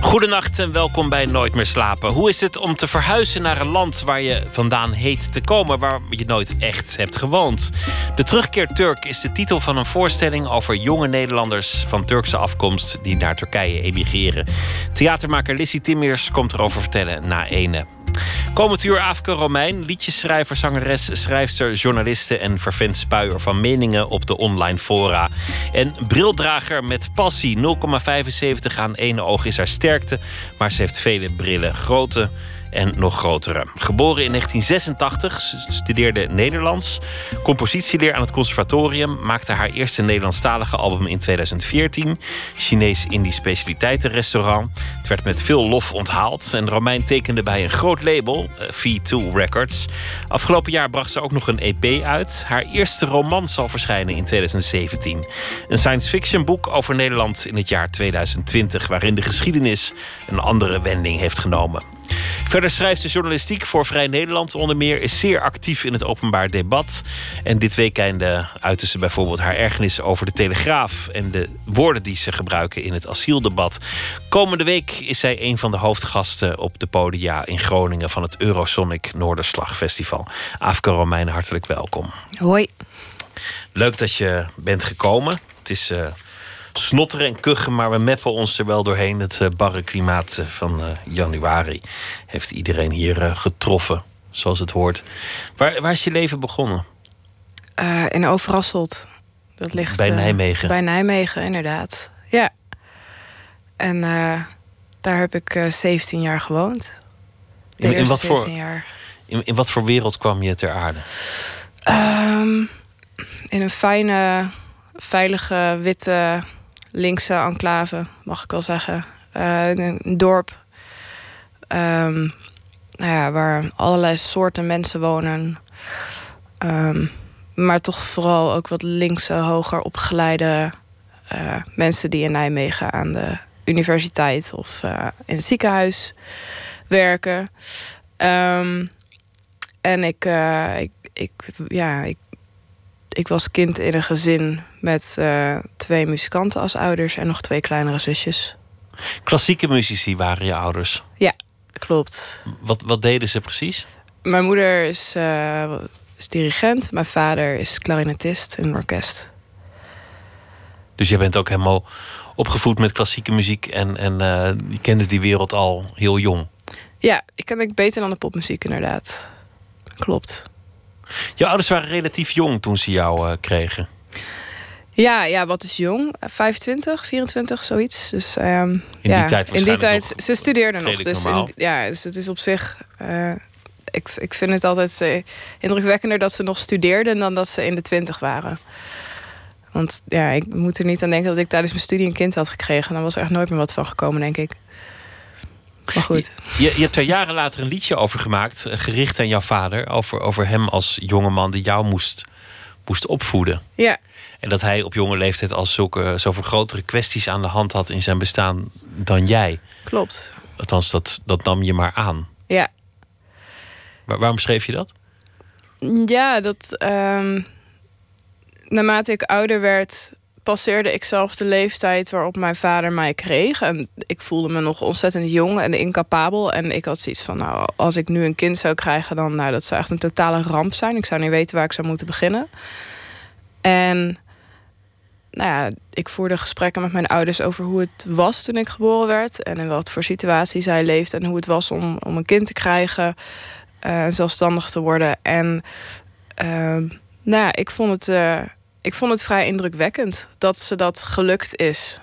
Goedenacht en welkom bij Nooit meer slapen. Hoe is het om te verhuizen naar een land waar je vandaan heet te komen, waar je nooit echt hebt gewoond? De Terugkeer Turk is de titel van een voorstelling over jonge Nederlanders van Turkse afkomst die naar Turkije emigreren. Theatermaker Lissy Timmiers komt erover vertellen na ene. Komend uur Afke Romein, liedjesschrijver, zangeres, schrijfster, journaliste en vervent spuier van meningen op de online fora. En brildrager met passie, 0,75 aan één oog is haar sterkte, maar ze heeft vele brillen. Grote en nog grotere. Geboren in 1986, studeerde Nederlands, compositieleer aan het conservatorium, maakte haar eerste Nederlandstalige album in 2014, Chinees-Indisch specialiteitenrestaurant. Het werd met veel lof onthaald en Romein tekende bij een groot label, eh, V2 Records. Afgelopen jaar bracht ze ook nog een EP uit. Haar eerste roman zal verschijnen in 2017. Een science fiction boek over Nederland in het jaar 2020, waarin de geschiedenis een andere wending heeft genomen. Verder schrijft ze journalistiek voor Vrij Nederland onder meer, is zeer actief in het openbaar debat. En dit weekend uitte ze bijvoorbeeld haar ergernis over de Telegraaf en de woorden die ze gebruiken in het asieldebat. Komende week is zij een van de hoofdgasten op de podia in Groningen van het Eurosonic Noorderslag Festival. Afke Romein, hartelijk welkom. Hoi. Leuk dat je bent gekomen. Het is. Uh, snotteren en kuchen, maar we meppen ons er wel doorheen. Het uh, barre klimaat van uh, januari heeft iedereen hier getroffen, zoals het hoort. Waar, waar is je leven begonnen? in Overasselt. Dat ligt bij Nijmegen. Bij Nijmegen, inderdaad. Ja. En daar heb ik 17 jaar gewoond. In, in, wat voor, jaar. In, in, wat voor wereld kwam je ter aarde? Um, in een fijne, veilige, witte linkse enclave, mag ik wel zeggen. Uh, een dorp um, nou ja, waar allerlei soorten mensen wonen. Um, maar toch vooral ook wat linkse, hoger opgeleide uh, mensen die in Nijmegen aan de universiteit of uh, in het ziekenhuis werken. Um, en ik, ik, ik, ja, ik ik was kind in een gezin met uh, twee muzikanten als ouders en nog twee kleinere zusjes. Klassieke muzici waren je ouders? Ja, klopt. Wat, wat deden ze precies? Mijn moeder is, uh, is dirigent, mijn vader is klarinetist in een orkest. Dus jij bent ook helemaal opgevoed met klassieke muziek en, en uh, je kende die wereld al heel jong? Ja, ik ken ik beter dan de popmuziek inderdaad. Klopt. Je ouders waren relatief jong toen ze jou uh, kregen. Ja, ja, wat is jong? 25, 24, zoiets. Dus um, in ja, die tijd in die tijd, ze studeerden nog. Dus in, ja, dus het is op zich. Uh, ik, ik vind het altijd uh, indrukwekkender dat ze nog studeerden dan dat ze in de twintig waren. Want ja, ik moet er niet aan denken dat ik tijdens mijn studie een kind had gekregen. Dan was er echt nooit meer wat van gekomen, denk ik. Maar goed. Je, je, hebt er jaren later een liedje over gemaakt, eh, gericht aan jouw vader. Over, over hem als jongeman die jou moest, moest opvoeden. Ja. En dat hij op jonge leeftijd al zulke, zoveel grotere kwesties aan de hand had in zijn bestaan dan jij. Klopt. Althans, dat, dat nam je maar aan. Ja. waarom schreef je dat? Ja, dat. Um, naarmate ik ouder werd, passeerde ik zelf de leeftijd waarop mijn vader mij kreeg. En ik voelde me nog ontzettend jong en incapabel. En ik had zoiets van, nou, als ik nu een kind zou krijgen... dan nou, dat zou echt een totale ramp zijn. Ik zou niet weten waar ik zou moeten beginnen. En nou ja, ik voerde gesprekken met mijn ouders over hoe het was toen ik geboren werd. En in wat voor situatie zij leefde. En hoe het was om, om een kind te krijgen. Uh, zelfstandig te worden. En uh, nou ja, ik vond het... Uh, ik vond het vrij indrukwekkend dat ze dat gelukt is.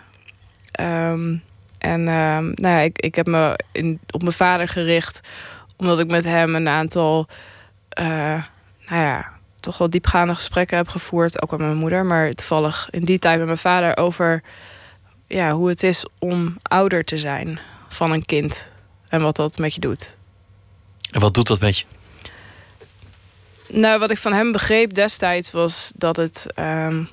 Um, en um, nou ja, ik, ik heb me in, op mijn vader gericht, omdat ik met hem een aantal, uh, nou ja, toch wel diepgaande gesprekken heb gevoerd, ook met mijn moeder, maar toevallig in die tijd met mijn vader over ja, hoe het is om ouder te zijn van een kind en wat dat met je doet. En wat doet dat met je? Nou, wat ik van hem begreep destijds was dat het, um,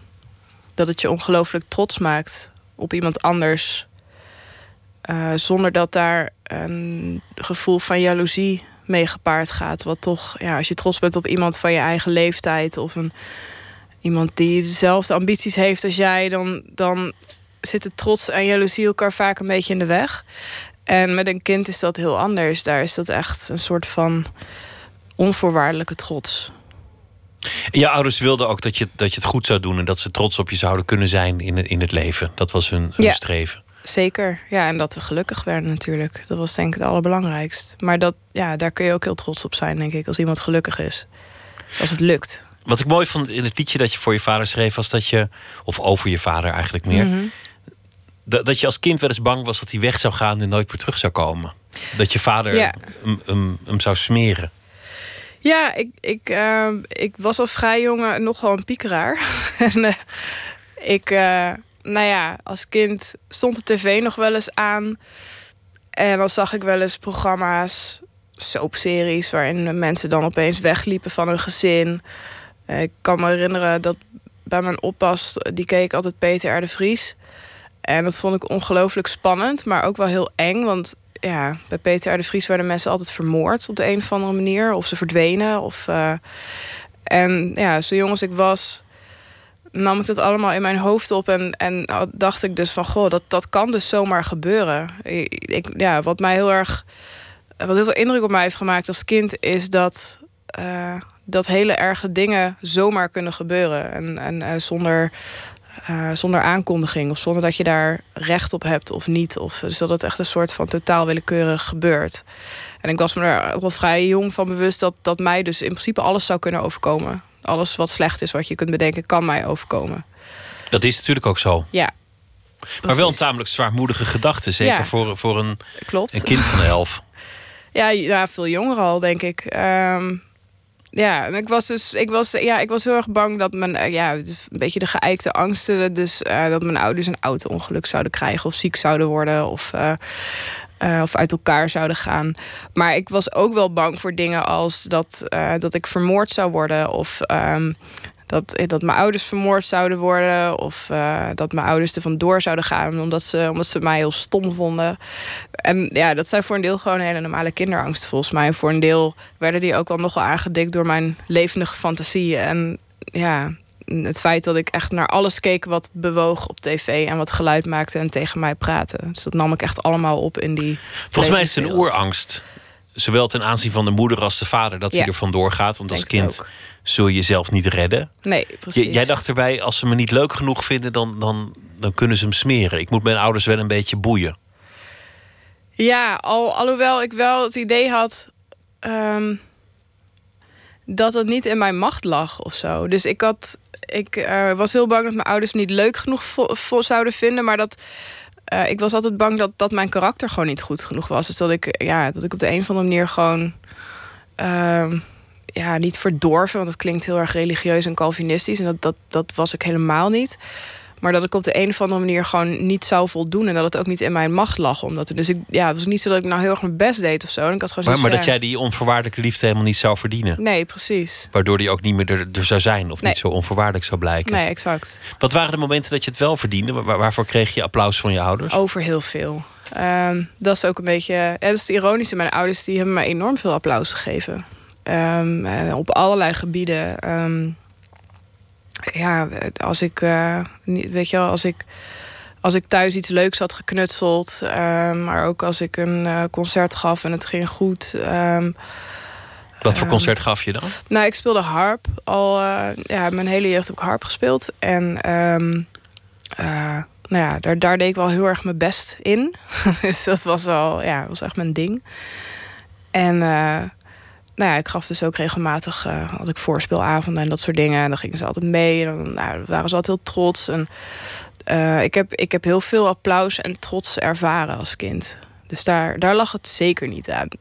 dat het je ongelooflijk trots maakt op iemand anders. eh, zonder dat daar een gevoel van jaloezie mee gepaard gaat. Wat toch, ja, als je trots bent op iemand van je eigen leeftijd of een, iemand die dezelfde ambities heeft als jij, dan, dan zitten trots en jaloezie elkaar vaak een beetje in de weg. En met een kind is dat heel anders. Daar is dat echt een soort van onvoorwaardelijke trots. En je ouders wilden ook dat je, dat je het goed zou doen en dat ze trots op je zouden kunnen zijn in het, in het leven. Dat was hun, hun Ja. streven. Zeker, ja, en dat we gelukkig werden natuurlijk. Dat was denk ik het allerbelangrijkst. Maar dat, ja, daar kun je ook heel trots op zijn, denk ik, als iemand gelukkig is. Dus als het lukt. Wat ik mooi vond in het liedje dat je voor je vader schreef, was dat je, of over je vader eigenlijk meer, Mhm. dat, dat je als kind wel eens bang was dat hij weg zou gaan en nooit meer terug zou komen. Dat je vader Ja. hem, hem, hem zou smeren. Ja, ik, ik, ehm, ik was al vrij jong nogal een piekeraar. en eh, ik, eh, nou ja, als kind stond de tv nog wel eens aan. En dan zag ik wel eens programma's, soapseries... waarin mensen dan opeens wegliepen van hun gezin. Eh, ik kan me herinneren dat bij mijn oppas... die keek altijd Peter R. de Vries. En dat vond ik ongelooflijk spannend, maar ook wel heel eng. Want ja, bij Peter de Vries werden mensen altijd vermoord op de een of andere manier. Of ze verdwenen. Of, eh, en ja, zo jong als ik was, nam ik dat allemaal in mijn hoofd op. En, en dacht ik dus van, goh, dat, dat kan dus zomaar gebeuren. Ik, ja, wat mij heel erg, wat heel veel indruk op mij heeft gemaakt als kind, is dat, eh, dat hele erge dingen zomaar kunnen gebeuren. En, en eh, zonder, eh, zonder aankondiging of zonder dat je daar recht op hebt of niet. Of, dus dat het echt een soort van totaal willekeurig gebeurt. En ik was me er wel vrij jong van bewust dat, dat mij dus in principe alles zou kunnen overkomen. Alles wat slecht is, wat je kunt bedenken, kan mij overkomen. Dat is natuurlijk ook zo. Ja. Maar wel een tamelijk zwaarmoedige gedachte. Zeker Ja. voor, voor een, Klopt. een kind van elf. Ja, ja, veel jonger al, denk ik. Ehm, ja, en ik was dus, ik was, ja, ik was heel erg bang dat mijn, eh, ja, een beetje de geëikte angsten, dus eh, dat mijn ouders een auto-ongeluk zouden krijgen of ziek zouden worden of, eh, of uit elkaar zouden gaan. Maar ik was ook wel bang voor dingen als dat, dat ik vermoord zou worden of ehm, dat, dat mijn ouders vermoord zouden worden of eh, dat mijn ouders er vandoor zouden gaan omdat ze, omdat ze mij heel stom vonden. En ja, dat zijn voor een deel gewoon hele normale kinderangst volgens mij. En voor een deel werden die ook wel nogal aangedikt door mijn levendige fantasie. En ja, het feit dat ik echt naar alles keek wat bewoog op tv en wat geluid maakte en tegen mij praatte. Dus dat nam ik echt allemaal op in die. Volgens mij is het een oerangst. Zowel ten aanzien van de moeder als de vader dat hij er vandoor gaat. Want als kind ook. Zul je jezelf niet redden. Nee, precies. J- jij dacht erbij, als ze me niet leuk genoeg vinden, dan, dan, dan kunnen ze hem smeren. Ik moet mijn ouders wel een beetje boeien. Ja, al, alhoewel ik wel het idee had ehm, dat het niet in mijn macht lag of zo. Dus ik, had, ik eh, was heel bang dat mijn ouders me niet leuk genoeg vo- zouden vinden. Maar dat, eh, ik was altijd bang dat, dat mijn karakter gewoon niet goed genoeg was. Dus dat ik, ja, dat ik op de een of andere manier gewoon... ehm, ja, niet verdorven, want dat klinkt heel erg religieus en Calvinistisch. En dat, dat, dat was ik helemaal niet. Maar dat ik op de een of andere manier gewoon niet zou voldoen. En dat het ook niet in mijn macht lag. Omdat dus ik, ja, het was niet zo dat ik nou heel erg mijn best deed of zo. En ik had gewoon Maar, maar dat jij die onvoorwaardelijke liefde helemaal niet zou verdienen. Nee, precies. Waardoor die ook niet meer er, er zou zijn. Of Nee. niet zo onvoorwaardelijk zou blijken. Nee, exact. Wat waren de momenten dat je het wel verdiende? Waar- waarvoor kreeg je applaus van je ouders? Over heel veel. Ehm, dat is ook een beetje... Ja, dat is het ironische. Mijn ouders die hebben mij enorm veel applaus gegeven. Ehm, en op allerlei gebieden. Ehm, ja, als ik... eh, weet je wel, als ik... Als ik thuis iets leuks had geknutseld. ehm, maar ook als ik een eh, concert gaf en het ging goed. Wat voor concert gaf je dan? Nou, ik speelde harp. Al eh, ja, mijn hele jeugd heb ik harp gespeeld. En nou ja, daar, daar deed ik wel heel erg mijn best in. dus dat was wel, ja, was echt mijn ding. En nou ja, ik gaf dus ook regelmatig, eh had ik voorspeelavonden en dat soort dingen. En dan gingen ze altijd mee. En dan nou, waren ze altijd heel trots. En eh, ik, heb, ik heb heel veel applaus en trots ervaren als kind. Dus daar, daar lag het zeker niet aan.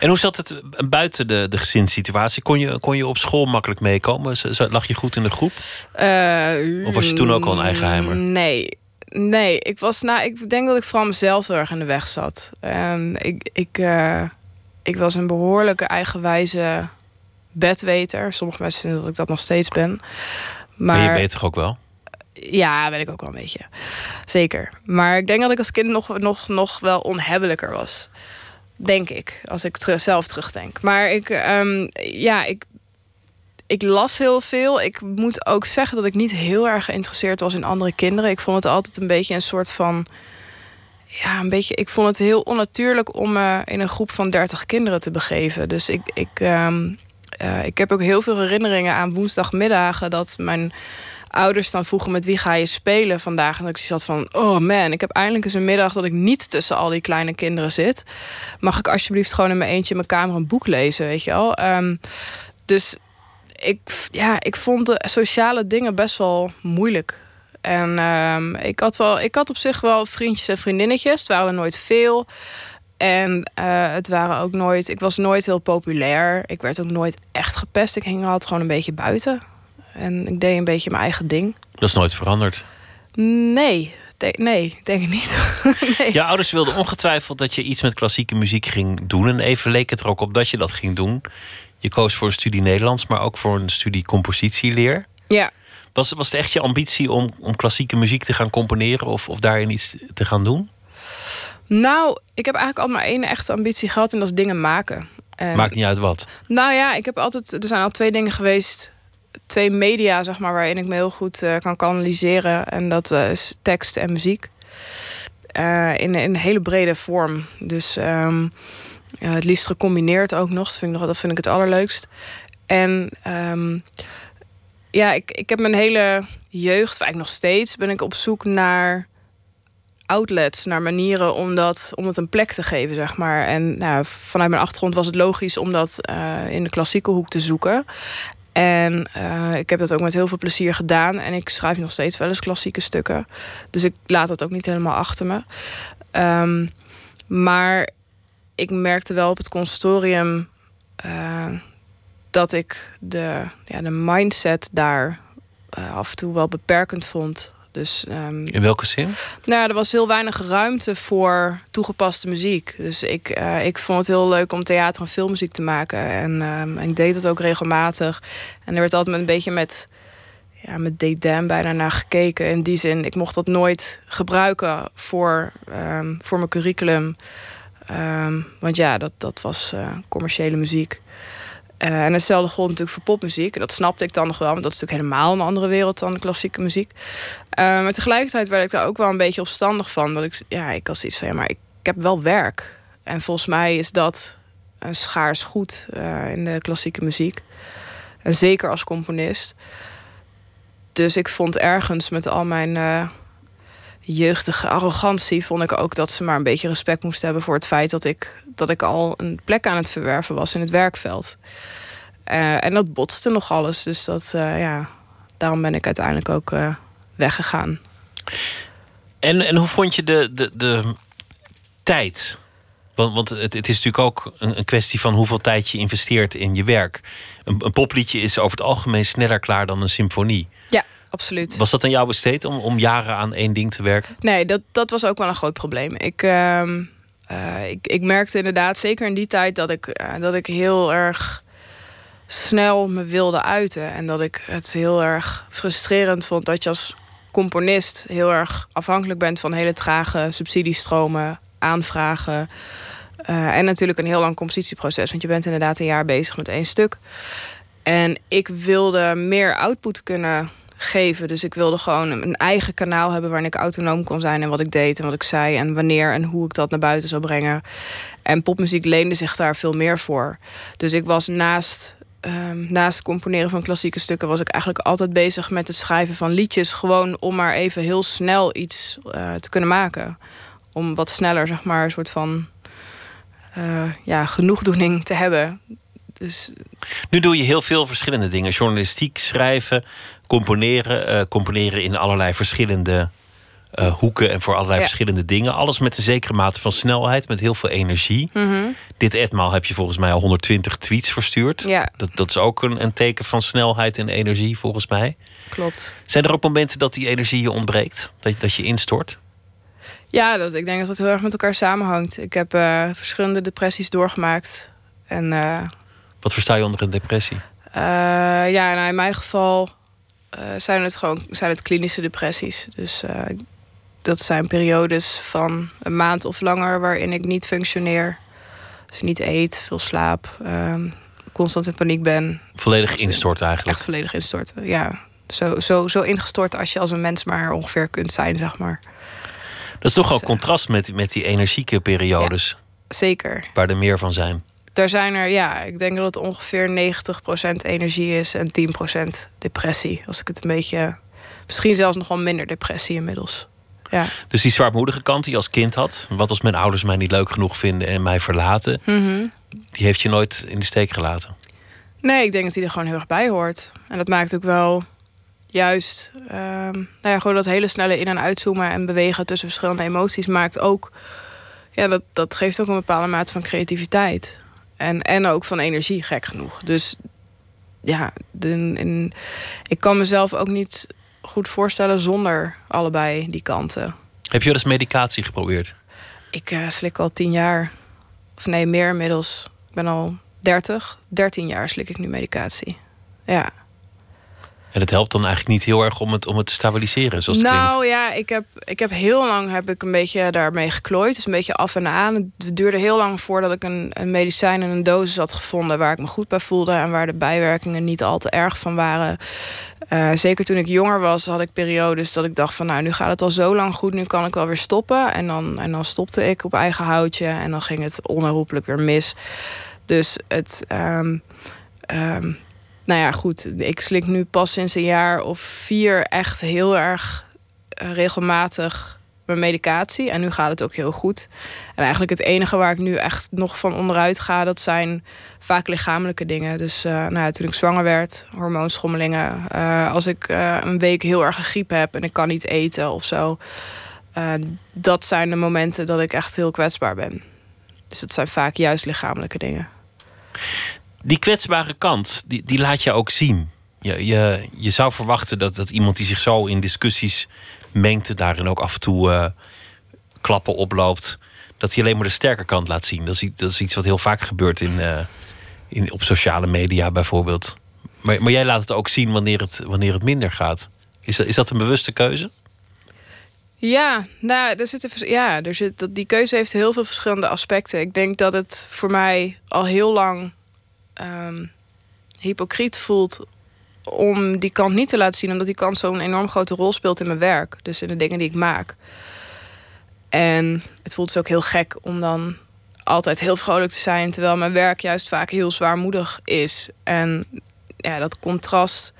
En hoe zat het buiten de, de gezinssituatie? Kon je, kon je op school makkelijk meekomen? Lag je goed in de groep? Eh, Of was je toen ook al een eigenheimer? Nee. Nee, ik was nou, ik denk dat ik vooral mezelf heel erg in de weg zat. Ehm, ik, ik, ik was een behoorlijke eigenwijze bedweter. Sommige mensen vinden dat ik dat nog steeds ben. Maar je Maar weet toch ook wel? Ja, ben ik ook wel een beetje. Zeker. Maar ik denk dat ik als kind nog, nog, nog wel onhebbelijker was. Denk ik, als ik ter zelf terugdenk. Maar ik, um, ja, ik, ik las heel veel. Ik moet ook zeggen dat ik niet heel erg geïnteresseerd was in andere kinderen. Ik vond het altijd een beetje een soort van. Ja, een beetje. Ik vond het heel onnatuurlijk om me in een groep van 30 kinderen te begeven. Dus ik, ik, um, uh, ik heb ook heel veel herinneringen aan woensdagmiddagen dat mijn ouders dan vroegen met wie ga je spelen vandaag. En ik zat van, oh man, ik heb eindelijk eens een middag dat ik niet tussen al die kleine kinderen zit. Mag ik alsjeblieft gewoon in mijn eentje in mijn kamer een boek lezen, weet je wel? Um, dus ik, ja, ik vond de sociale dingen best wel moeilijk. En um, ik, had wel, ik had op zich wel vriendjes en vriendinnetjes. Het waren er nooit veel. En uh, het waren ook nooit. Ik was nooit heel populair. Ik werd ook nooit echt gepest. Ik hing altijd gewoon een beetje buiten. En ik deed een beetje mijn eigen ding. Dat is nooit veranderd? Nee, nee, denk ik niet. nee. Je ouders wilden ongetwijfeld dat je iets met klassieke muziek ging doen. En even leek het er ook op dat je dat ging doen. Je koos voor een studie Nederlands, maar ook voor een studie compositieleer. Ja. Was, was het echt je ambitie om, om klassieke muziek te gaan componeren of, of daarin iets te gaan doen? Nou, ik heb eigenlijk al maar één echte ambitie gehad en dat is dingen maken. En, Maakt niet uit wat. Nou ja, ik heb altijd. Er zijn al twee dingen geweest. Twee media, zeg maar, waarin ik me heel goed uh, kan kanaliseren. En dat uh, is tekst en muziek. Uh, in, in een hele brede vorm. Dus um, het liefst gecombineerd ook nog. Dat vind ik, dat vind ik het allerleukst. En um, ja, ik, ik heb mijn hele jeugd, eigenlijk nog steeds, ben ik op zoek naar outlets, naar manieren om, dat, om het een plek te geven, zeg maar. En nou, vanuit mijn achtergrond was het logisch om dat uh, in de klassieke hoek te zoeken. En uh, ik heb dat ook met heel veel plezier gedaan. En ik schrijf nog steeds wel eens klassieke stukken. Dus ik laat dat ook niet helemaal achter me. Um, maar ik merkte wel op het consortium uh, dat ik de, ja, de mindset daar af en toe wel beperkend vond. Dus, um, In welke zin? Nou, er was heel weinig ruimte voor toegepaste muziek. Dus ik, uh, ik vond het heel leuk om theater en filmmuziek te maken. En um, ik deed het ook regelmatig. En er werd altijd een beetje met, ja, met dédain bijna naar gekeken. In die zin, ik mocht dat nooit gebruiken voor, um, voor mijn curriculum. want ja, dat, dat was uh, commerciële muziek. Uh, en hetzelfde gold natuurlijk voor popmuziek. En dat snapte ik dan nog wel, want dat is natuurlijk helemaal een andere wereld dan klassieke muziek. Uh, maar tegelijkertijd werd ik daar ook wel een beetje opstandig van. Dat ik, ja, ik was iets van, ja, maar ik, heb wel werk. En volgens mij is dat een schaars goed uh, in de klassieke muziek. En zeker als componist. Dus ik vond ergens met al mijn jeugdige arrogantie... vond ik ook dat ze maar een beetje respect moesten hebben... voor het feit dat ik dat ik al een plek aan het verwerven was in het werkveld. Uh, en dat botste nog alles. Dus dat, uh, ja, daarom ben ik uiteindelijk ook uh, weggegaan. En, en hoe vond je de, de, de tijd? Want, want het, het, is natuurlijk ook een, een, kwestie van hoeveel tijd je investeert in je werk. Een, een, popliedje is over het algemeen sneller klaar dan een symfonie. Ja, absoluut. Was dat aan jou besteed om, om jaren aan één ding te werken? Nee, dat, dat was ook wel een groot probleem. Ik. Uh, ik, ik merkte inderdaad, zeker in die tijd, dat ik, uh, dat ik heel erg snel me wilde uiten. En dat ik het heel erg frustrerend vond dat je als componist heel erg afhankelijk bent van hele trage subsidiestromen, aanvragen. Uh, en natuurlijk een heel lang compositieproces, want je bent inderdaad een jaar bezig met één stuk. En ik wilde meer output kunnen geven. Dus ik wilde gewoon een eigen kanaal hebben waarin ik autonoom kon zijn en wat ik deed en wat ik zei en wanneer en hoe ik dat naar buiten zou brengen. En popmuziek leende zich daar veel meer voor. Dus ik was naast Um, naast het componeren van klassieke stukken was ik eigenlijk altijd bezig met het schrijven van liedjes. Gewoon om maar even heel snel iets uh, te kunnen maken. Om wat sneller, zeg maar, een soort van uh, ja, genoegdoening te hebben. Dus... Nu doe je heel veel verschillende dingen: journalistiek, schrijven, componeren. Uh, componeren in allerlei verschillende uh, hoeken en voor allerlei ja. verschillende dingen. Alles met een zekere mate van snelheid, met heel veel energie. Mm -hmm. Dit etmaal heb je volgens mij al 120 tweets verstuurd. Ja. Dat, dat is ook een, een teken van snelheid en energie, volgens mij. Klopt. Zijn er ook momenten dat die energie je ontbreekt? Dat, dat je instort? Ja, dat, ik denk dat dat heel erg met elkaar samenhangt. Ik heb uh, verschillende depressies doorgemaakt. En, uh, Wat versta je onder een depressie? Ja, nou in mijn geval eh, zijn het gewoon zijn het klinische depressies. Dus eh, dat zijn periodes van een maand of langer waarin ik niet functioneer. Dus niet eet, veel slaap, ehm, constant in paniek ben. Volledig instorten eigenlijk. Echt volledig instorten, ja. Zo, zo, zo ingestort als je als een mens maar ongeveer kunt zijn, zeg maar. Dat is toch wel dus, contrast met, met die energieke periodes. zeker. Waar er meer van zijn. Daar zijn er, ja, ik denk dat het ongeveer 90% energie is en 10% depressie. Als ik het een beetje. Misschien zelfs nog wel minder depressie inmiddels. Ja. Dus die zwaarmoedige kant die je als kind had, wat als mijn ouders mij niet leuk genoeg vinden en mij verlaten, mhm. die heeft je nooit in de steek gelaten? Nee, ik denk dat die er gewoon heel erg bij hoort. En dat maakt ook wel juist, um, nou ja, gewoon dat hele snelle in- en uitzoomen en bewegen tussen verschillende emoties maakt ook, ja, dat, dat geeft ook een bepaalde mate van creativiteit. En, en ook van energie, gek genoeg. Dus ja, de, ik kan mezelf ook niet goed voorstellen zonder allebei die kanten. Heb je wel eens medicatie geprobeerd? Ik uh, slik al tien jaar. Of nee, meer inmiddels. Ik ben al 30. 13 jaar slik ik nu medicatie. Ja. En het helpt dan eigenlijk niet heel erg om het, om het te stabiliseren, zoals het Nou ja, ik heb, ik heb heel lang heb ik een beetje daarmee geklooid. Dus een beetje af en aan. Het duurde heel lang voordat ik een, een medicijn en een dosis had gevonden... waar ik me goed bij voelde en waar de bijwerkingen niet al te erg van waren. Uh, zeker toen ik jonger was, had ik periodes dat ik dacht van... nou, nu gaat het al zo lang goed, nu kan ik wel weer stoppen. En dan, en dan stopte ik op eigen houtje en dan ging het onherroepelijk weer mis. Dus het... Um, um, nou ja, goed. Ik slik nu pas sinds een jaar of vier echt heel erg eh, regelmatig mijn medicatie. En nu gaat het ook heel goed. En eigenlijk het enige waar ik nu echt nog van onderuit ga, dat zijn vaak lichamelijke dingen. Dus uh, nou toen ik zwanger werd, hormoonschommelingen. Uh, als ik een week heel erg een griep heb en ik kan niet eten of zo. dat zijn de momenten dat ik echt heel kwetsbaar ben. Dus dat zijn vaak juist lichamelijke dingen die kwetsbare kant, die, die laat je ook zien. Je, je, je zou verwachten dat, dat iemand die zich zo in discussies mengt, daarin ook af en toe uh, klappen oploopt, dat hij alleen maar de sterke kant laat zien. Dat is, dat is iets wat heel vaak gebeurt in, uh, in, op sociale media bijvoorbeeld. Maar, maar jij laat het ook zien wanneer het, wanneer het minder gaat. Is dat, is dat een bewuste keuze? Ja, nou, er zit, ja er zit, die keuze heeft heel veel verschillende aspecten. Ik denk dat het voor mij al heel lang um, hypocriet voelt om die kant niet te laten zien, omdat die kant zo'n enorm grote rol speelt in mijn werk, dus in de dingen die ik maak. En het voelt dus ook heel gek om dan altijd heel vrolijk te zijn, terwijl mijn werk juist vaak heel zwaarmoedig is. En ja, dat contrast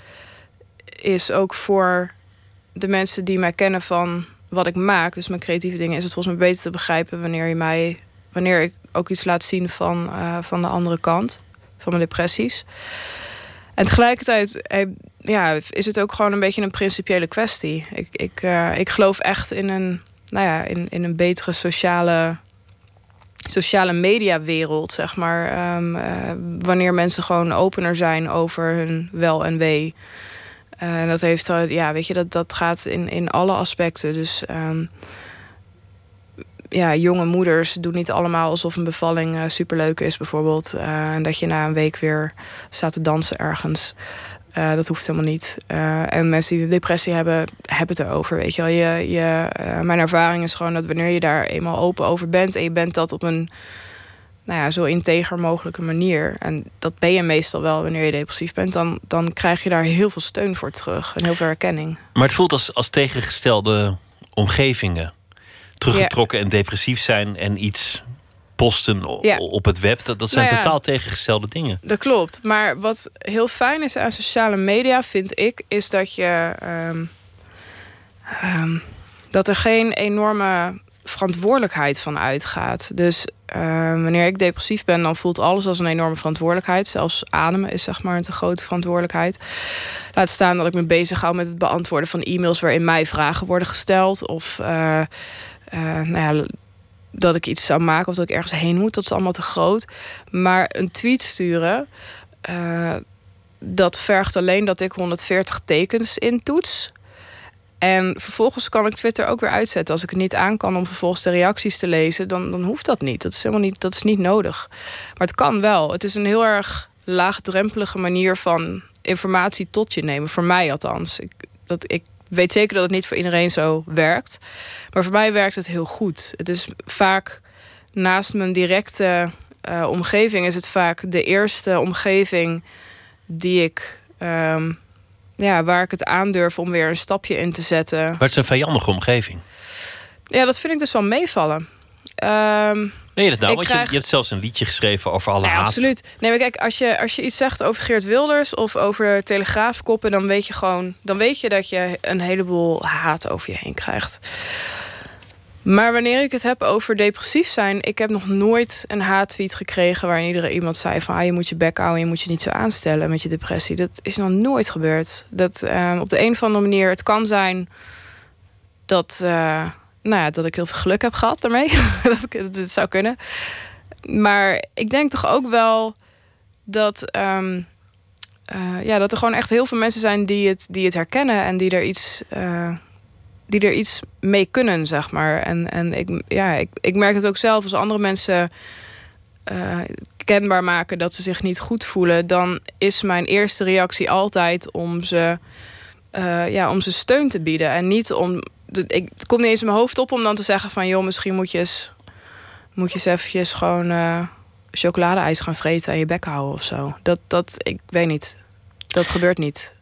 is ook voor de mensen die mij kennen van wat ik maak, dus mijn creatieve dingen, is het volgens mij beter te begrijpen wanneer je mij, wanneer ik ook iets laat zien van, uh, van de andere kant van mijn depressies. En tegelijkertijd eh, ja, is het ook gewoon een beetje een principiële kwestie. Ik, ik, uh, ik geloof echt in een, nou ja, in, in een betere sociale, sociale mediawereld, zeg maar. Um, uh, wanneer mensen gewoon opener zijn over hun wel en wee. En dat heeft, ja, weet je, dat, dat gaat in, in alle aspecten. Dus um, ja, jonge moeders doen niet allemaal alsof een bevalling uh, superleuk is, bijvoorbeeld. Uh, en dat je na een week weer staat te dansen ergens. Uh, dat hoeft helemaal niet. en mensen die depressie hebben, hebben het erover. Weet je wel. Je, je, mijn ervaring is gewoon dat wanneer je daar eenmaal open over bent en je bent dat op een nou ja, zo integer mogelijke manier. En dat ben je meestal wel wanneer je depressief bent. Dan, dan krijg je daar heel veel steun voor terug en heel veel erkenning. Maar het voelt als, als tegengestelde omgevingen teruggetrokken en depressief zijn en iets posten op het web. Dat, dat zijn nou totaal tegengestelde dingen. Dat klopt. Maar wat heel fijn is aan sociale media, vind ik, is dat je. Ehm, ehm, dat er geen enorme verantwoordelijkheid van uitgaat. Dus ehm, wanneer ik depressief ben, dan voelt alles als een enorme verantwoordelijkheid. Zelfs ademen is zeg maar een te grote verantwoordelijkheid. Laat staan dat ik me bezig hou met het beantwoorden van e-mails waarin mij vragen worden gesteld. Of uh, nou ja, dat ik iets zou maken of dat ik ergens heen moet. Dat is allemaal te groot. Maar een tweet sturen, uh, dat vergt alleen dat ik 140 tekens intoets. En vervolgens kan ik Twitter ook weer uitzetten. Als ik het niet aan kan om vervolgens de reacties te lezen, dan, dan hoeft dat niet. Dat is helemaal niet, dat is niet nodig. Maar het kan wel. Het is een heel erg laagdrempelige manier van informatie tot je nemen. Voor mij althans. Ik, dat, ik weet zeker dat het niet voor iedereen zo werkt. Maar voor mij werkt het heel goed. Het is vaak naast mijn directe uh, omgeving... is het vaak de eerste omgeving die ik... Um, ja, waar ik het aandurf om weer een stapje in te zetten. Maar het is een vijandige omgeving. Ja, dat vind ik dus wel meevallen. Um, Nee, dat nou, want je, je, hebt zelfs een liedje geschreven over alle ja, haat. Absoluut. Nee, maar kijk, als je, als je iets zegt over Geert Wilders of over telegraafkoppen, dan weet je gewoon, dan weet je dat je een heleboel haat over je heen krijgt. Maar wanneer ik het heb over depressief zijn, ik heb nog nooit een haattweet gekregen waarin iedereen iemand zei van ah, je moet je bek houden, je moet je niet zo aanstellen met je depressie. Dat is nog nooit gebeurd. Dat uh, op de een of andere manier, het kan zijn dat. Uh, nou ja, dat ik heel veel geluk heb gehad daarmee. dat het zou kunnen. Maar ik denk toch ook wel dat, um, uh, ja, dat er gewoon echt heel veel mensen zijn die het, die het herkennen en die er iets, uh, die er iets mee kunnen, zeg maar. En, en ik, ja, ik, ik merk het ook zelf als andere mensen uh, kenbaar maken dat ze zich niet goed voelen, dan is mijn eerste reactie altijd om ze, ja, om ze steun te bieden en niet om ik, het komt niet eens in mijn hoofd op om dan te zeggen van... joh, misschien moet je eens, moet je eens eventjes gewoon uh, chocoladeijs gaan vreten... en je bek houden of zo. Dat, dat, ik weet niet. Dat gebeurt niet.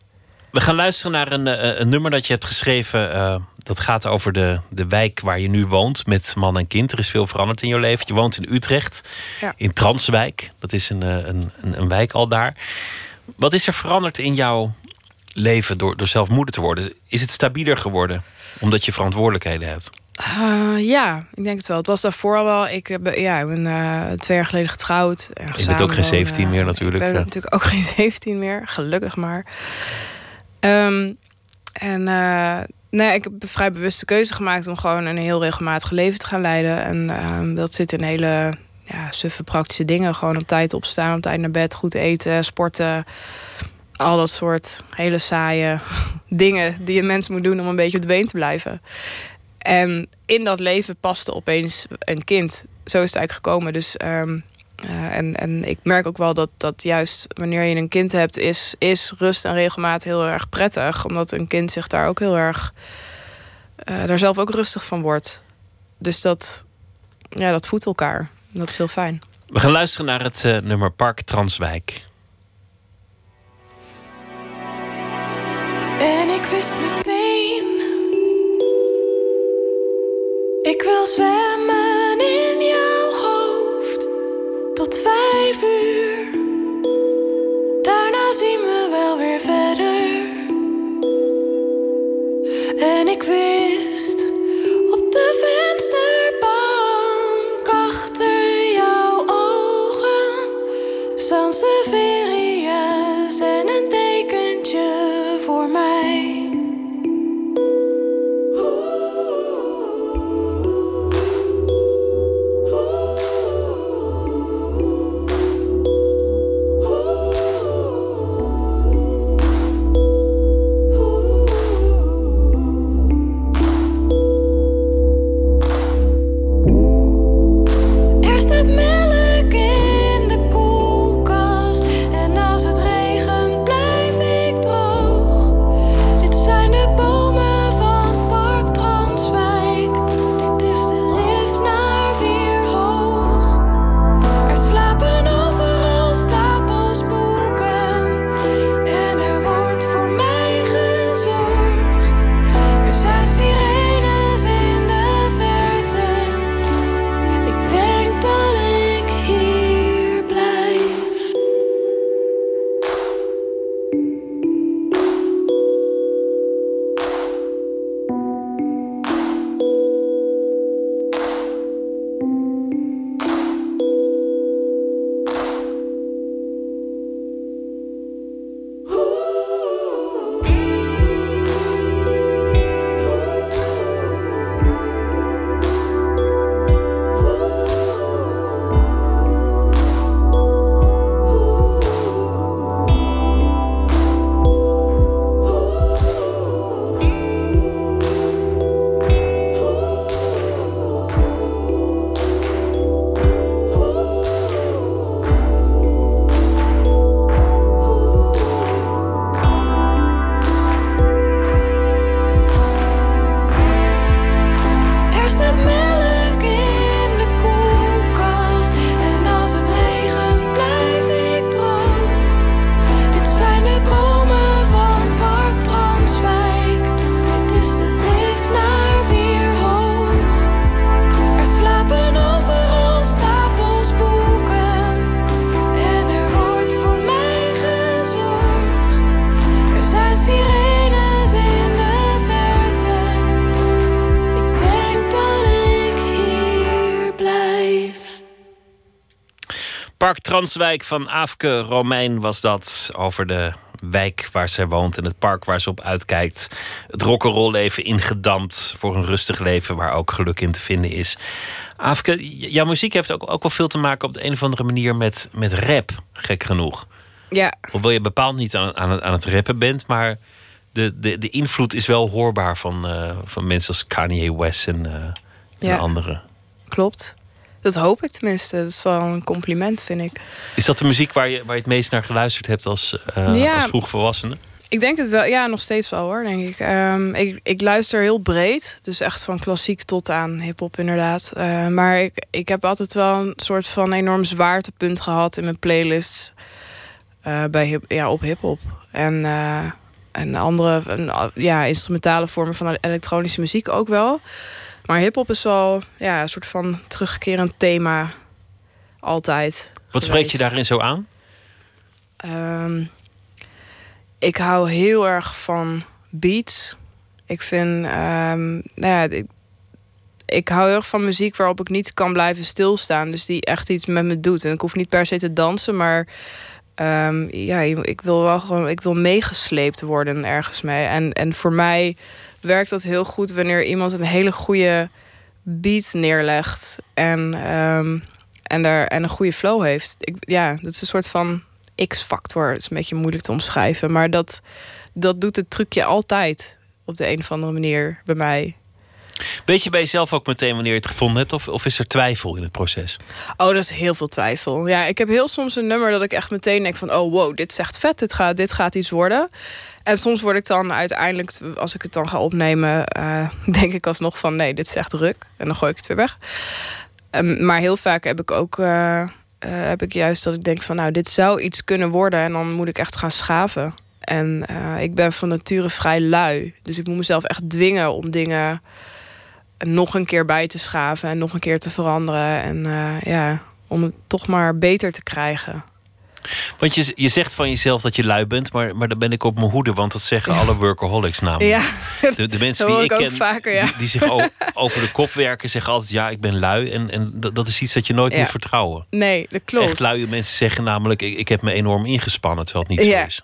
We gaan luisteren naar een, eh, een nummer dat je hebt geschreven. Uh, dat gaat over de, de wijk waar je nu woont met man en kind. Er is veel veranderd in je leven. Je woont in Utrecht, ja. in Transwijk. Dat is een, een, een, een wijk al daar. Wat is er veranderd in jouw leven door, door zelf moeder te worden? Is het stabieler geworden? Omdat je verantwoordelijkheden hebt. Uh, ja, ik denk het wel. Het was daarvoor al wel. Ik, heb, ja, ik ben uh, twee jaar geleden getrouwd. En je bent ook geen 17 meer natuurlijk. Ik ben natuurlijk ook geen 17 meer, gelukkig maar. Um, en nee, ik heb een vrij bewuste keuze gemaakt om gewoon een heel regelmatig leven te gaan leiden. En um, dat zit in hele ja, suffe praktische dingen. Gewoon op tijd opstaan, op tijd naar bed, goed eten, sporten al dat soort hele saaie dingen die een mens moet doen om een beetje op de been te blijven. En in dat leven paste opeens een kind. Zo is het eigenlijk gekomen. Dus, um, uh, en, en ik merk ook wel dat, dat juist wanneer je een kind hebt, is, is rust en regelmaat heel erg prettig. Omdat een kind zich daar ook heel erg, uh, daar zelf ook rustig van wordt. Dus dat, ja, dat voedt elkaar. Dat is heel fijn. We gaan luisteren naar het uh, nummer Park Transwijk. Ik wist meteen, ik wil zwemmen in jouw hoofd tot vijf uur. Daarna zien we wel weer verder. En ik wist Transwijk van Aafke Romein was dat over de wijk waar zij woont en het park waar ze op uitkijkt. Het rock'n'roll-leven ingedampt voor een rustig leven waar ook geluk in te vinden is. Aafke, jouw muziek heeft ook, ook wel veel te maken op de een of andere manier met, met rap, gek genoeg. Ja. Hoewel je bepaald niet aan, aan, het, aan het rappen bent, maar de, de, de invloed is wel hoorbaar van, uh, van mensen als Kanye West en, uh, en Ja. anderen. Klopt. Dat hoop ik tenminste. Dat is wel een compliment, vind ik. Is dat de muziek waar je, waar je het meest naar geluisterd hebt als, uh, Ja. als vroegvolwassene? Ik denk het wel, ja, nog steeds wel hoor, denk ik. Ehm, ik, ik luister heel breed, dus echt van klassiek tot aan hip-hop, inderdaad. Eh, maar ik, ik heb altijd wel een soort van enorm zwaartepunt gehad in mijn playlists eh, bij hip, ja, op hip-hop. En, en andere en, ja, instrumentale vormen van elektronische muziek ook wel. Maar hip-hop is wel ja, een soort van terugkerend thema, altijd. Wat spreekt je daarin zo aan? Ehm, ik hou heel erg van beats. Ik vind, ehm, nou ja, ik, ik hou heel erg van muziek waarop ik niet kan blijven stilstaan. Dus die echt iets met me doet. En ik hoef niet per se te dansen, maar ehm, ja, ik wil wel gewoon, ik wil meegesleept worden ergens mee. En, en voor mij werkt dat heel goed wanneer iemand een hele goede beat neerlegt en, ehm, en, daar, en een goede flow heeft. Ik, ja, dat is een soort van X-factor. Het is een beetje moeilijk te omschrijven, maar dat, dat doet het trucje altijd op de een of andere manier bij mij. Weet je bij jezelf ook meteen wanneer je het gevonden hebt? Of, of is er twijfel in het proces? Oh, dat is heel veel twijfel. Ja, ik heb heel soms een nummer dat ik echt meteen denk van... oh, wow, dit is echt vet, dit gaat, dit gaat iets worden. En soms word ik dan uiteindelijk, als ik het dan ga opnemen... eh, denk ik alsnog van, nee, dit is echt druk. En dan gooi ik het weer weg. Ehm, maar heel vaak heb ik ook... eh, eh, heb ik juist dat ik denk van, nou, dit zou iets kunnen worden... en dan moet ik echt gaan schaven. En ik ben van nature vrij lui. Dus ik moet mezelf echt dwingen om dingen nog een keer bij te schaven en nog een keer te veranderen. En ja, om het toch maar beter te krijgen. Want je, je zegt van jezelf dat je lui bent, maar, maar dan ben ik op mijn hoede, want dat zeggen alle workaholics namelijk. Ja, De, de mensen die ik ken, vaker, ja. die, die zich over de kop werken, zeggen altijd: ja, ik ben lui. En, en dat, dat is iets dat je nooit Ja. moet vertrouwen. nee, dat klopt. Echt luie mensen zeggen namelijk: ik, ik heb me enorm ingespannen, terwijl het niet zo is.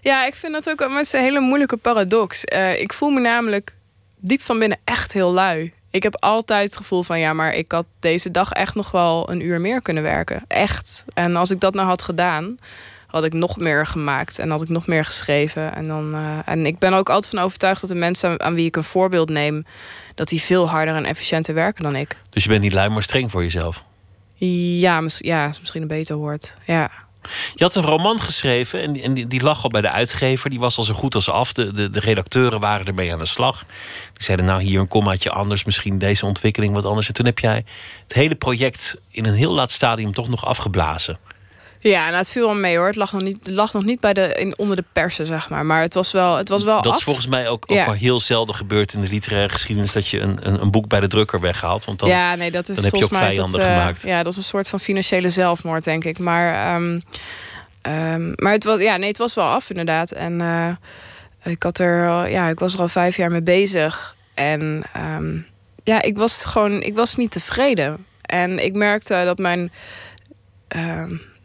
Ja, ik vind dat ook maar het is een hele moeilijke paradox. Eh, ik voel me namelijk diep van binnen echt heel lui. Ik heb altijd het gevoel van ja, maar ik had deze dag echt nog wel een uur meer kunnen werken. Echt. En als ik dat nou had gedaan, had ik nog meer gemaakt en had ik nog meer geschreven. En, dan, eh, en ik ben ook altijd van overtuigd dat de mensen aan- wie ik een voorbeeld neem, dat die veel harder en efficiënter werken dan ik. Dus je bent niet lui, maar streng voor jezelf. Ja, mis- ja is misschien een beter woord. Ja. Je had een roman geschreven en, en die, lag al bij de uitgever. Die was al zo goed als af. De, de, de redacteuren waren ermee aan de slag. Die zeiden, nou hier een kommaatje anders. Misschien deze ontwikkeling wat anders. En toen heb jij het hele project in een heel laat stadium toch nog afgeblazen. Ja, nou, het viel wel mee hoor. Het lag nog niet, lag nog niet bij de, in, onder de persen, zeg maar. Maar het was wel, het was wel dat af. is volgens mij ook, ook Ja. maar heel zelden gebeurd in de literaire geschiedenis... dat je een, een, een boek bij de drukker weghaalt. Want dan, ja, nee, dat is dan heb je volgens ook mij is dat, vijanden eh, gemaakt. Ja, dat is een soort van financiële zelfmoord, denk ik. Maar, ehm, ehm, maar het was, ja, nee, het was wel af inderdaad. En eh, ik had er, al- ja, ik was er al vijf jaar mee bezig. En ehm, ja, ik was gewoon, ik was niet tevreden. En ik merkte dat mijn,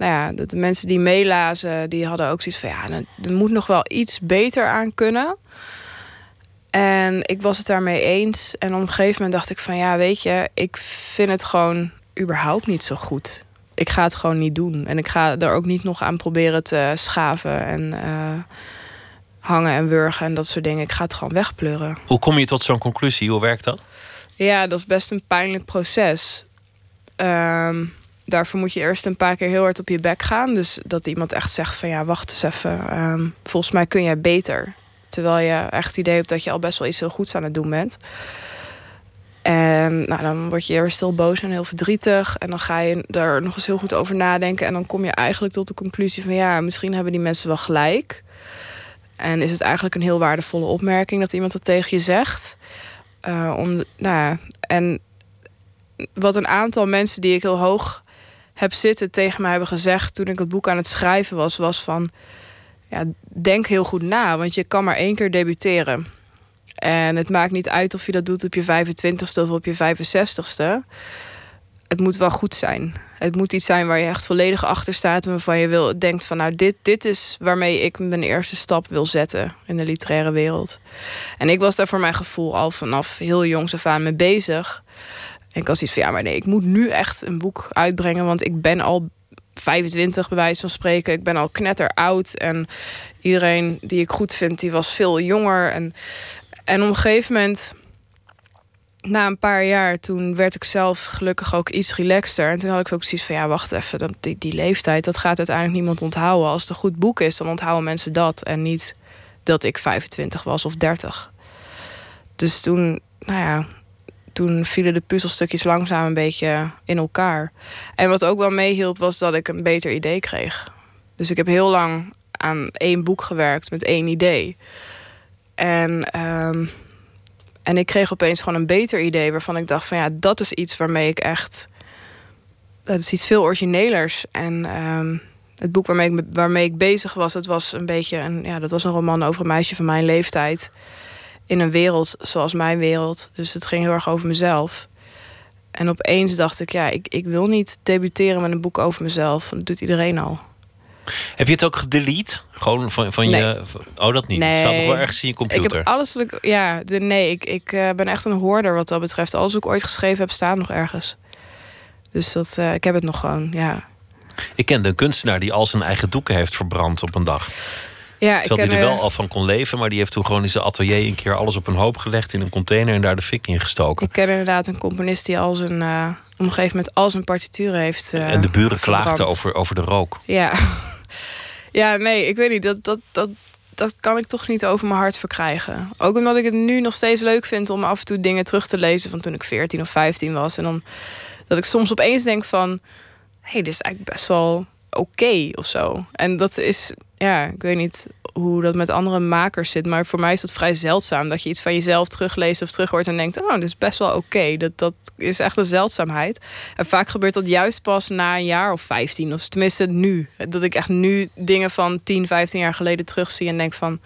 nou ja, dat de mensen die meelazen, die hadden ook zoiets van, ja, nou, er moet nog wel iets beter aan kunnen. En ik was het daarmee eens. En op een gegeven moment dacht ik van ja, weet je, ik vind het gewoon überhaupt niet zo goed. Ik ga het gewoon niet doen. En ik ga er ook niet nog aan proberen te schaven en eh, hangen en wurgen en dat soort dingen. Ik ga het gewoon wegpleuren. Hoe kom je tot zo'n conclusie? Hoe werkt dat? Ja, dat is best een pijnlijk proces. Ehm, daarvoor moet je eerst een paar keer heel hard op je bek gaan. Dus dat iemand echt zegt van ja, wacht eens even. ehm, volgens mij kun jij beter. Terwijl je echt het idee hebt dat je al best wel iets heel goeds aan het doen bent. En nou, dan word je eerst heel boos en heel verdrietig. En dan ga je er nog eens heel goed over nadenken. En dan kom je eigenlijk tot de conclusie van ja, misschien hebben die mensen wel gelijk. En is het eigenlijk een heel waardevolle opmerking dat iemand dat tegen je zegt. Eh, om, nou ja, en wat een aantal mensen die ik heel hoog heb zitten tegen mij hebben gezegd toen ik het boek aan het schrijven was, was van ja, denk heel goed na, want je kan maar één keer debuteren. En het maakt niet uit of je dat doet op je 25ste of op je 65ste. het moet wel goed zijn. Het moet iets zijn waar je echt volledig achter staat. En waarvan je wil, denkt van nou, dit, dit is waarmee ik mijn eerste stap wil zetten in de literaire wereld. En ik was daar voor mijn gevoel al vanaf heel jongs af aan mee bezig. En ik was iets van ja, maar nee, ik moet nu echt een boek uitbrengen. Want ik ben al 25 bij wijze van spreken. Ik ben al knetter oud. En iedereen die ik goed vind, die was veel jonger. En, en op een gegeven moment na een paar jaar, toen werd ik zelf gelukkig ook iets relaxter. En toen had ik ook zoiets van, ja, wacht even, die, die leeftijd, dat gaat uiteindelijk niemand onthouden. Als het een goed boek is, dan onthouden mensen dat. En niet dat ik 25 was of 30. Dus toen, nou ja, toen vielen de puzzelstukjes langzaam een beetje in elkaar. En wat ook wel meehielp, was dat ik een beter idee kreeg. Dus ik heb heel lang aan één boek gewerkt met één idee. En... Um, en ik kreeg opeens gewoon een beter idee waarvan ik dacht van ja, dat is iets waarmee ik echt. Dat is iets veel originelers. En um, het boek waarmee ik, waarmee ik bezig was, dat was een beetje een, ja, dat was een roman over een meisje van mijn leeftijd. In een wereld zoals mijn wereld. Dus het ging heel erg over mezelf. En opeens dacht ik, ja, ik, ik wil niet debuteren met een boek over mezelf. Dat doet iedereen al. Heb je het ook gedelete? Gewoon van, van je. Oh, dat niet. Nee. Het staat nog wel ergens in je computer. Ik heb alles wat ik. Ja, de, nee, ik, ik uh, ben echt een hoorder wat dat betreft. Alles wat ik ooit geschreven heb, staat nog ergens. Dus dat, uh, ik heb het nog gewoon, ja. Ik kende een kunstenaar die al zijn eigen doeken heeft verbrand op een dag. Ja, Terwijl hij er wel al van kon leven, maar die heeft toen gewoon in zijn atelier een keer alles op een hoop gelegd in een container en daar de fik in gestoken. Ik ken inderdaad een componist die al zijn, uh, op een gegeven moment al zijn partituren heeft. Uh, en de buren klaagden over, over de rook. Ja. Ja, nee, ik weet niet. Dat, dat, dat, dat kan ik toch niet over mijn hart verkrijgen. Ook omdat ik het nu nog steeds leuk vind om af en toe dingen terug te lezen van toen ik 14 of 15 was. En dan dat ik soms opeens denk van, hé, hey, dit is eigenlijk best wel oké of zo. En dat is, ja, ik weet niet hoe dat met andere makers zit. Maar voor mij is dat vrij zeldzaam. Dat je iets van jezelf terugleest of terug hoort en denkt... oh, dit is best wel oké. Dat, dat is echt een zeldzaamheid. En vaak gebeurt dat juist pas na een jaar of 15. Of tenminste nu. Dat ik echt nu dingen van 10, 15 jaar geleden terugzie en denk van...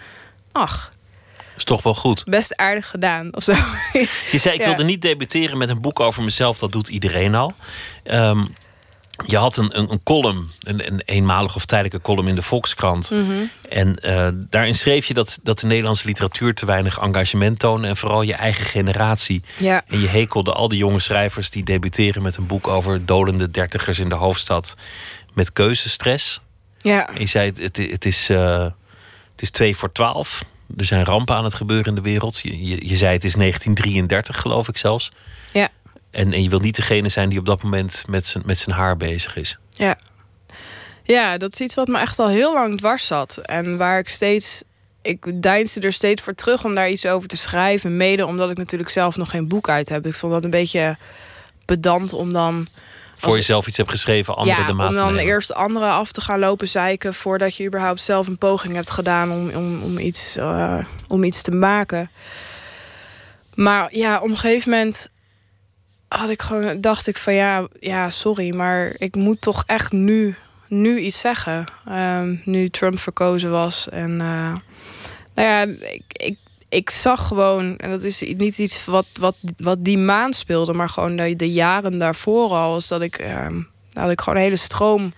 ach, is toch wel goed. Best aardig gedaan of zo. Je zei, ik wilde niet debuteren met een boek over mezelf. Dat doet iedereen al. Um, je had een, een, een column, een, een, eenmalige of tijdelijke column in de Volkskrant. Mhm. En uh, daarin schreef je dat, dat de Nederlandse literatuur te weinig engagement toonde. En vooral je eigen generatie. Ja. En je hekelde al die jonge schrijvers die debuteren met een boek over dolende dertigers in de hoofdstad. Met keuzestress. Ja. En je zei: het, het, het is, uh, het is twee voor twaalf. Er zijn rampen aan het gebeuren in de wereld. Je, je, je zei: het is 1933, geloof ik zelfs. Ja. En, en je wil niet degene zijn die op dat moment met zijn, met zijn haar bezig is. Ja. ja, dat is iets wat me echt al heel lang dwars zat. En waar ik steeds. Ik deinsde er steeds voor terug om daar iets over te schrijven. Mede omdat ik natuurlijk zelf nog geen boek uit heb. Ik vond dat een beetje pedant om dan. Voor jezelf iets hebt geschreven, anderen ja, de maat om dan eerst anderen af te gaan lopen zeiken... voordat je überhaupt zelf een poging hebt gedaan om, om, om, iets, uh, om iets te maken. Maar ja, op een gegeven moment had ik gewoon, dacht ik van ja, ja, sorry, maar ik moet toch echt nu, nu iets zeggen. Um, nu Trump verkozen was. En uh, nou ja, ik, ik, ik zag gewoon, en dat is niet iets wat, wat, wat die maand speelde, maar gewoon de, de jaren daarvoor al, is dat ik, um, dat ik gewoon een hele stroom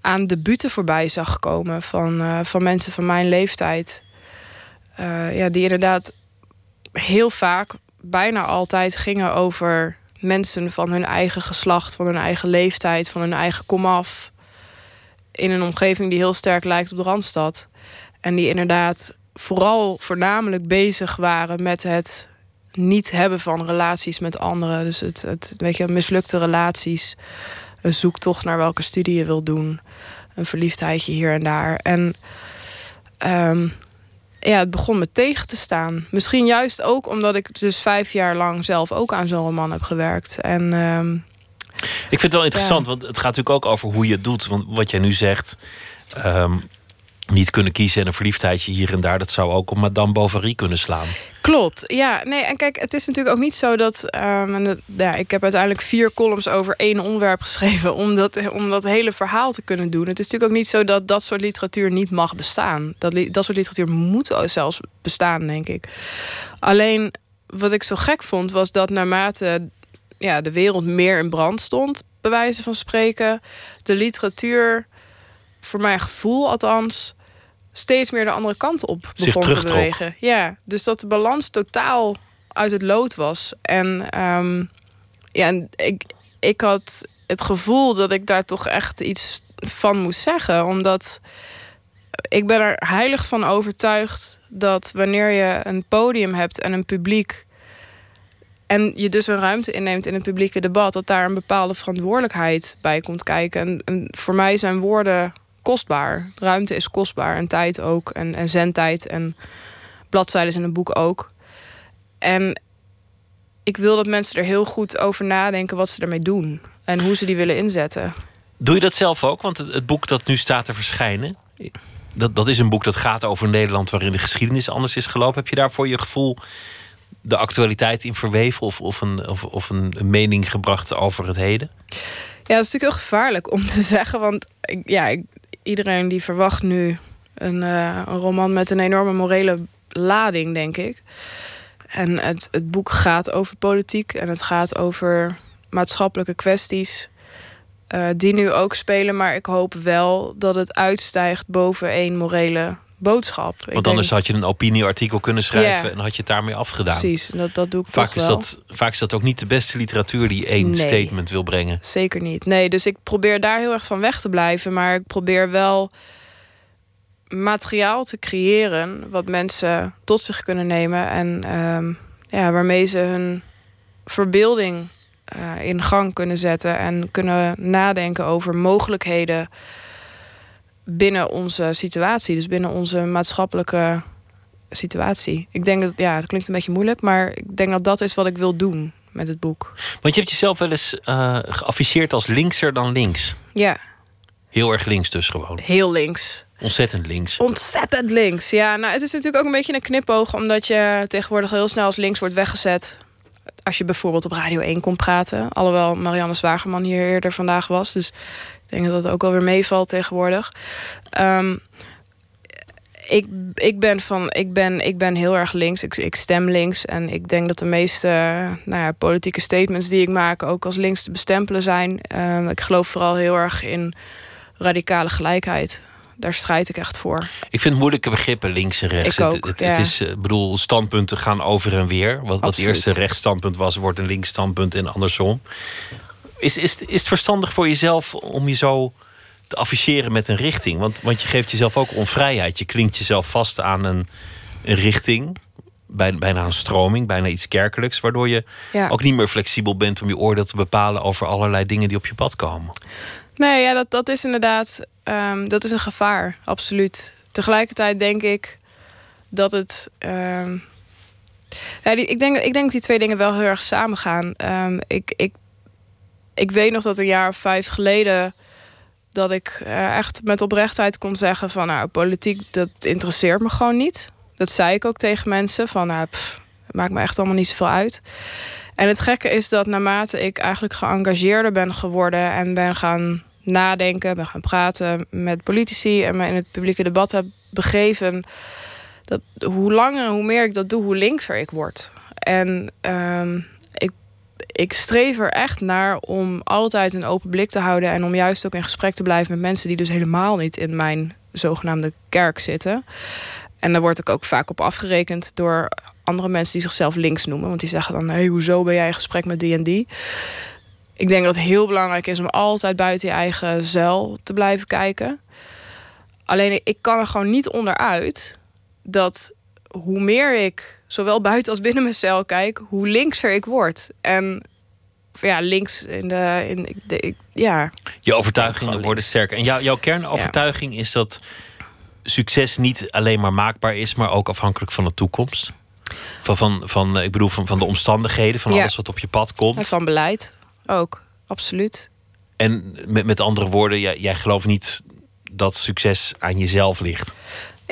aan debuten voorbij zag komen van, uh, van mensen van mijn leeftijd. Uh, ja, die inderdaad heel vaak bijna altijd gingen over mensen van hun eigen geslacht, van hun eigen leeftijd, van hun eigen komaf. In een omgeving die heel sterk lijkt op de Randstad. En die inderdaad vooral voornamelijk bezig waren met het niet hebben van relaties met anderen. Dus het, het weet je, mislukte relaties. Een zoektocht naar welke studie je wil doen. Een verliefdheidje hier en daar. En um, ja, het begon me tegen te staan. Misschien juist ook omdat ik dus vijf jaar lang zelf ook aan zo'n roman heb gewerkt. En, um, ik vind het wel interessant, ja. want het gaat natuurlijk ook over hoe je het doet. Want wat jij nu zegt, um, niet kunnen kiezen en een verliefdheidje hier en daar, dat zou ook op Madame Bovary kunnen slaan. Klopt, ja. Nee, en kijk, het is natuurlijk ook niet zo dat. Um, en ja, ik heb uiteindelijk vier columns over één onderwerp geschreven. Om dat, om dat hele verhaal te kunnen doen. Het is natuurlijk ook niet zo dat dat soort literatuur niet mag bestaan. Dat, dat soort literatuur moet zelfs bestaan, denk ik. Alleen wat ik zo gek vond, was dat naarmate ja, de wereld meer in brand stond, bij wijze van spreken. De literatuur, voor mijn gevoel althans, steeds meer de andere kant op begon te bewegen. Ja, dus dat de balans totaal uit het lood was. En ehm, ja, ik, ik had het gevoel dat ik daar toch echt iets van moest zeggen. Omdat ik ben er heilig van overtuigd dat wanneer je een podium hebt en een publiek. En je dus een ruimte inneemt in het publieke debat, dat daar een bepaalde verantwoordelijkheid bij komt kijken. En, en voor mij zijn woorden kostbaar. Ruimte is kostbaar en tijd ook. En, en zendtijd en bladzijden in een boek ook. En ik wil dat mensen er heel goed over nadenken wat ze ermee doen. En hoe ze die willen inzetten. Doe je dat zelf ook? Want het, het boek dat nu staat te verschijnen... Dat, dat is een boek dat gaat over Nederland... waarin de geschiedenis anders is gelopen. Heb je daar voor je gevoel de actualiteit in verweven... of, of, een, of, of een, een mening gebracht over het heden? Ja, dat is natuurlijk heel gevaarlijk om te zeggen. Want ik, ja, ik- iedereen die verwacht nu een, eh, een roman met een enorme morele lading, denk ik. En het, het boek gaat over politiek en het gaat over maatschappelijke kwesties. eh, die nu ook spelen, maar ik hoop wel dat het uitstijgt boven één morele boodschap. Ik Want denk- anders had je een opinieartikel kunnen schrijven... En had je het daarmee afgedaan. Precies, en dat, dat doe ik Vaak toch is, wel. dat, vaak is dat ook niet de beste literatuur... die één Nee. statement wil brengen. Zeker niet. Nee, dus ik probeer daar heel erg van weg te blijven. Maar ik probeer wel materiaal te creëren wat mensen tot zich kunnen nemen. En ehm, ja, waarmee ze hun verbeelding eh, in gang kunnen zetten. En kunnen nadenken over mogelijkheden binnen onze situatie. Dus binnen onze maatschappelijke situatie. Ik denk dat, ja, dat klinkt een beetje moeilijk. Maar ik denk dat dat is wat ik wil doen met het boek. Want je hebt jezelf wel eens eh geafficheerd als linkser dan links. Ja, Heel erg links dus gewoon. heel links. Ontzettend links. Ontzettend links. Ja, nou, het is natuurlijk ook een beetje een knipoog, omdat je tegenwoordig heel snel als links wordt weggezet. Als je bijvoorbeeld op Radio 1 komt praten. Alhoewel Marianne Zwageman hier eerder vandaag was. Dus denk dat dat ook wel weer meevalt tegenwoordig. Ehm, ik, ik, ben van, ik, ben, ik ben heel erg links. Ik, ik stem links. En ik denk dat de meeste nou ja, politieke statements die ik maak ook als links te bestempelen zijn. Ehm, ik geloof vooral heel erg in radicale gelijkheid. Daar strijd ik echt voor. Ik vind moeilijke begrippen links en rechts. Ik Het- ook, het, ja. het is, eh, ik bedoel, standpunten gaan over en weer. Wat, wat Absoluut. eerste rechtsstandpunt was, wordt een linksstandpunt en andersom. Is, is, is het verstandig voor jezelf om je zo te afficheren met een richting? Want, want je geeft jezelf ook onvrijheid. Je klinkt jezelf vast aan een, een richting. Bijna, bijna een stroming, bijna iets kerkelijks. Waardoor je Ja. ook niet meer flexibel bent om je oordeel te bepalen over allerlei dingen die op je pad komen. Nee, ja, dat, dat is inderdaad ehm, dat is een gevaar, absoluut. Tegelijkertijd denk ik dat het. ehm, ja, die, ik, denk, ik denk dat die twee dingen wel heel erg samen gaan. Ehm, ik, ik, ik weet nog dat een jaar of vijf geleden dat ik eh, echt met oprechtheid kon zeggen van nou, politiek, dat interesseert me gewoon niet. Dat zei ik ook tegen mensen van nou, pff, het maakt me echt allemaal niet zoveel uit. En het gekke is dat naarmate ik eigenlijk geëngageerder ben geworden en ben gaan nadenken, ben gaan praten met politici en me in het publieke debat heb begeven, dat hoe langer en hoe meer ik dat doe, hoe linkser ik word. En ehm, ik, ik streef er echt naar om altijd een open blik te houden en om juist ook in gesprek te blijven met mensen die dus helemaal niet in mijn zogenaamde kerk zitten. En daar word ik ook vaak op afgerekend door andere mensen die zichzelf links noemen. Want die zeggen dan, hé, hey, hoezo ben jij in gesprek met die en die? Ik denk dat het heel belangrijk is om altijd buiten je eigen zuil te blijven kijken. Alleen ik kan er gewoon niet onderuit dat hoe meer ik zowel buiten als binnen mijn cel kijk, hoe linkser ik word. En ja, links in de. In, de ik, ja, Je overtuigingen worden sterker. En jou- jouw kernovertuiging is dat succes niet alleen maar maakbaar is, maar ook afhankelijk van de toekomst. Van, van, van, eh, ik bedoel, van, van de omstandigheden, van Ja. alles wat op je pad komt. en van beleid ook, absoluut. En met, met andere woorden, jij, jij gelooft niet dat succes aan jezelf ligt.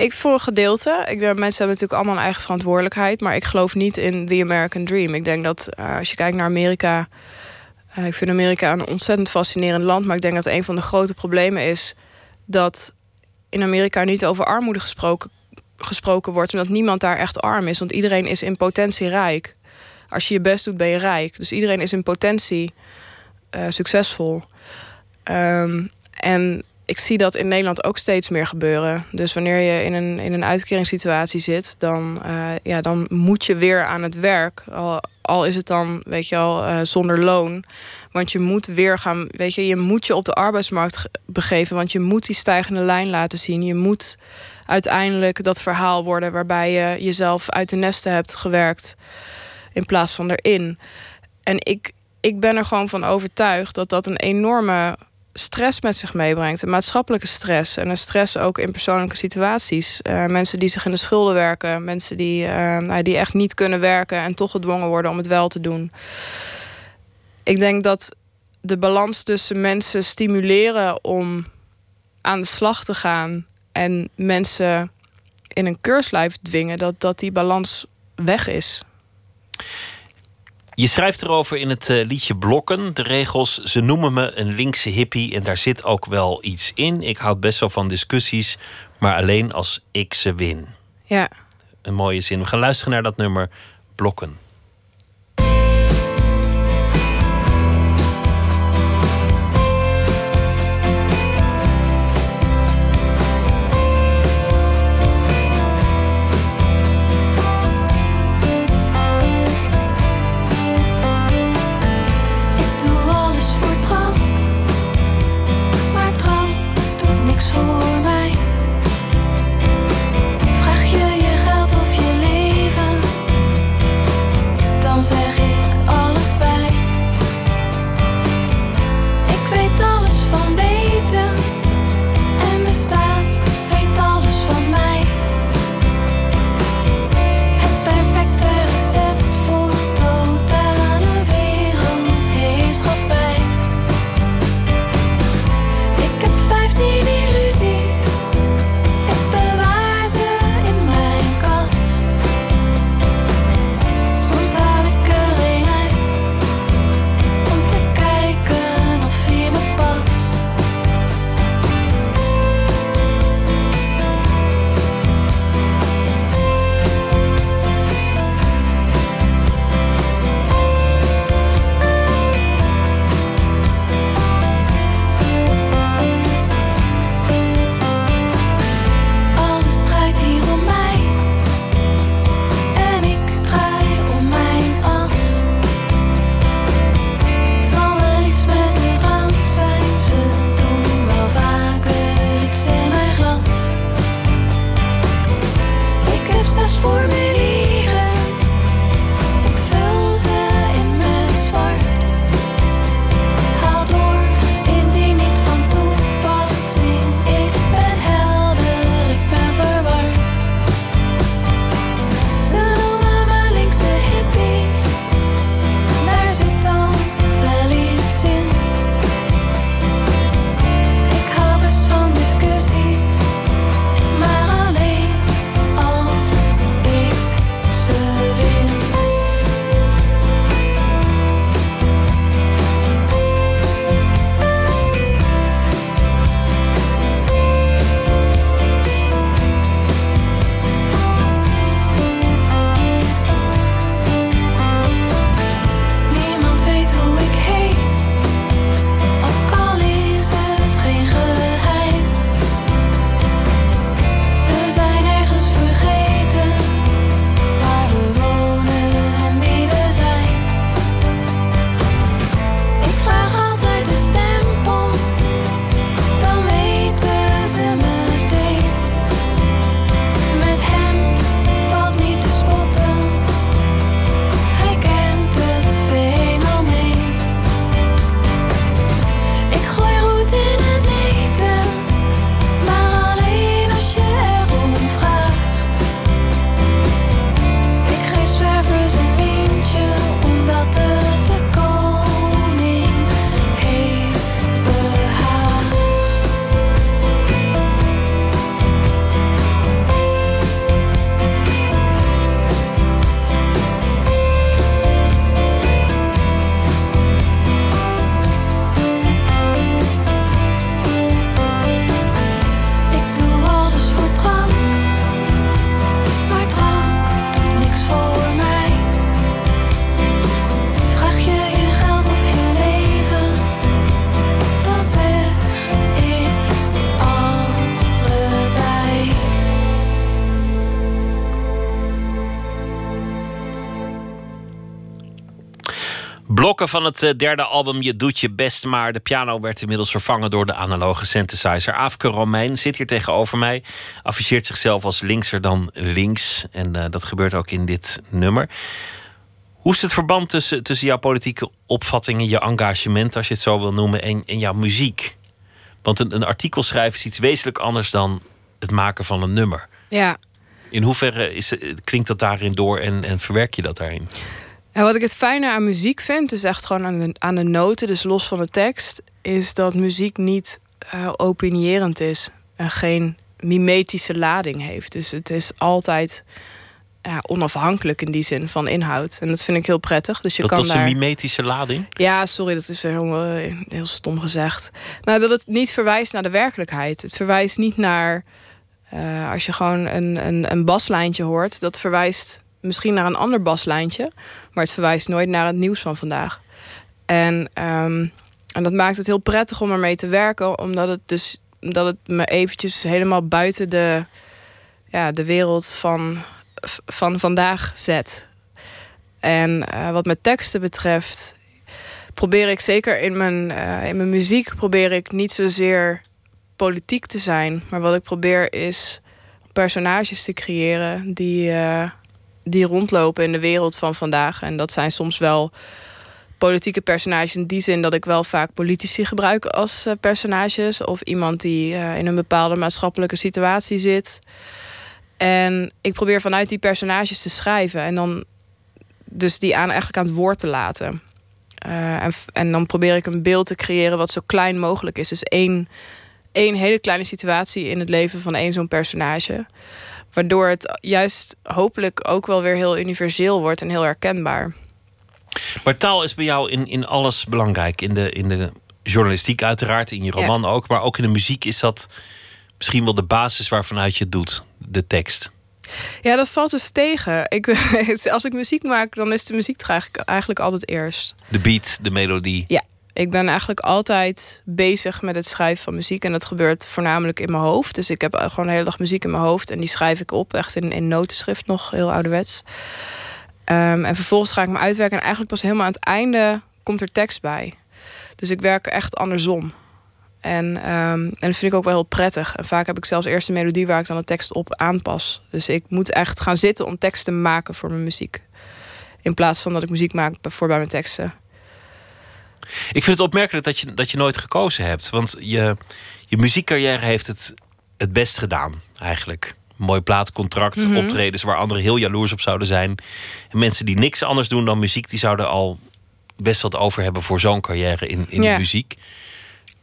Ik voor een gedeelte. Ik mensen hebben natuurlijk allemaal een eigen verantwoordelijkheid. Maar ik geloof niet in the American Dream. Ik denk dat eh, als je kijkt naar Amerika. eh, ik vind Amerika een ontzettend fascinerend land. Maar ik denk dat een van de grote problemen is dat in Amerika niet over armoede gesproken, gesproken wordt. Omdat niemand daar echt arm is. Want iedereen is in potentie rijk. Als je je best doet, ben je rijk. Dus iedereen is in potentie uh, succesvol. Um, en ik zie dat in Nederland ook steeds meer gebeuren. Dus wanneer je in een, in een uitkeringssituatie zit, dan, uh, ja, dan moet je weer aan het werk. Al, al is het dan, weet je al, uh, zonder loon. Want je moet weer gaan, weet je, je moet je op de arbeidsmarkt begeven. Want je moet die stijgende lijn laten zien. Je moet uiteindelijk dat verhaal worden waarbij je jezelf uit de nesten hebt gewerkt in plaats van erin. En ik, ik ben er gewoon van overtuigd dat dat een enorme stress met zich meebrengt. Een maatschappelijke stress. En een stress ook in persoonlijke situaties. Uh, mensen die zich in de schulden werken. Mensen die, uh, die echt niet kunnen werken en toch gedwongen worden om het wel te doen. Ik denk dat de balans tussen mensen stimuleren om aan de slag te gaan en mensen in een keurslijf dwingen, dat, dat die balans weg is. Je schrijft erover in het uh, liedje Blokken. De regels, ze noemen me een linkse hippie en daar zit ook wel iets in. Ik houd best wel van discussies, maar alleen als ik ze win. Ja. Een mooie zin. We gaan luisteren naar dat nummer Blokken. Van het eh, derde album Je doet je best, maar de piano werd inmiddels vervangen door de analoge synthesizer. Afke Romein zit hier tegenover mij, afficheert zichzelf als linkser dan links. En uh, dat gebeurt ook in dit nummer. Hoe is het verband tussen, tussen jouw politieke opvattingen, je engagement, als je het zo wil noemen, en, en jouw muziek? Want een, een artikel schrijven is iets wezenlijk anders dan het maken van een nummer. Ja. In hoeverre is, klinkt dat daarin door en, en verwerk je dat daarin? En wat ik het fijne aan muziek vind, dus echt gewoon aan de, aan de noten, dus los van de tekst, is dat muziek niet uh, opinierend is en geen mimetische lading heeft. Dus het is altijd ja, onafhankelijk in die zin van inhoud. En dat vind ik heel prettig. Dus je dat kan is daar... een mimetische lading? Ja, sorry, dat is heel, heel stom gezegd. Nou, dat het niet verwijst naar de werkelijkheid. Het verwijst niet naar... Uh, als je gewoon een, een, een baslijntje hoort, dat verwijst misschien naar een ander baslijntje, maar het verwijst nooit naar het nieuws van vandaag. En, um, en dat maakt het heel prettig om ermee te werken, omdat het dus dat het me eventjes helemaal buiten de, ja, de wereld van, van vandaag zet. En uh, wat mijn teksten betreft, probeer ik zeker in mijn, uh, in mijn muziek probeer ik niet zozeer politiek te zijn, maar wat ik probeer is personages te creëren die. Uh, die rondlopen in de wereld van vandaag. En dat zijn soms wel politieke personages in die zin dat ik wel vaak politici gebruik als uh, personages. Of iemand die uh, in een bepaalde maatschappelijke situatie zit. En ik probeer vanuit die personages te schrijven. En dan dus die aan, eigenlijk aan het woord te laten. Uh, en, en dan probeer ik een beeld te creëren wat zo klein mogelijk is. Dus één, één hele kleine situatie in het leven van één zo'n personage. Waardoor het juist hopelijk ook wel weer heel universeel wordt en heel herkenbaar. Maar taal is bij jou in, in alles belangrijk. In de, in de journalistiek uiteraard, in je roman ja. ook. Maar ook in de muziek is dat misschien wel de basis waarvanuit je het doet. De tekst. Ja, dat valt dus tegen. Ik, als ik muziek maak, dan is de muziek eigenlijk altijd eerst. De beat, de melodie. Ja, ik ben eigenlijk altijd bezig met het schrijven van muziek. En dat gebeurt voornamelijk in mijn hoofd. Dus ik heb gewoon de hele dag muziek in mijn hoofd. En die schrijf ik op, echt in, in notenschrift nog, heel ouderwets. Um, en vervolgens ga ik me uitwerken. En eigenlijk pas helemaal aan het einde komt er tekst bij. Dus ik werk echt andersom. En, um, en dat vind ik ook wel heel prettig. En vaak heb ik zelfs eerst een melodie waar ik dan de tekst op aanpas. Dus ik moet echt gaan zitten om tekst te maken voor mijn muziek. In plaats van dat ik muziek maak voor bij mijn teksten. Ik vind het opmerkelijk dat je, dat je nooit gekozen hebt. Want je, je muziekcarrière heeft het het best gedaan, eigenlijk. Mooi plaatcontract, mm -hmm. optredens waar anderen heel jaloers op zouden zijn. En mensen die niks anders doen dan muziek, die zouden al best wat over hebben voor zo'n carrière in, in ja. de muziek.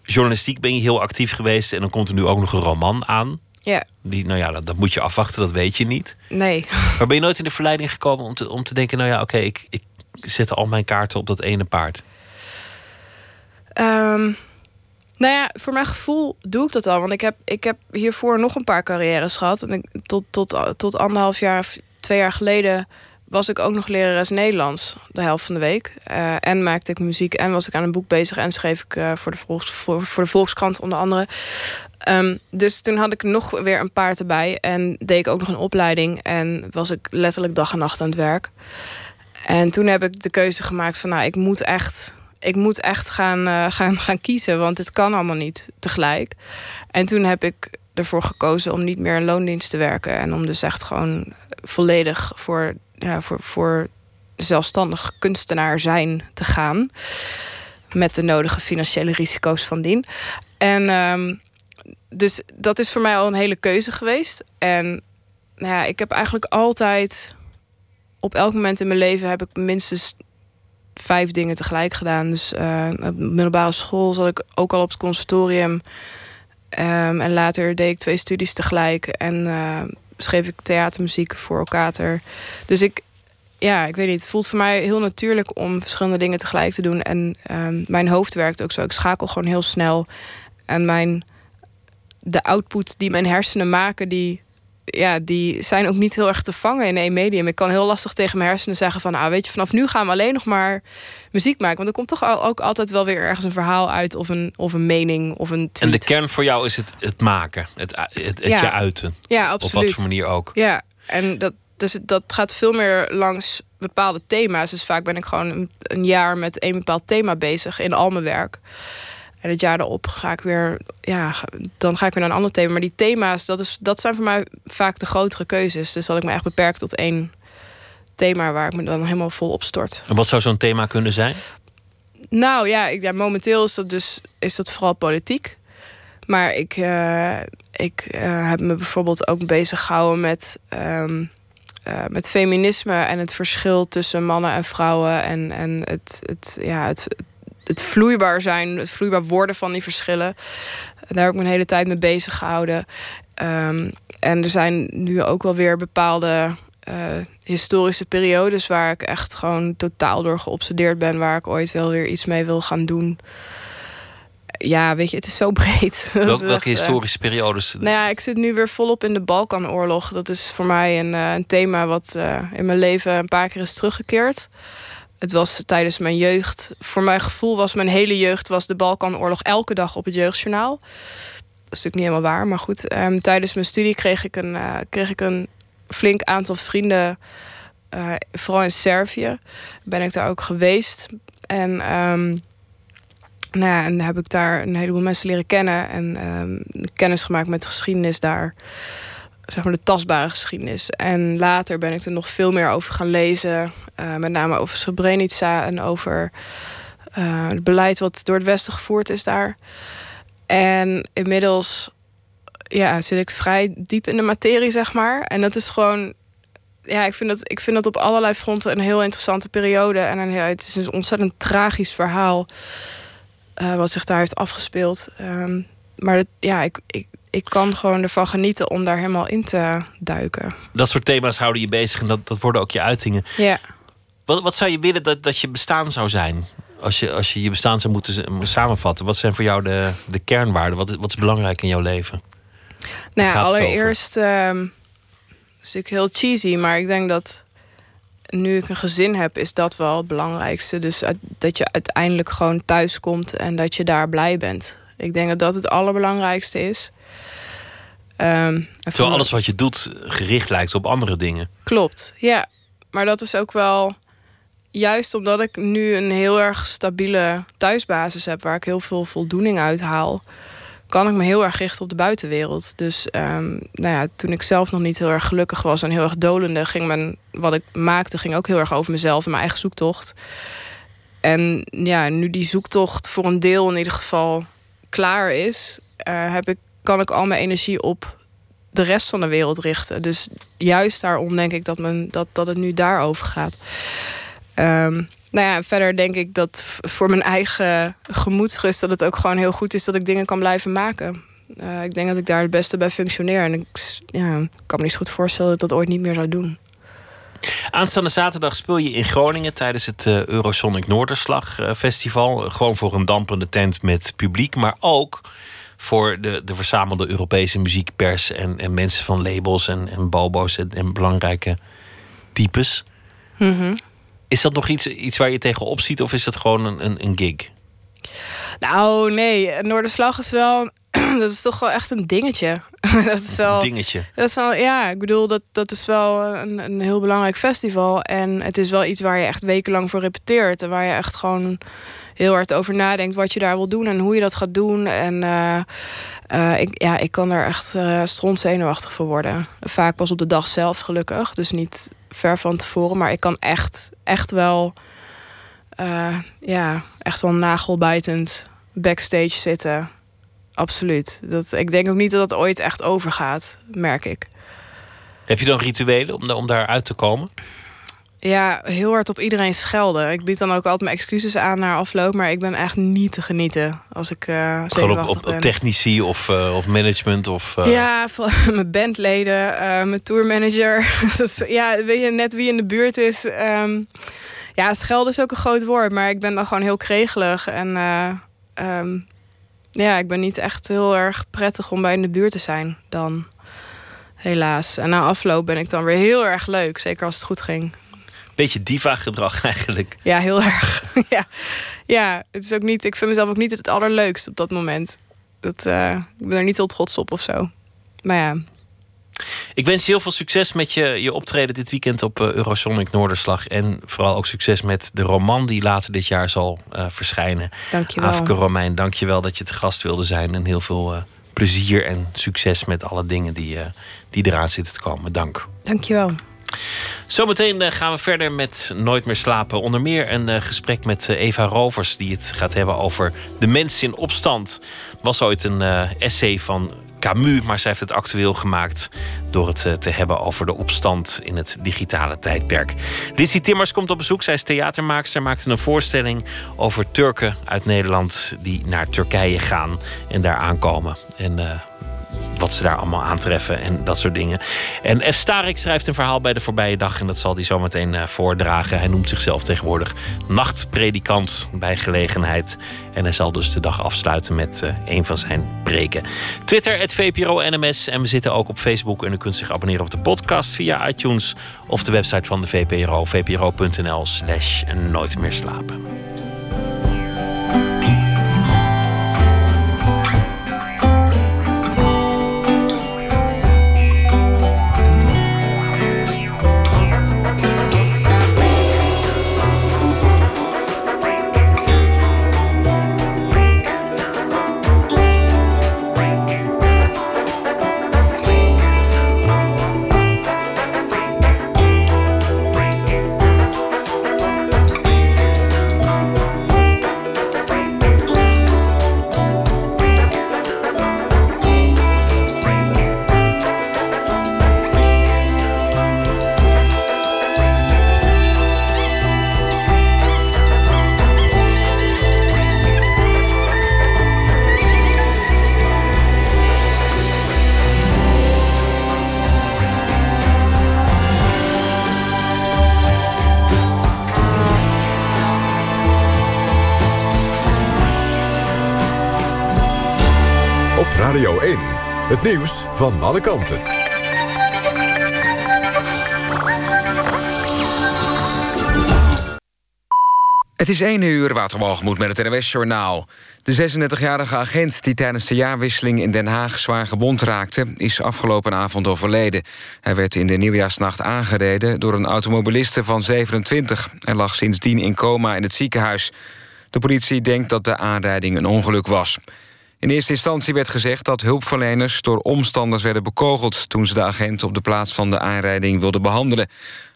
Journalistiek ben je heel actief geweest en dan komt er nu ook nog een roman aan. Ja. Die, nou ja, dat, dat, moet je afwachten, dat weet je niet. Nee. Maar ben je nooit in de verleiding gekomen om te, om te denken: nou ja, oké, okay, ik, ik zet al mijn kaarten op dat ene paard? Um, nou ja, voor mijn gevoel doe ik dat al. Want ik heb, ik heb hiervoor nog een paar carrières gehad. En tot, tot, tot anderhalf jaar of twee jaar geleden was ik ook nog lerares Nederlands. De helft van de week. Uh, en maakte ik muziek en was ik aan een boek bezig. En schreef ik uh, voor, de voor, voor de Volkskrant onder andere. Um, dus toen had ik nog weer een paar erbij. En deed ik ook nog een opleiding. En was ik letterlijk dag en nacht aan het werk. En toen heb ik de keuze gemaakt van... nou, ik moet echt ik moet echt gaan, uh, gaan, gaan kiezen, want het kan allemaal niet tegelijk. En toen heb ik ervoor gekozen om niet meer in loondienst te werken. En om dus echt gewoon volledig voor, ja, voor, voor zelfstandig kunstenaar zijn te gaan. Met de nodige financiële risico's van dien. En um, dus dat is voor mij al een hele keuze geweest. En nou ja, ik heb eigenlijk altijd op elk moment in mijn leven heb ik minstens vijf dingen tegelijk gedaan. Dus op middelbare school zat ik ook al op het conservatorium. Um, en later deed ik twee studies tegelijk. En uh, schreef ik theatermuziek voor Okater. Dus ik, ja, ik weet niet. Het voelt voor mij heel natuurlijk om verschillende dingen tegelijk te doen. En um, mijn hoofd werkt ook zo. Ik schakel gewoon heel snel. En mijn, de output die mijn hersenen maken, die ja, die zijn ook niet heel erg te vangen in één medium. Ik kan heel lastig tegen mijn hersenen zeggen van... ah, weet je, vanaf nu gaan we alleen nog maar muziek maken. Want er komt toch ook altijd wel weer ergens een verhaal uit... of een, of een mening of een tweet. En de kern voor jou is het, het maken, het, het, het ja. je uiten. Ja, absoluut. Op wat voor manier ook. Ja, en dat, dus dat gaat veel meer langs bepaalde thema's. Dus vaak ben ik gewoon een, een jaar met een bepaald thema bezig in al mijn werk. En het jaar erop ga ik weer, ja, dan ga ik weer naar een ander thema. Maar die thema's, dat, is, dat zijn voor mij vaak de grotere keuzes. Dus dat ik me echt beperk tot één thema waar ik me dan helemaal vol op stort. En wat zou zo'n thema kunnen zijn? Nou ja, ik, ja, momenteel is dat dus is dat vooral politiek. Maar ik, uh, ik uh, heb me bijvoorbeeld ook bezig gehouden met, um, uh, met feminisme en het verschil tussen mannen en vrouwen. En, en het, het, ja, het, het vloeibaar zijn, het vloeibaar worden van die verschillen. Daar heb ik een hele tijd mee bezig gehouden. Um, en er zijn nu ook wel weer bepaalde uh, historische periodes waar ik echt gewoon totaal door geobsedeerd ben, waar ik ooit wel weer iets mee wil gaan doen. Ja, weet je, het is zo breed. Welk, welke echt, historische periodes? Nou ja, ik zit nu weer volop in de Balkanoorlog. Dat is voor mij een, uh, een thema wat in mijn leven een paar keer is teruggekeerd. Het was tijdens mijn jeugd, voor mijn gevoel was mijn hele jeugd was de Balkanoorlog elke dag op het jeugdjournaal. Dat is natuurlijk niet helemaal waar, maar goed. Um, tijdens mijn studie kreeg ik een, uh, kreeg ik een flink aantal vrienden, uh, vooral in Servië. Ben ik daar ook geweest. En, um, nou ja, en heb ik daar een heleboel mensen leren kennen en um, kennis gemaakt met geschiedenis daar. Zeg maar de tastbare geschiedenis. En later ben ik er nog veel meer over gaan lezen. Uh, met name over Srebrenica en over uh, het beleid wat door het Westen gevoerd is daar. En inmiddels ja, zit ik vrij diep in de materie, zeg maar. En dat is gewoon. Ja, ik vind dat, ik vind dat op allerlei fronten een heel interessante periode. En het is een ontzettend tragisch verhaal. Uh, wat zich daar heeft afgespeeld. Um, maar ja, ik, ik, ik kan gewoon ervan genieten om daar helemaal in te duiken. Dat soort thema's houden je bezig en dat, dat worden ook je uitingen. Ja. Wat, wat zou je willen dat, dat je bestaan zou zijn? Als je, als je je bestaan zou moeten samenvatten, wat zijn voor jou de, de kernwaarden? Wat, wat is belangrijk in jouw leven? Nou ja, allereerst um, is natuurlijk heel cheesy, maar ik denk dat nu ik een gezin heb, is dat wel het belangrijkste. Dus dat je uiteindelijk gewoon thuis komt en dat je daar blij bent. Ik denk dat dat het allerbelangrijkste is. Um, Terwijl alles wat je doet gericht lijkt op andere dingen. Klopt, ja. Maar dat is ook wel juist omdat ik nu een heel erg stabiele thuisbasis heb... waar ik heel veel voldoening uit haal... kan ik me heel erg richten op de buitenwereld. Dus um, nou ja, toen ik zelf nog niet heel erg gelukkig was... en heel erg dolende, ging mijn, wat ik maakte ging ook heel erg over mezelf... en mijn eigen zoektocht. En ja, nu die zoektocht voor een deel in ieder geval klaar is... Uh, heb ik, kan ik al mijn energie op de rest van de wereld richten. Dus juist daarom denk ik dat, men, dat, dat het nu daarover gaat. Um, nou ja, verder denk ik dat voor mijn eigen gemoedsrust... dat het ook gewoon heel goed is dat ik dingen kan blijven maken. Uh, ik denk dat ik daar het beste bij functioneer. En ik ja, kan me niet goed voorstellen dat ik dat ooit niet meer zou doen. Aanstaande zaterdag speel je in Groningen tijdens het uh, Eurosonic Noorderslag uh, Festival. Gewoon voor een dampende tent met publiek, maar ook voor de, de verzamelde Europese muziekpers en, en mensen van labels en, en bobo's en, en belangrijke types. Mm -hmm. Is dat nog iets, iets waar je tegenop ziet of is dat gewoon een, een, een gig? Nou, nee. Noorderslag is wel. dat is toch wel echt een dingetje. dat is wel. Een dingetje. Dat is wel, ja, ik bedoel, dat, dat is wel een, een heel belangrijk festival. En het is wel iets waar je echt wekenlang voor repeteert. En waar je echt gewoon heel hard over nadenkt wat je daar wil doen en hoe je dat gaat doen. En uh, uh, ik, ja, ik kan er echt uh, zenuwachtig voor worden. Vaak pas op de dag zelf, gelukkig. Dus niet ver van tevoren. Maar ik kan echt, echt wel, ja, echt wel nagelbijtend backstage zitten. Absoluut. Dat, ik denk ook niet dat dat ooit echt overgaat, merk ik. Heb je dan rituelen om, om daar uit te komen? Ja, heel hard op iedereen schelden. Ik bied dan ook altijd mijn excuses aan naar afloop, maar ik ben echt niet te genieten als ik uh, Gewoon op, op, op technici of, uh, of management of. Uh... Ja, mijn bandleden, mijn tourmanager. dus, ja, weet je net wie in de buurt is. Um, ja, schelden is ook een groot woord, maar ik ben dan gewoon heel kregelig en um, ja, ik ben niet echt heel erg prettig om bij in de buurt te zijn dan. Helaas. En na afloop ben ik dan weer heel erg leuk, zeker als het goed ging beetje diva-gedrag eigenlijk. Ja, heel erg. ja. ja, het is ook niet. Ik vind mezelf ook niet het allerleukst op dat moment. Dat, uh, ik ben er niet heel trots op of zo. Maar ja. Ik wens je heel veel succes met je, je optreden dit weekend op uh, Eurosonic Noorderslag. En vooral ook succes met de roman die later dit jaar zal uh, verschijnen. Dankjewel. Afke Romein, dankjewel dat je te gast wilde zijn. En heel veel uh, plezier en succes met alle dingen die, die eraan zitten te komen. Dank. Dankjewel. Zometeen gaan we verder met Nooit meer slapen. Onder meer een gesprek met Eva Rovers, die het gaat hebben over de mens in opstand. Was ooit een essay van Camus, maar zij heeft het actueel gemaakt door het eh, te hebben over de opstand in het digitale tijdperk. Lizzie Timmers komt op bezoek. Zij is theatermaakster, maakte een voorstelling over Turken uit Nederland die naar Turkije gaan en daar aankomen. En wat ze daar allemaal aantreffen en dat soort dingen. En F. Starik schrijft een verhaal bij de voorbije dag en dat zal hij zometeen uh, voordragen. Hij noemt zichzelf tegenwoordig nachtpredikant bij gelegenheid. En hij zal dus de dag afsluiten met uh, een van zijn preken. Twitter, het VPRO NMS. En we zitten ook op Facebook. En u kunt zich abonneren op de podcast via iTunes of de website van de VPRO. vpro.nl slash nooit meer slapen. Nieuws van alle kanten. Het is 1 uur, Waterwalgemoed met het NWS-journaal. De 36-jarige agent die tijdens de jaarwisseling in Den Haag zwaar gewond raakte... is afgelopen avond overleden. Hij werd in de nieuwjaarsnacht aangereden door een automobiliste van 27... en lag sindsdien in coma in het ziekenhuis. De politie denkt dat de aanrijding een ongeluk was. In eerste instantie werd gezegd dat hulpverleners door omstanders werden bekogeld... toen ze de agent op de plaats van de aanrijding wilden behandelen.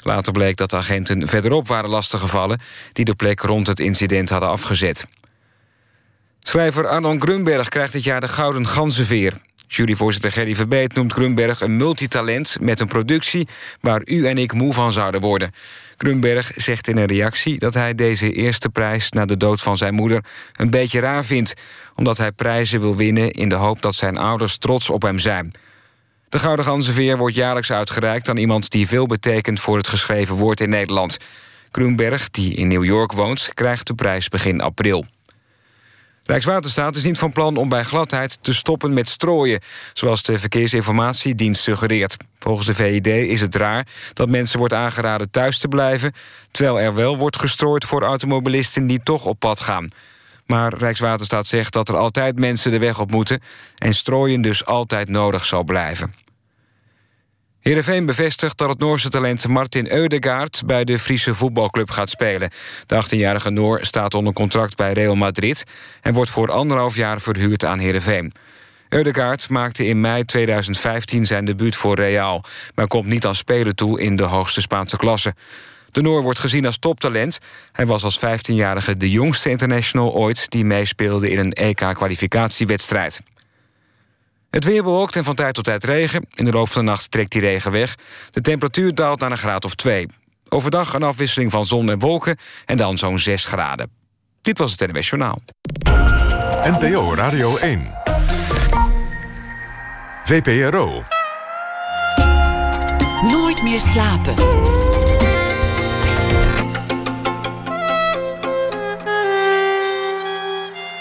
Later bleek dat de agenten verderop waren lastiggevallen... die de plek rond het incident hadden afgezet. Schrijver Arnon Grunberg krijgt dit jaar de Gouden Ganzenveer. Juryvoorzitter Gerry Verbeet noemt Grunberg een multitalent... met een productie waar u en ik moe van zouden worden. Grunberg zegt in een reactie dat hij deze eerste prijs... na de dood van zijn moeder een beetje raar vindt omdat hij prijzen wil winnen in de hoop dat zijn ouders trots op hem zijn. De Gouden Ganzenveer wordt jaarlijks uitgereikt aan iemand die veel betekent voor het geschreven woord in Nederland. Kroenberg, die in New York woont, krijgt de prijs begin april. Rijkswaterstaat is niet van plan om bij gladheid te stoppen met strooien... zoals de Verkeersinformatiedienst suggereert. Volgens de VID is het raar dat mensen wordt aangeraden thuis te blijven... terwijl er wel wordt gestrooid voor automobilisten die toch op pad gaan. Maar Rijkswaterstaat zegt dat er altijd mensen de weg op moeten... en strooien dus altijd nodig zal blijven. Heerenveen bevestigt dat het Noorse talent Martin Eudegaard... bij de Friese voetbalclub gaat spelen. De 18-jarige Noor staat onder contract bij Real Madrid... en wordt voor anderhalf jaar verhuurd aan Heerenveen. Eudegaard maakte in mei 2015 zijn debuut voor Real... maar komt niet aan spelen toe in de hoogste Spaanse klasse. De Noor wordt gezien als toptalent. Hij was als 15-jarige de jongste international ooit... die meespeelde in een EK-kwalificatiewedstrijd. Het weer bewolkt en van tijd tot tijd regen. In de loop van de nacht trekt die regen weg. De temperatuur daalt naar een graad of 2. Overdag een afwisseling van zon en wolken en dan zo'n 6 graden. Dit was het NWS Journaal. NPO Radio 1. VPRO. Nooit meer slapen.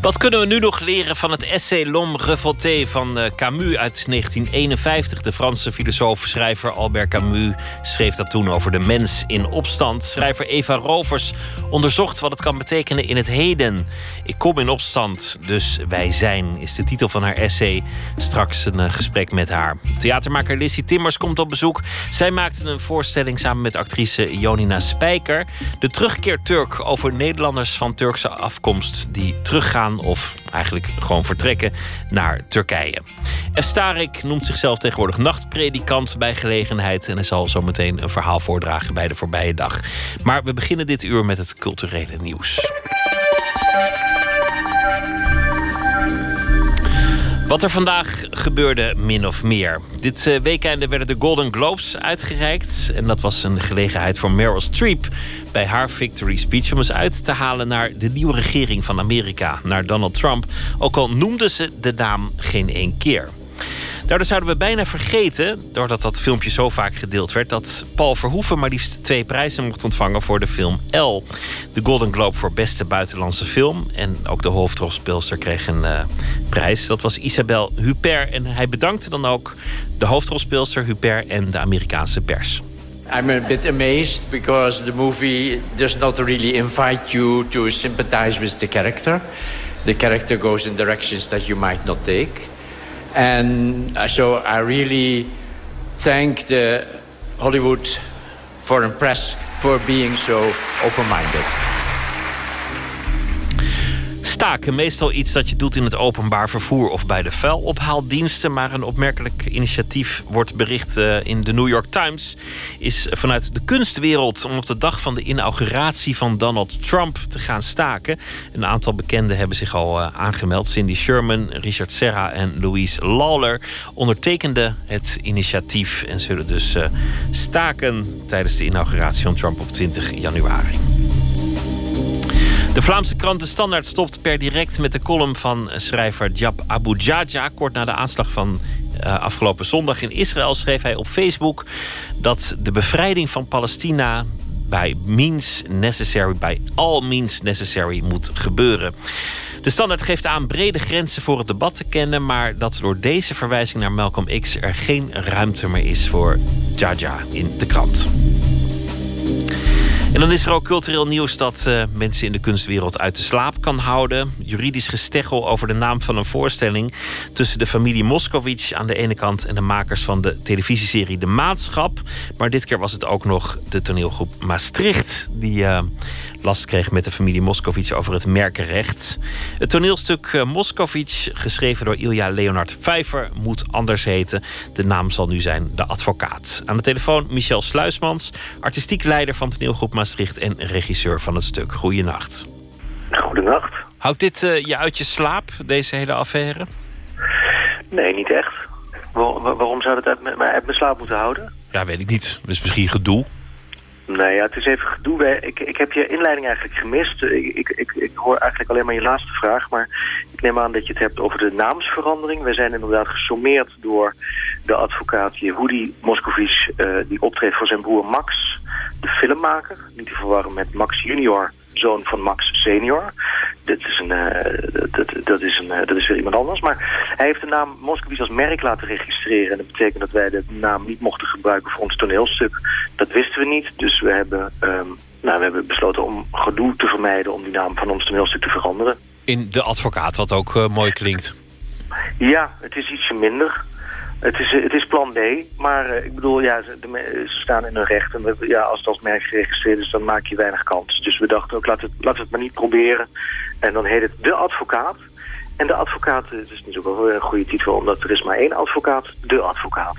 Wat kunnen we nu nog leren van het essay L'Homme revolté van eh, Camus uit 1951? De Franse filosoof-schrijver Albert Camus schreef dat toen over de mens in opstand. Schrijver Eva Rovers onderzocht wat het kan betekenen in het heden. Ik kom in opstand, dus wij zijn, is de titel van haar essay. Straks een eh, gesprek met haar. Theatermaker Lissy Timmers komt op bezoek. Zij maakte een voorstelling samen met actrice Jonina Spijker. De terugkeer Turk over Nederlanders van Turkse afkomst die teruggaan of eigenlijk gewoon vertrekken naar Turkije. Estarik noemt zichzelf tegenwoordig nachtpredikant bij gelegenheid en hij zal zo meteen een verhaal voordragen bij de voorbije dag. Maar we beginnen dit uur met het culturele nieuws. Wat er vandaag gebeurde, min of meer. Dit uh, weekende werden de Golden Globes uitgereikt. En dat was een gelegenheid voor Meryl Streep bij haar victory speech om eens uit te halen naar de nieuwe regering van Amerika, naar Donald Trump. Ook al noemden ze de naam geen één keer. Daardoor zouden we bijna vergeten, doordat dat filmpje zo vaak gedeeld werd, dat Paul Verhoeven maar liefst twee prijzen mocht ontvangen voor de film L. De Golden Globe voor beste buitenlandse film. En ook de hoofdrolspeelster kreeg een uh, prijs. Dat was Isabelle Huppert. En hij bedankte dan ook de hoofdrolspeelster Huppert en de Amerikaanse pers. I'm a bit amazed because the movie does not really invite you to sympathize with the character. The character goes in directions that you might not take. And uh, so I really thank the Hollywood foreign press for being so open-minded. Staken, meestal iets dat je doet in het openbaar vervoer of bij de vuilophaaldiensten. Maar een opmerkelijk initiatief wordt bericht uh, in de New York Times. Is vanuit de kunstwereld om op de dag van de inauguratie van Donald Trump te gaan staken. Een aantal bekenden hebben zich al uh, aangemeld. Cindy Sherman, Richard Serra en Louise Lawler ondertekenden het initiatief. En zullen dus uh, staken tijdens de inauguratie van Trump op 20 januari. De Vlaamse krant De Standaard stopt per direct met de column van schrijver Jab Abu Jaja. Kort na de aanslag van uh, afgelopen zondag in Israël schreef hij op Facebook dat de bevrijding van Palestina bij means necessary, bij all means necessary moet gebeuren. De standaard geeft aan brede grenzen voor het debat te kennen, maar dat door deze verwijzing naar Malcolm X er geen ruimte meer is voor Jaja in de krant. En dan is er ook cultureel nieuws dat uh, mensen in de kunstwereld uit de slaap kan houden. Juridisch gesteggel over de naam van een voorstelling tussen de familie Moskowitz aan de ene kant en de makers van de televisieserie De Maatschap. Maar dit keer was het ook nog de toneelgroep Maastricht die uh, last kreeg met de familie Moskovits over het merkenrecht. Het toneelstuk uh, Moskovits, geschreven door Ilja Leonard Vijver, moet anders heten. De naam zal nu zijn De Advocaat. Aan de telefoon Michel Sluismans, artistiek leider van toneelgroep Maastricht en regisseur van het stuk. Goeienacht. Goedenacht. Houdt dit uh, je uit je slaap, deze hele affaire? Nee, niet echt. Waar, waarom zou dat uit, mij uit mijn slaap moeten houden? Ja, weet ik niet. Dus misschien gedoe? Nee, ja, het is even gedoe. Ik, ik heb je inleiding eigenlijk gemist. Ik, ik, ik, ik, hoor eigenlijk alleen maar je laatste vraag. Maar ik neem aan dat je het hebt over de naamsverandering. We zijn inderdaad gesommeerd door de advocaat Yehudi Moscovici... Uh, die optreedt voor zijn broer Max, de filmmaker. Niet te verwarren met Max junior, zoon van Max senior. Dit is een, uh, dat, dat, is een, uh, dat is weer iemand anders. Maar hij heeft de naam Moscovici als merk laten registreren. En dat betekent dat wij de naam niet mochten gebruiken voor ons toneelstuk. Dat wisten we niet. Dus we hebben, um, nou, we hebben besloten om gedoe te vermijden... om die naam van ons toneelstuk te veranderen. In de advocaat, wat ook uh, mooi klinkt. Ja, het is ietsje minder. Het is, het is plan B, maar uh, ik bedoel, ja, ze, staan in hun recht. En ja, als het als merk geregistreerd is, dan maak je weinig kans. Dus we dachten ook, laten we, we het maar niet proberen. En dan heet het de advocaat. En de advocaat, het is ook wel een goede titel, omdat er is maar één advocaat, de advocaat.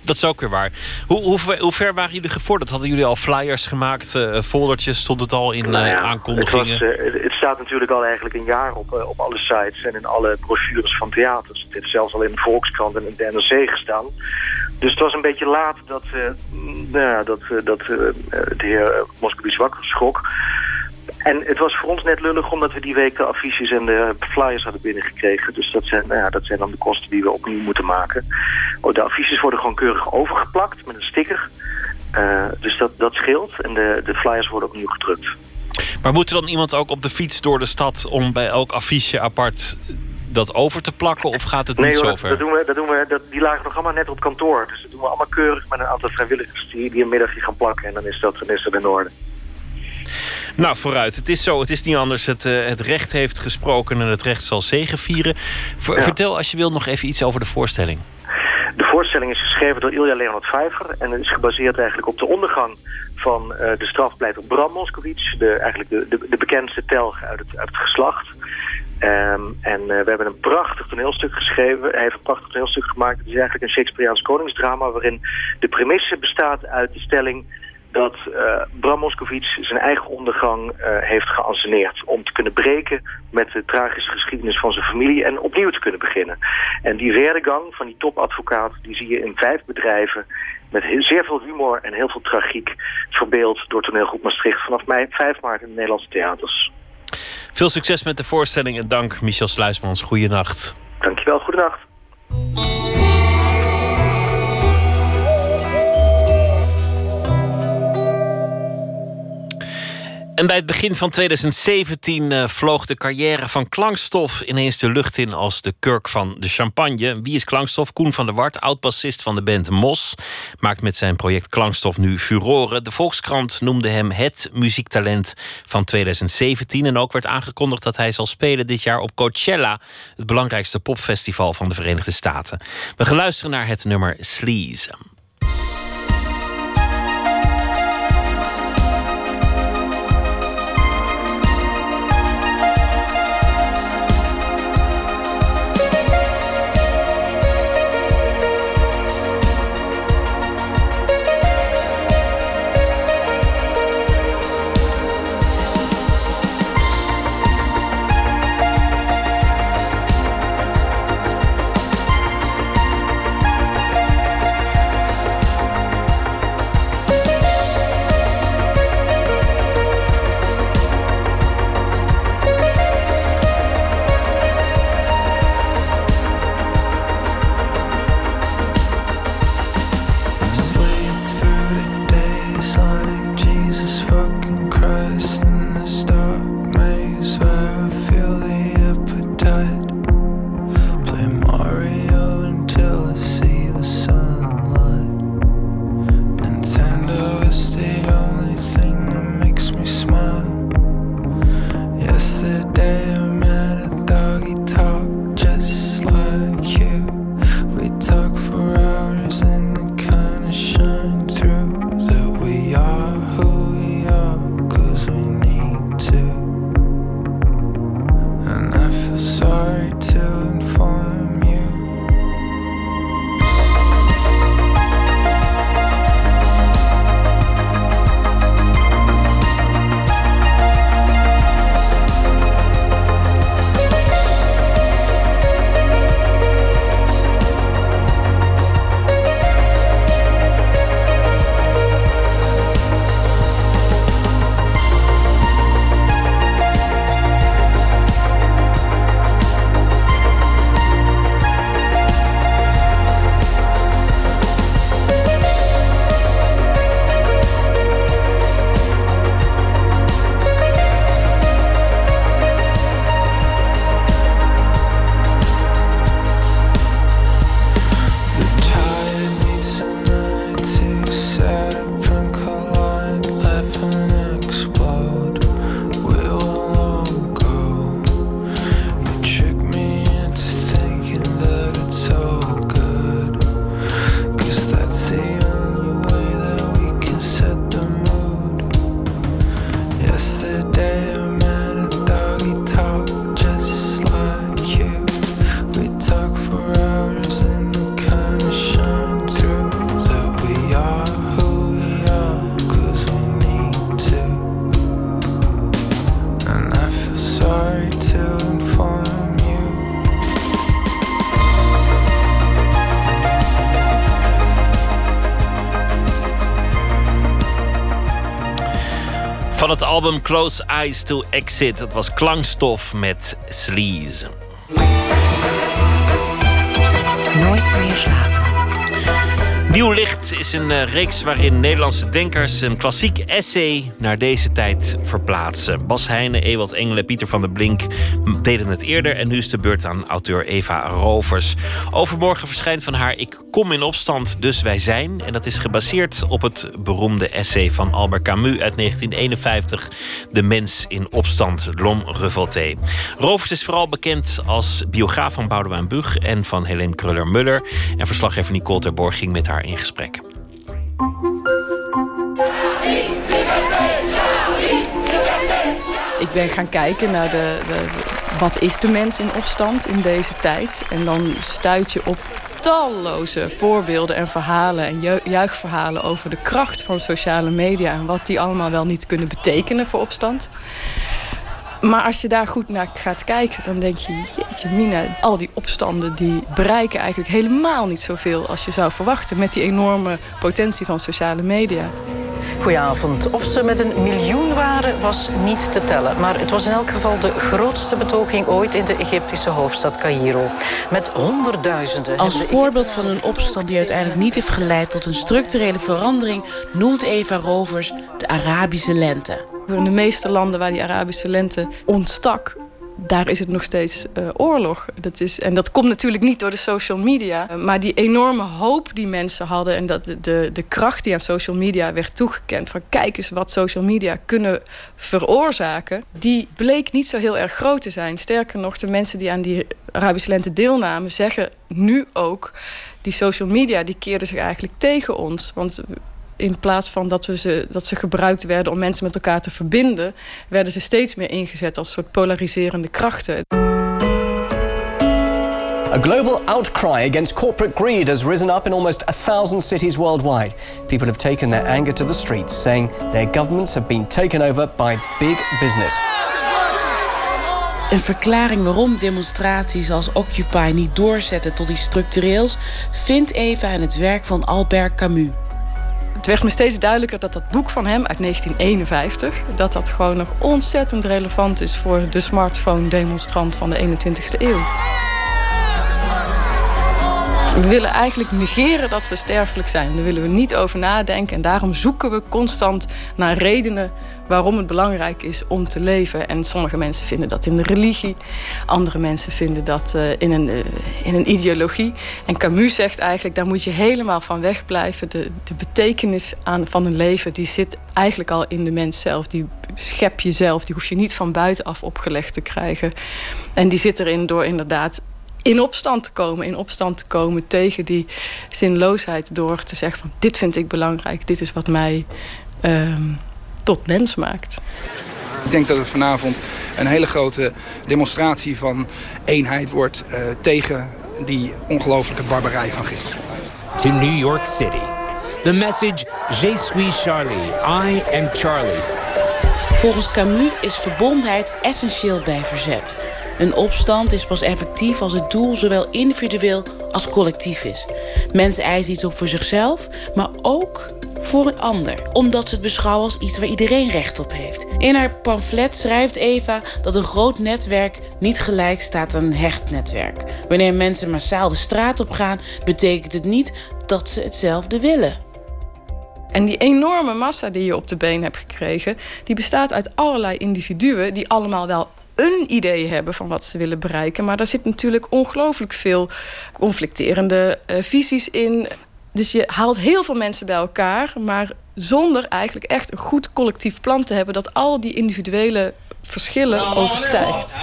Dat is ook weer waar. Hoe, hoe, hoe ver waren jullie gevorderd? Hadden jullie al flyers gemaakt, uh, foldertjes? Stond het al in nou ja, uh, aankondigingen? Het, was, uh, het, staat natuurlijk al eigenlijk een jaar op, op alle sites en in alle brochures van theaters. Het heeft zelfs al in de Volkskrant en in de NRC gestaan. Dus het was een beetje laat dat, nou dat, dat de heer Moscovici wakker schrok. En het was voor ons net lullig omdat we die week de affiches en de flyers hadden binnengekregen. Dus dat zijn, nou ja, dat zijn dan de kosten die we opnieuw moeten maken. Oh, de affiches worden gewoon keurig overgeplakt met een sticker. Uh, dus dat, dat scheelt. En de, de flyers worden opnieuw gedrukt. Maar moet er dan iemand ook op de fiets door de stad om bij elk affiche apart dat over te plakken? Of gaat het Nee niet hoor, zo dat, ver? dat doen we, dat doen we, dat, die lagen nog allemaal net op kantoor. Dus dat doen we allemaal keurig met een aantal vrijwilligers die, die een middagje gaan plakken. En dan is dat, dan is dat in orde. Nou, vooruit. Het is zo, het is niet anders. Het, eh, het recht heeft gesproken en het recht zal zegevieren. Ver- Ja. Vertel als je wil nog even iets over de voorstelling. De voorstelling is geschreven door Ilja Leonard Vijver en het is gebaseerd eigenlijk op de ondergang van eh, de strafpleiter Bram Moskowitz, de, eigenlijk de, de, de bekendste telg uit het, uit het geslacht. Ehm, en eh, we hebben een prachtig toneelstuk geschreven. Hij heeft een prachtig toneelstuk gemaakt. Het is eigenlijk een Shakespeareaans koningsdrama... waarin de premisse bestaat uit de stelling... dat eh, Bram Moskowitz zijn eigen ondergang eh, heeft geanceneerd... om te kunnen breken met de tragische geschiedenis van zijn familie... en opnieuw te kunnen beginnen. En die werdegang van die topadvocaat... die zie je in vijf bedrijven... met heel, zeer veel humor en heel veel tragiek... verbeeld door toneelgroep Maastricht... vanaf mei 5 maart in de Nederlandse theaters. Veel succes met de voorstelling en dank Michel Sluismans. Goeienacht. Dankjewel, goedenacht. En bij het begin van 2017 eh, vloog de carrière van Klankstof ineens de lucht in als de kurk van de champagne. Wie is Klankstof? Koen van der Wart, oud-bassist van de band Mos, maakt met zijn project Klankstof nu furoren. De Volkskrant noemde hem het muziektalent van 2017 en ook werd aangekondigd dat hij zal spelen dit jaar op Coachella, het belangrijkste popfestival van de Verenigde Staten. We gaan luisteren naar het nummer Sleaze. Album Close Eyes to Exit. Dat was klankstof met Sleaze. Nooit meer slapen. Nieuw Licht is een uh, reeks waarin Nederlandse denkers een klassiek essay naar deze tijd verplaatsen. Bas Heijnen, Ewald Engelen, Pieter van der Blink deden het eerder en nu is de beurt aan auteur Eva Rovers. Overmorgen verschijnt van haar Ik kom in opstand, dus wij zijn. En dat is gebaseerd op het beroemde essay van Albert Camus uit 1951, De mens in opstand, L'homme revolté. Rovers is vooral bekend als biograaf van Boudewijn Bug en van Helene Kruller-Muller. En verslaggever Nicole Terborg ging met haar in gesprek. Ik ben gaan kijken naar de, de, wat is de mens in opstand in deze tijd. En dan stuit je op talloze voorbeelden en verhalen en juichverhalen over de kracht van sociale media en wat die allemaal wel niet kunnen betekenen voor opstand. Maar als je daar goed naar gaat kijken, dan denk je, jeetje mina, al die opstanden die bereiken eigenlijk helemaal niet zoveel als je zou verwachten met die enorme potentie van sociale media. Goedenavond. Of ze met een miljoen waren, was niet te tellen. Maar het was in elk geval de grootste betoging ooit in de Egyptische hoofdstad Cairo. Met honderdduizenden. Als voorbeeld van een opstand die uiteindelijk niet heeft geleid tot een structurele verandering, noemt Eva Rovers de Arabische lente. In de meeste landen waar die Arabische lente ontstak, daar is het nog steeds uh, oorlog. Dat is, en dat komt natuurlijk niet door de social media. Maar die enorme hoop die mensen hadden... en dat de, de, de kracht die aan social media werd toegekend... van kijk eens wat social media kunnen veroorzaken... die bleek niet zo heel erg groot te zijn. Sterker nog, de mensen die aan die Arabische lente deelnamen... zeggen nu ook... die social media die keerden zich eigenlijk tegen ons. Want in plaats van dat, we ze, dat ze gebruikt werden om mensen met elkaar te verbinden, werden ze steeds meer ingezet als soort polariserende krachten. A global outcry against corporate greed has risen up in almost a thousand cities worldwide. People have taken their anger to the streets, saying their governments have been taken over by big business. Een verklaring waarom demonstraties als Occupy niet doorzetten tot iets structureels vindt Eva in het werk van Albert Camus het werd me steeds duidelijker dat dat boek van hem uit 1951... dat dat gewoon nog ontzettend relevant is voor de smartphone-demonstrant van de 21ste eeuw. We willen eigenlijk negeren dat we sterfelijk zijn. Daar willen we niet over nadenken. En daarom zoeken we constant naar redenen waarom het belangrijk is om te leven. En sommige mensen vinden dat in de religie. Andere mensen vinden dat uh, in, een, uh, in een ideologie. En Camus zegt eigenlijk, daar moet je helemaal van wegblijven. De, de betekenis aan, van een leven, die zit eigenlijk al in de mens zelf. Die schep je zelf, die hoef je niet van buitenaf opgelegd te krijgen. En die zit erin door inderdaad in opstand te komen. In opstand te komen tegen die zinloosheid. Door te zeggen van dit vind ik belangrijk. Dit is wat mij um, tot mens maakt. Ik denk dat het vanavond een hele grote demonstratie van eenheid wordt... Uh, tegen die ongelofelijke barbarij van gisteren. To New York City. The message, Je suis Charlie. I am Charlie. Volgens Camus is verbondenheid essentieel bij verzet. Een opstand is pas effectief als het doel zowel individueel als collectief is. Mensen eisen iets op voor zichzelf, maar ook voor een ander, omdat ze het beschouwen als iets waar iedereen recht op heeft. In haar pamflet schrijft Eva dat een groot netwerk niet gelijk staat aan een hecht netwerk. Wanneer mensen massaal de straat op gaan, betekent het niet dat ze hetzelfde willen. En die enorme massa die je op de been hebt gekregen, die bestaat uit allerlei individuen die allemaal wel een idee hebben van wat ze willen bereiken. Maar daar zit natuurlijk ongelooflijk veel conflicterende uh, visies in. Dus je haalt heel veel mensen bij elkaar, maar zonder eigenlijk echt een goed collectief plan te hebben dat al die individuele verschillen overstijgt.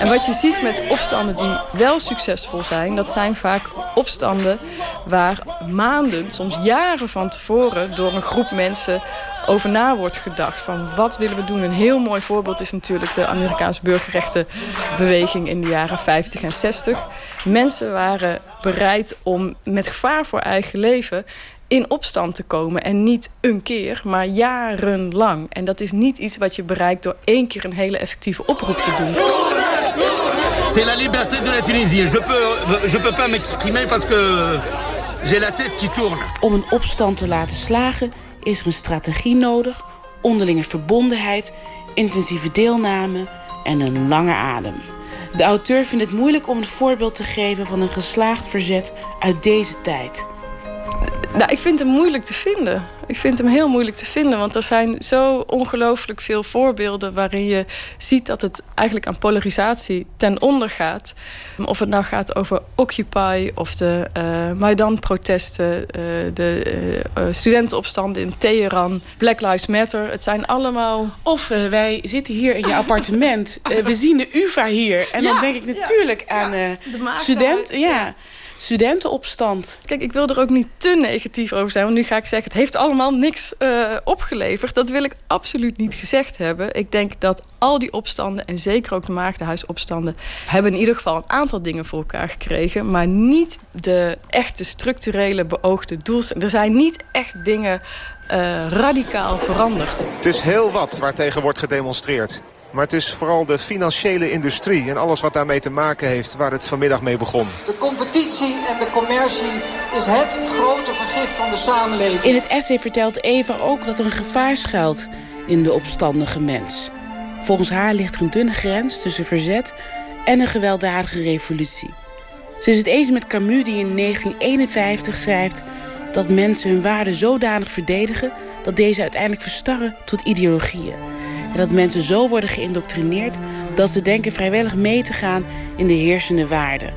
En wat je ziet met opstanden die wel succesvol zijn, dat zijn vaak opstanden waar maanden, soms jaren van tevoren door een groep mensen over na wordt gedacht. Van wat willen we doen? Een heel mooi voorbeeld is natuurlijk de Amerikaanse burgerrechtenbeweging in de jaren 50 en 60. Mensen waren bereid om met gevaar voor eigen leven in opstand te komen. En niet een keer, maar jarenlang. En dat is niet iets wat je bereikt door één keer een hele effectieve oproep te doen. C'est la liberté de la Tunisie. Je peux, je peux pas m'exprimer parce que j'ai la tête qui tourne. Om een opstand te laten slagen is er een strategie nodig, onderlinge verbondenheid, intensieve deelname en een lange adem. De auteur vindt het moeilijk om een voorbeeld te geven van een geslaagd verzet uit deze tijd. Nou, ik vind hem moeilijk te vinden. Ik vind hem heel moeilijk te vinden, want er zijn zo ongelooflijk veel voorbeelden waarin je ziet dat het eigenlijk aan polarisatie ten onder gaat. Of het nou gaat over Occupy of de uh, Maidan-protesten, uh, de uh, studentenopstanden in Teheran, Black Lives Matter. Het zijn allemaal. Of wij zitten hier in je appartement, we zien de UVA hier. En ja, dan denk ik natuurlijk ja, aan ja, studenten. ja studentenopstand. Kijk, ik wil er ook niet te negatief over zijn. Want nu ga ik zeggen, het heeft allemaal niks uh, opgeleverd. Dat wil ik absoluut niet gezegd hebben. Ik denk dat al die opstanden, en zeker ook de Maagdenhuisopstanden... hebben in ieder geval een aantal dingen voor elkaar gekregen. Maar niet de echte structurele beoogde doelstellingen. Er zijn niet echt dingen uh, radicaal veranderd. Het is heel wat waar tegen wordt gedemonstreerd. Maar het is vooral de financiële industrie en alles wat daarmee te maken heeft waar het vanmiddag mee begon. De competitie en de commercie is het grote vergif van de samenleving. In het essay vertelt Eva ook dat er een gevaar schuilt in de opstandige mens. Volgens haar ligt er een dunne grens tussen verzet en een gewelddadige revolutie. Ze is het eens met Camus die in 1951 schrijft dat mensen hun waarden zodanig verdedigen dat deze uiteindelijk verstarren tot ideologieën. En dat mensen zo worden geïndoctrineerd dat ze denken vrijwillig mee te gaan in de heersende waarden.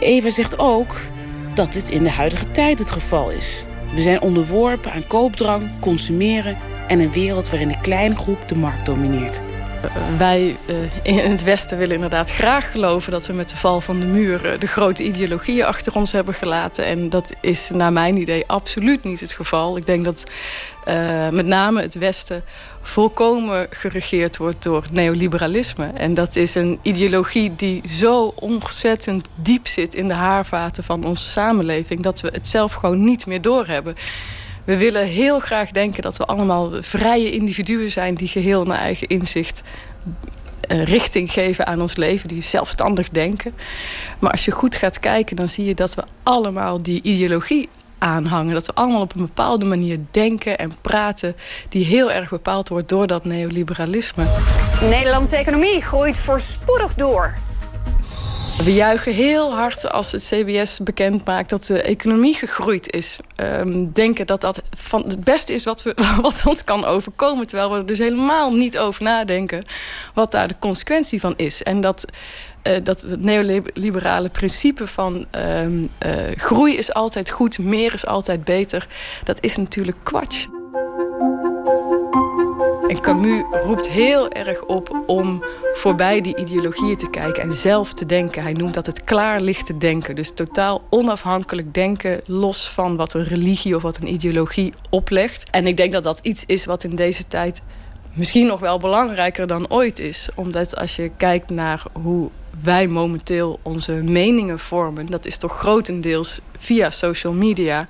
Eva zegt ook dat dit in de huidige tijd het geval is. We zijn onderworpen aan koopdrang, consumeren en een wereld waarin een kleine groep de markt domineert. Wij uh, in het Westen willen inderdaad graag geloven dat we met de val van de muur uh, de grote ideologieën achter ons hebben gelaten. En dat is naar mijn idee absoluut niet het geval. Ik denk dat uh, met name het Westen volkomen geregeerd wordt door neoliberalisme. En dat is een ideologie die zo ontzettend diep zit in de haarvaten van onze samenleving dat we het zelf gewoon niet meer doorhebben. We willen heel graag denken dat we allemaal vrije individuen zijn die geheel naar eigen inzicht uh, richting geven aan ons leven, die zelfstandig denken. Maar als je goed gaat kijken, dan zie je dat we allemaal die ideologie aanhangen. Dat we allemaal op een bepaalde manier denken en praten... die heel erg bepaald wordt door dat neoliberalisme. De Nederlandse economie groeit voorspoedig door. We juichen heel hard als het CBS bekend maakt dat de economie gegroeid is. Um, denken dat dat van het beste is wat, we, wat ons kan overkomen. Terwijl we er dus helemaal niet over nadenken wat daar de consequentie van is. En dat uh, dat het neoliberale principe van uh, uh, groei is altijd goed, meer is altijd beter, dat is natuurlijk kwats. En Camus roept heel erg op om voorbij die ideologieën te kijken en zelf te denken. Hij noemt dat het klaarlichte denken. Dus totaal onafhankelijk denken, los van wat een religie of wat een ideologie oplegt. En ik denk dat dat iets is wat in deze tijd misschien nog wel belangrijker dan ooit is. Omdat als je kijkt naar hoe wij momenteel onze meningen vormen, dat is toch grotendeels via social media,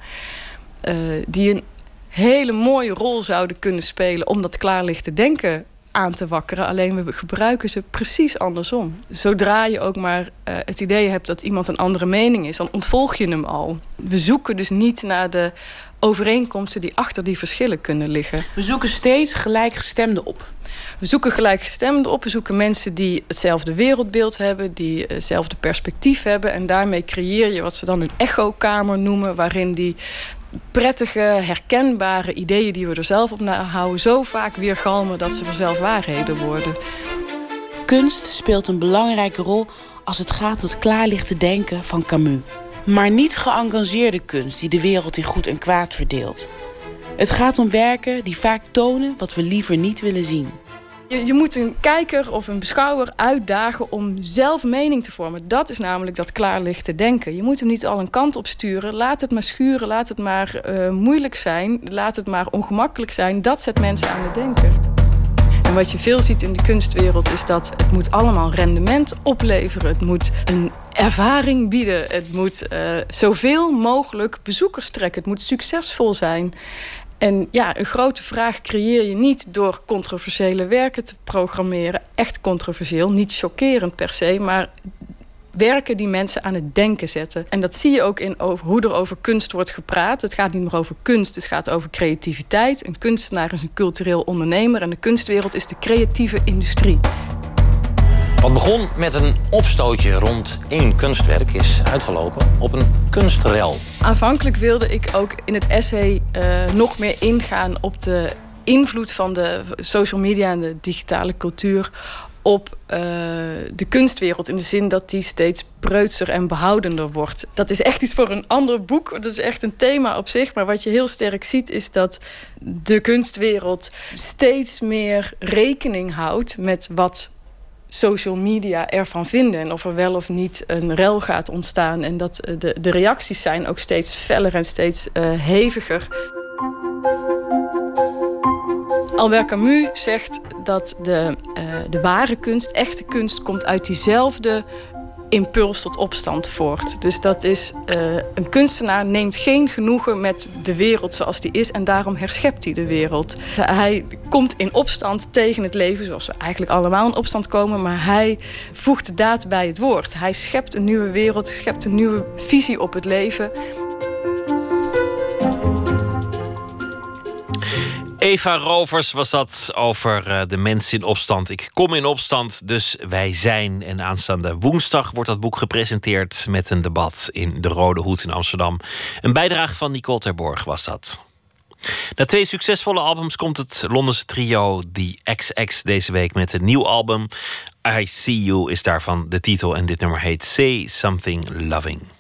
uh, die een hele mooie rol zouden kunnen spelen om dat klaarlichte denken aan te wakkeren. Alleen we gebruiken ze precies andersom. Zodra je ook maar uh, het idee hebt dat iemand een andere mening is, dan ontvolg je hem al. We zoeken dus niet naar de overeenkomsten die achter die verschillen kunnen liggen. We zoeken steeds gelijkgestemden op. We zoeken gelijkgestemden op. We zoeken mensen die hetzelfde wereldbeeld hebben, die hetzelfde perspectief hebben. En daarmee creëer je wat ze dan een echokamer noemen, waarin die prettige, herkenbare ideeën die we er zelf op houden, zo vaak weer galmen dat ze vanzelf waarheden worden. Kunst speelt een belangrijke rol als het gaat om het klaarlichte denken van Camus. Maar niet geëngageerde kunst die de wereld in goed en kwaad verdeelt. Het gaat om werken die vaak tonen wat we liever niet willen zien. Je, je, moet een kijker of een beschouwer uitdagen om zelf mening te vormen. Dat is namelijk dat klaarlichte denken. Je moet hem niet al een kant op sturen. Laat het maar schuren, laat het maar uh, moeilijk zijn, laat het maar ongemakkelijk zijn. Dat zet mensen aan het denken. En wat je veel ziet in de kunstwereld is dat het moet allemaal rendement opleveren. Het moet een ervaring bieden. Het moet uh, zoveel mogelijk bezoekers trekken. Het moet succesvol zijn. En ja, een grote vraag creëer je niet door controversiële werken te programmeren. Echt controversieel, niet chockerend per se, maar werken die mensen aan het denken zetten. En dat zie je ook in hoe er over kunst wordt gepraat. Het gaat niet meer over kunst, het gaat over creativiteit. Een kunstenaar is een cultureel ondernemer en de kunstwereld is de creatieve industrie. Wat begon met een opstootje rond één kunstwerk is uitgelopen op een kunstrel. Aanvankelijk wilde ik ook in het essay eh, nog meer ingaan op de invloed van de social media en de digitale cultuur op uh, de kunstwereld. In de zin dat die steeds preutser en behoudender wordt. Dat is echt iets voor een ander boek. Dat is echt een thema op zich. Maar wat je heel sterk ziet is dat de kunstwereld steeds meer rekening houdt met wat social media ervan vinden. En of er wel of niet een rel gaat ontstaan. En dat de, de reacties zijn ook steeds feller en steeds uh, heviger. Albert Camus zegt dat de, uh, de ware kunst, echte kunst, komt uit diezelfde impuls tot opstand voort. Dus dat is uh, een kunstenaar neemt geen genoegen met de wereld zoals die is en daarom herschept hij de wereld. Hij komt in opstand tegen het leven zoals we eigenlijk allemaal in opstand komen, maar hij voegt de daad bij het woord. Hij schept een nieuwe wereld, schept een nieuwe visie op het leven. Eva Rovers was dat over uh, de mensen in opstand. Ik kom in opstand, dus wij zijn. En aanstaande woensdag wordt dat boek gepresenteerd met een debat in de Rode Hoed in Amsterdam. Een bijdrage van Nicole Terborg was dat. Na twee succesvolle albums komt het Londense trio The XX deze week met een nieuw album. I See You is daarvan de titel en dit nummer heet Say Something Loving.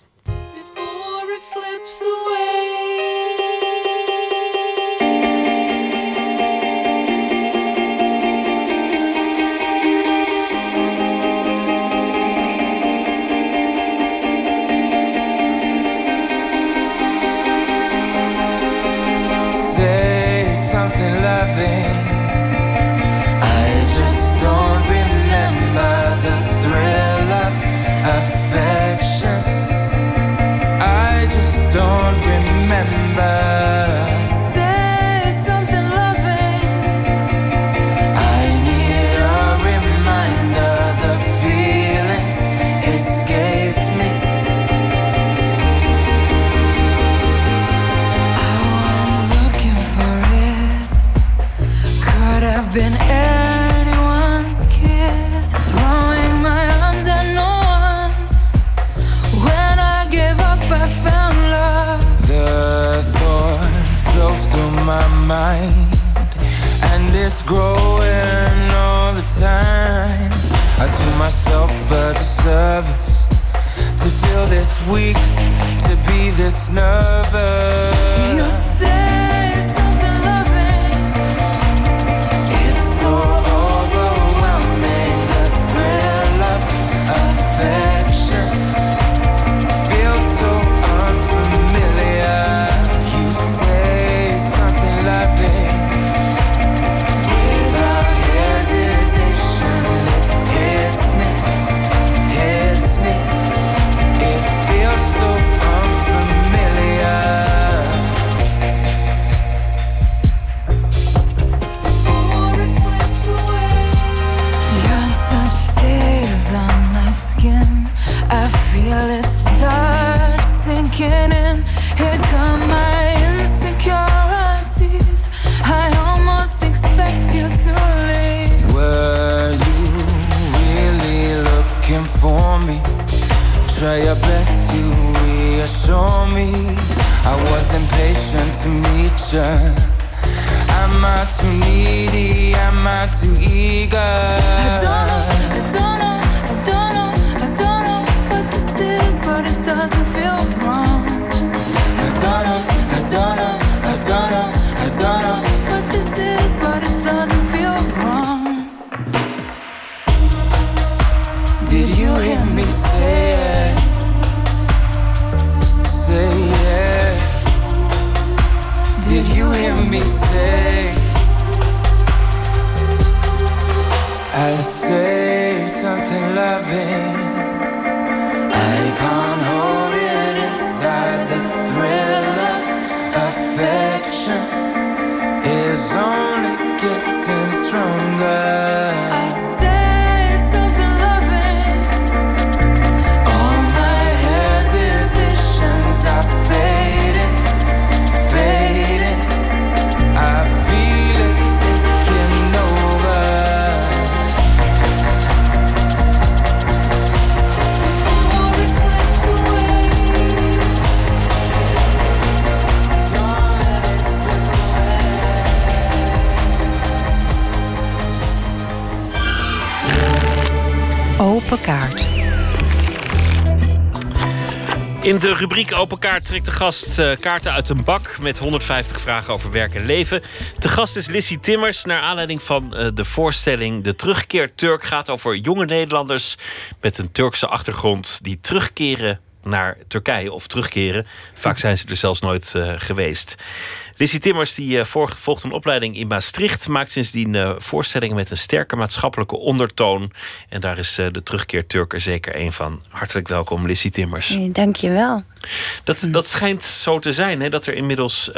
Growing all the time. I do myself a disservice To feel this weak To be this nervous. You say Try your best to reassure me. I was impatient to meet you. Am I too needy? Am I too eager? I don't know, I don't know, I don't know, I don't know what this is, but it doesn't feel wrong. I don't know, I don't know, I don't know, I don't know what this is, but it doesn't feel wrong. Did you hear me say me say? I say something loving. I can't hold it inside. The thrill of affection is only In de rubriek Open Kaart trekt de gast uh, kaarten uit een bak met 150 vragen over werk en leven. De gast is Lissy Timmers, naar aanleiding van uh, de voorstelling De Terugkeer Turk gaat over jonge Nederlanders met een Turkse achtergrond die terugkeren naar Turkije of terugkeren. Vaak zijn ze er zelfs nooit uh, geweest. Lissy Timmers die, uh, volgt een opleiding in Maastricht. Maakt sindsdien uh, voorstellingen met een sterke maatschappelijke ondertoon. En daar is uh, de terugkeer Turken zeker een van. Hartelijk welkom, Lissy Timmers. Dank je wel. Dat, dat schijnt zo te zijn, hè, dat er inmiddels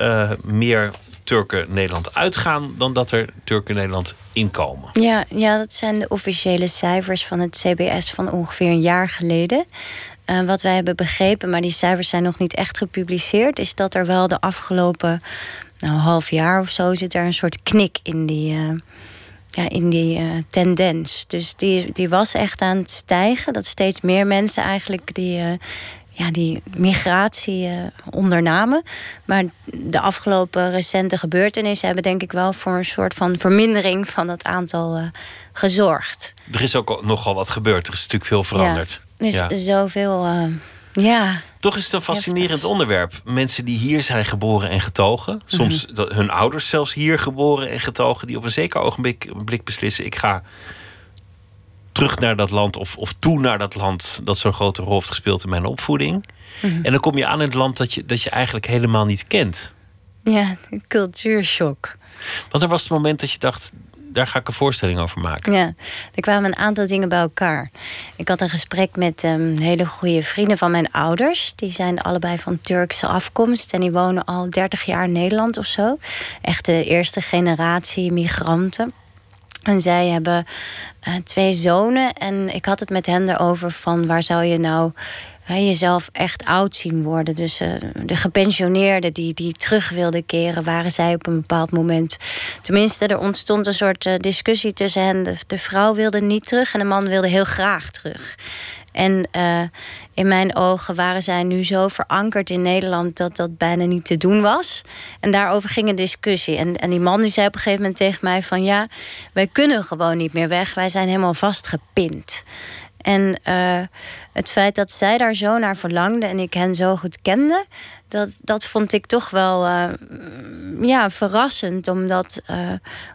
meer Turken Nederland uitgaan dan dat er Turken Nederland inkomen. Ja, ja, dat zijn de officiële cijfers van het CBS van ongeveer een jaar geleden. Uh, wat wij hebben begrepen, maar die cijfers zijn nog niet echt gepubliceerd, is dat er wel de afgelopen nou, half jaar of zo zit er een soort knik in die, uh, ja, in die uh, tendens. Dus die, die was echt aan het stijgen. Dat steeds meer mensen eigenlijk die, ja, die migratie ondernamen. Maar de afgelopen recente gebeurtenissen hebben denk ik wel voor een soort van vermindering van dat aantal gezorgd. Er is ook nogal wat gebeurd. Er is natuurlijk veel veranderd. Dus ja. zoveel, uh, ja. Toch is het een fascinerend onderwerp. Mensen die hier zijn geboren en getogen. Soms mm -hmm. hun ouders zelfs hier geboren en getogen. Die op een zeker ogenblik blik beslissen. Ik ga terug naar dat land. Of, of toe naar dat land dat zo'n grote rol heeft gespeeld in mijn opvoeding. Mm -hmm. En dan kom je aan in het land dat je, dat je eigenlijk helemaal niet kent. Ja, een cultuurshock. Want er was het moment dat je dacht daar ga ik een voorstelling over maken. Ja, er kwamen een aantal dingen bij elkaar. Ik had een gesprek met um, hele goede vrienden van mijn ouders. Die zijn allebei van Turkse afkomst en die wonen al 30 jaar in Nederland of zo. Echt de eerste generatie migranten. En zij hebben uh, twee zonen. En ik had het met hen erover van waar zou je nou jezelf echt oud zien worden. Dus uh, de gepensioneerden die, die terug wilden keren, waren zij op een bepaald moment. Tenminste, er ontstond een soort uh, discussie tussen hen. De, vrouw wilde niet terug en de man wilde heel graag terug. En uh, in mijn ogen waren zij nu zo verankerd in Nederland dat dat bijna niet te doen was. En daarover ging een discussie. En, en die man die zei op een gegeven moment tegen mij: van ja, wij kunnen gewoon niet meer weg. Wij zijn helemaal vastgepind. En uh, het feit dat zij daar zo naar verlangde en ik hen zo goed kende, dat, dat vond ik toch wel uh, ja, verrassend. Omdat, uh,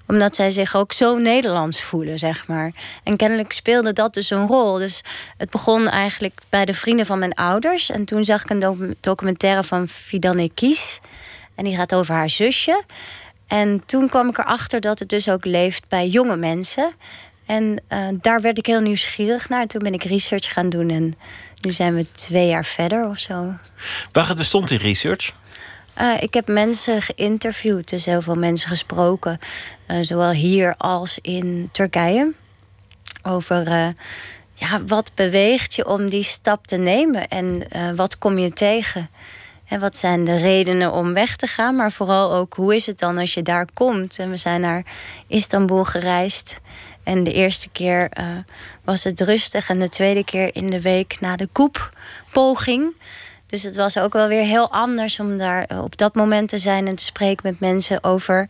omdat zij zich ook zo Nederlands voelen, zeg maar. En kennelijk speelde dat dus een rol. Dus het begon eigenlijk bij de vrienden van mijn ouders. En toen zag ik een documentaire van Fidanne Kies. En die gaat over haar zusje. En toen kwam ik erachter dat het dus ook leeft bij jonge mensen. En uh, daar werd ik heel nieuwsgierig naar. Toen ben ik research gaan doen en nu zijn we twee jaar verder of zo. Waar het bestond in research? Uh, ik heb mensen geïnterviewd, dus heel veel mensen gesproken. Uh, zowel hier als in Turkije. Over ja, wat beweegt je om die stap te nemen en wat kom je tegen? En wat zijn de redenen om weg te gaan? Maar vooral ook, hoe is het dan als je daar komt? En we zijn naar Istanbul gereisd. En de eerste keer uh, was het rustig. En de tweede keer in de week na de koeppoging. Dus het was ook wel weer heel anders om daar op dat moment te zijn en te spreken met mensen over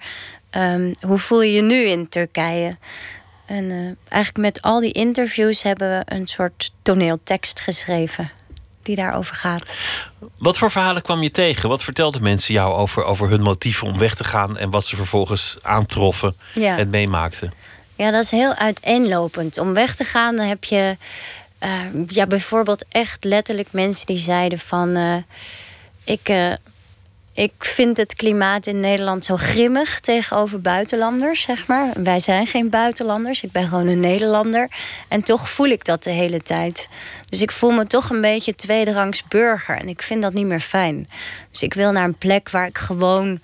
um, hoe voel je je nu in Turkije. En uh, eigenlijk met al die interviews hebben we een soort toneeltekst geschreven die daarover gaat. Wat voor verhalen kwam je tegen? Wat vertelden mensen jou over, over hun motieven om weg te gaan en wat ze vervolgens aantroffen ja. en meemaakten? Ja, dat is heel uiteenlopend. Om weg te gaan, dan heb je uh, ja, bijvoorbeeld echt letterlijk mensen die zeiden van uh, ik, uh, ik vind het klimaat in Nederland zo grimmig tegenover buitenlanders, zeg maar. Wij zijn geen buitenlanders, ik ben gewoon een Nederlander. En toch voel ik dat de hele tijd. Dus ik voel me toch een beetje tweederangs burger. En ik vind dat niet meer fijn. Dus ik wil naar een plek waar ik gewoon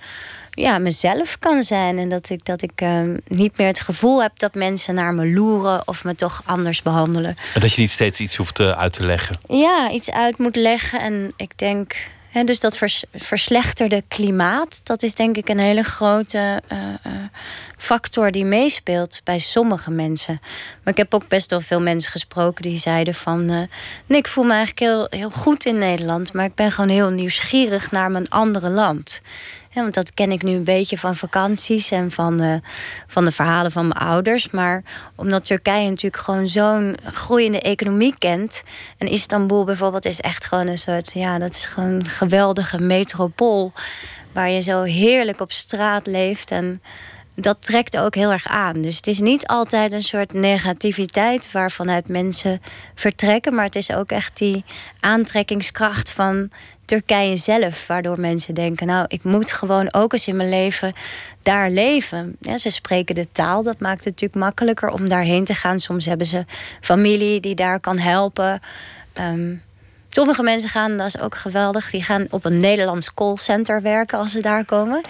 ja, mezelf kan zijn. En dat ik, dat ik uh, niet meer het gevoel heb dat mensen naar me loeren of me toch anders behandelen. En dat je niet steeds iets hoeft uh, uit te leggen. Ja, iets uit moet leggen. En ik denk. Hè, dus dat vers, verslechterde klimaat, dat is denk ik een hele grote uh, factor die meespeelt bij sommige mensen. Maar ik heb ook best wel veel mensen gesproken die zeiden van... nee, ik voel me eigenlijk heel, heel goed in Nederland... maar ik ben gewoon heel nieuwsgierig naar mijn andere land. Ja, want dat ken ik nu een beetje van vakanties en van, uh, van de verhalen van mijn ouders. Maar omdat Turkije natuurlijk gewoon zo'n groeiende economie kent. En Istanbul bijvoorbeeld is echt gewoon een soort, ja, dat is gewoon een geweldige metropool. Waar je zo heerlijk op straat leeft. En dat trekt ook heel erg aan. Dus het is niet altijd een soort negativiteit waarvanuit mensen vertrekken. Maar het is ook echt die aantrekkingskracht van Turkije zelf. Waardoor mensen denken, nou, ik moet gewoon ook eens in mijn leven daar leven. Ja, ze spreken de taal, dat maakt het natuurlijk makkelijker om daarheen te gaan. Soms hebben ze familie die daar kan helpen. Ehm, Sommige mensen gaan, dat is ook geweldig, die gaan op een Nederlands callcenter werken als ze daar komen.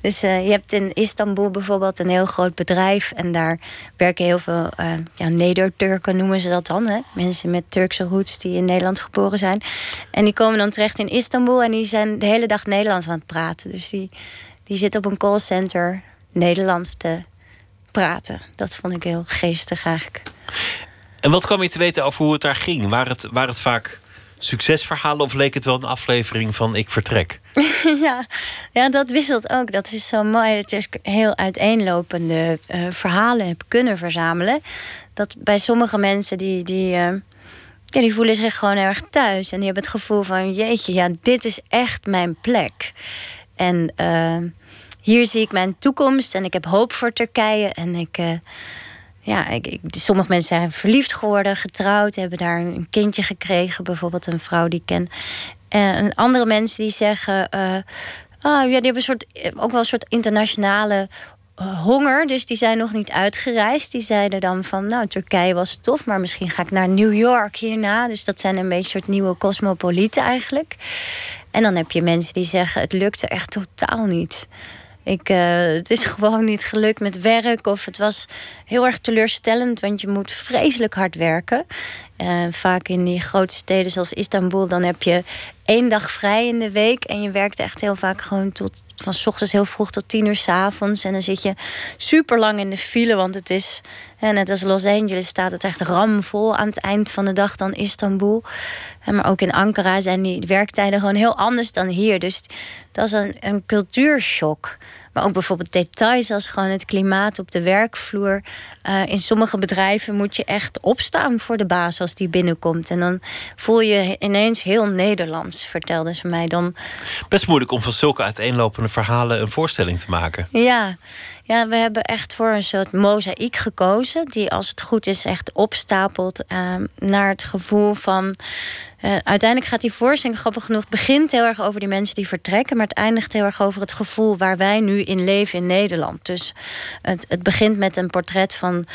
Dus uh, je hebt in Istanbul bijvoorbeeld een heel groot bedrijf en daar werken heel veel uh, ja, Neder-Turken noemen ze dat dan. Hè? Mensen met Turkse roots die in Nederland geboren zijn. En die komen dan terecht in Istanbul en die zijn de hele dag Nederlands aan het praten. Dus die, die zitten op een callcenter Nederlands te praten. Dat vond ik heel geestig eigenlijk. En wat kwam je te weten over hoe het daar ging? Waar het, waar het vaak succesverhalen of leek het wel een aflevering van Ik Vertrek? ja. ja, dat wisselt ook. Dat is zo mooi. Het is heel uiteenlopende uh, verhalen heb kunnen verzamelen. Dat bij sommige mensen die. die uh, ja, die voelen zich gewoon erg thuis. En die hebben het gevoel van: jeetje, ja, dit is echt mijn plek. En uh, hier zie ik mijn toekomst en ik heb hoop voor Turkije. En ik, ja, ik, sommige mensen zijn verliefd geworden, getrouwd, hebben daar een kindje gekregen. Bijvoorbeeld een vrouw die ik ken. En andere mensen die zeggen. Uh, ah, ja, die hebben een soort, ook wel een soort internationale honger. Dus die zijn nog niet uitgereisd. Die zeiden dan van, nou, Turkije was tof, maar misschien ga ik naar New York hierna. Dus dat zijn een beetje soort nieuwe cosmopolieten eigenlijk. En dan heb je mensen die zeggen, het lukte echt totaal niet. Ik, uh, het is gewoon niet gelukt met werk. Of het was heel erg teleurstellend, want je moet vreselijk hard werken. Uh, vaak in die grote steden zoals Istanbul, dan heb je één dag vrij in de week. En je werkt echt heel vaak gewoon tot van ochtends heel vroeg tot tien uur s avonds. En dan zit je super lang in de file, want het is, net als Los Angeles, staat het echt ramvol aan het eind van de dag dan Istanbul. Maar ook in Ankara zijn die werktijden gewoon heel anders dan hier. Dus dat is een, een cultuurshock. Maar ook bijvoorbeeld details als gewoon het klimaat op de werkvloer. Uh, in sommige bedrijven moet je echt opstaan voor de baas als die binnenkomt. En dan voel je ineens heel Nederlands, vertelde ze mij dan. Best moeilijk om van zulke uiteenlopende verhalen een voorstelling te maken. Ja, ja, we hebben echt voor een soort mozaïek gekozen. Die als het goed is echt opstapelt uh, naar het gevoel van uh, uiteindelijk gaat die voorstelling, grappig genoeg, begint heel erg over die mensen die vertrekken, maar het eindigt heel erg over het gevoel waar wij nu in leven in Nederland. Dus het, het begint met een portret van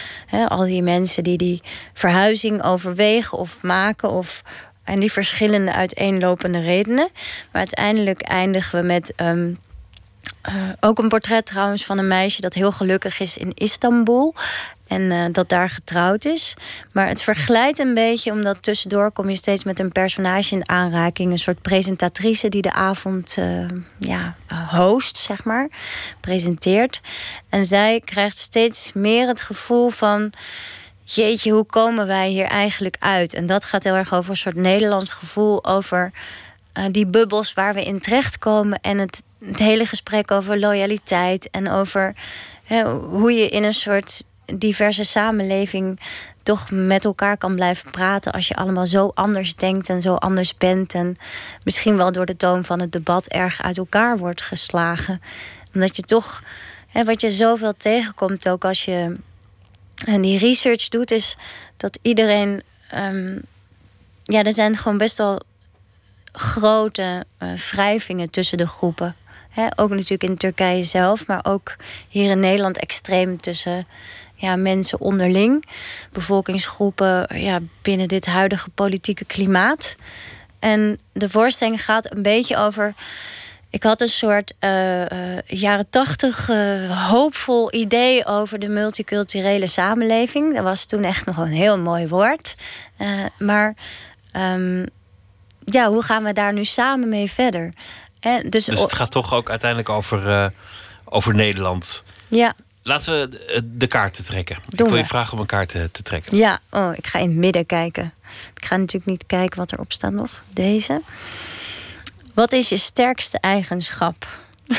al die mensen die die verhuizing overwegen of maken of en die verschillende uiteenlopende redenen. Maar uiteindelijk eindigen we met um, uh, ook een portret trouwens van een meisje dat heel gelukkig is in Istanbul. En uh, dat daar getrouwd is. Maar het verglijdt een beetje, omdat tussendoor kom je steeds met een personage in aanraking. Een soort presentatrice die de avond uh, ja, host, zeg maar. Presenteert. En zij krijgt steeds meer het gevoel van. Jeetje, hoe komen wij hier eigenlijk uit? En dat gaat heel erg over een soort Nederlands gevoel over uh, die bubbels waar we in terechtkomen. En het, het hele gesprek over loyaliteit en over hè, hoe je in een soort diverse samenleving toch met elkaar kan blijven praten als je allemaal zo anders denkt en zo anders bent en misschien wel door de toon van het debat erg uit elkaar wordt geslagen. Omdat je toch, hè, wat je zoveel tegenkomt ook als je en die research doet, is dat iedereen, um, ja, er zijn gewoon best wel grote uh, wrijvingen tussen de groepen. Ook natuurlijk in Turkije zelf, maar ook hier in Nederland extreem tussen ja, mensen onderling, bevolkingsgroepen ja, binnen dit huidige politieke klimaat. En de voorstelling gaat een beetje over. Ik had een soort uh, uh, jaren tachtig hoopvol idee over de multiculturele samenleving. Dat was toen echt nog een heel mooi woord. maar um, ja, hoe gaan we daar nu samen mee verder? dus, dus het gaat toch ook uiteindelijk over, over Nederland. Ja. Laten we de kaarten trekken. Doen ik wil je vragen om een kaart te, te, trekken. Ja, oh, ik ga in het midden kijken. Ik ga natuurlijk niet kijken wat erop staat nog. Deze. Wat is je sterkste eigenschap?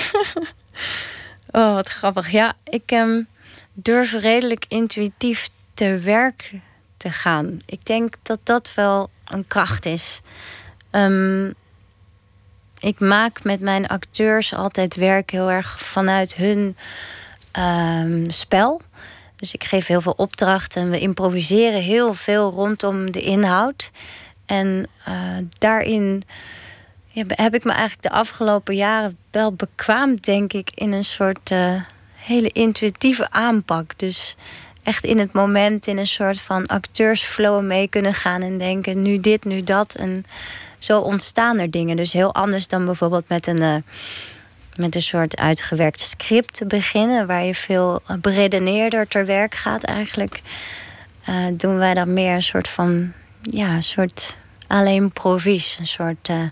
oh, wat grappig. Ja, ik ehm, durf redelijk intuïtief te werk te gaan. Ik denk dat dat wel een kracht is. Ehm, ik maak met mijn acteurs altijd werk heel erg vanuit hun ehm, spel. Dus ik geef heel veel opdrachten en we improviseren heel veel rondom de inhoud. En uh, daarin heb ik me eigenlijk de afgelopen jaren wel bekwaamd, denk ik, in een soort uh, hele intuïtieve aanpak. Dus echt in het moment in een soort van acteursflow mee kunnen gaan en denken: nu dit, nu dat. En zo ontstaan er dingen. Dus heel anders dan bijvoorbeeld met een. Uh, met een soort uitgewerkt script te beginnen, waar je veel beredeneerder ter werk gaat eigenlijk, uh, doen wij dan meer een soort van, ja, een soort alleen provies, een soort uh,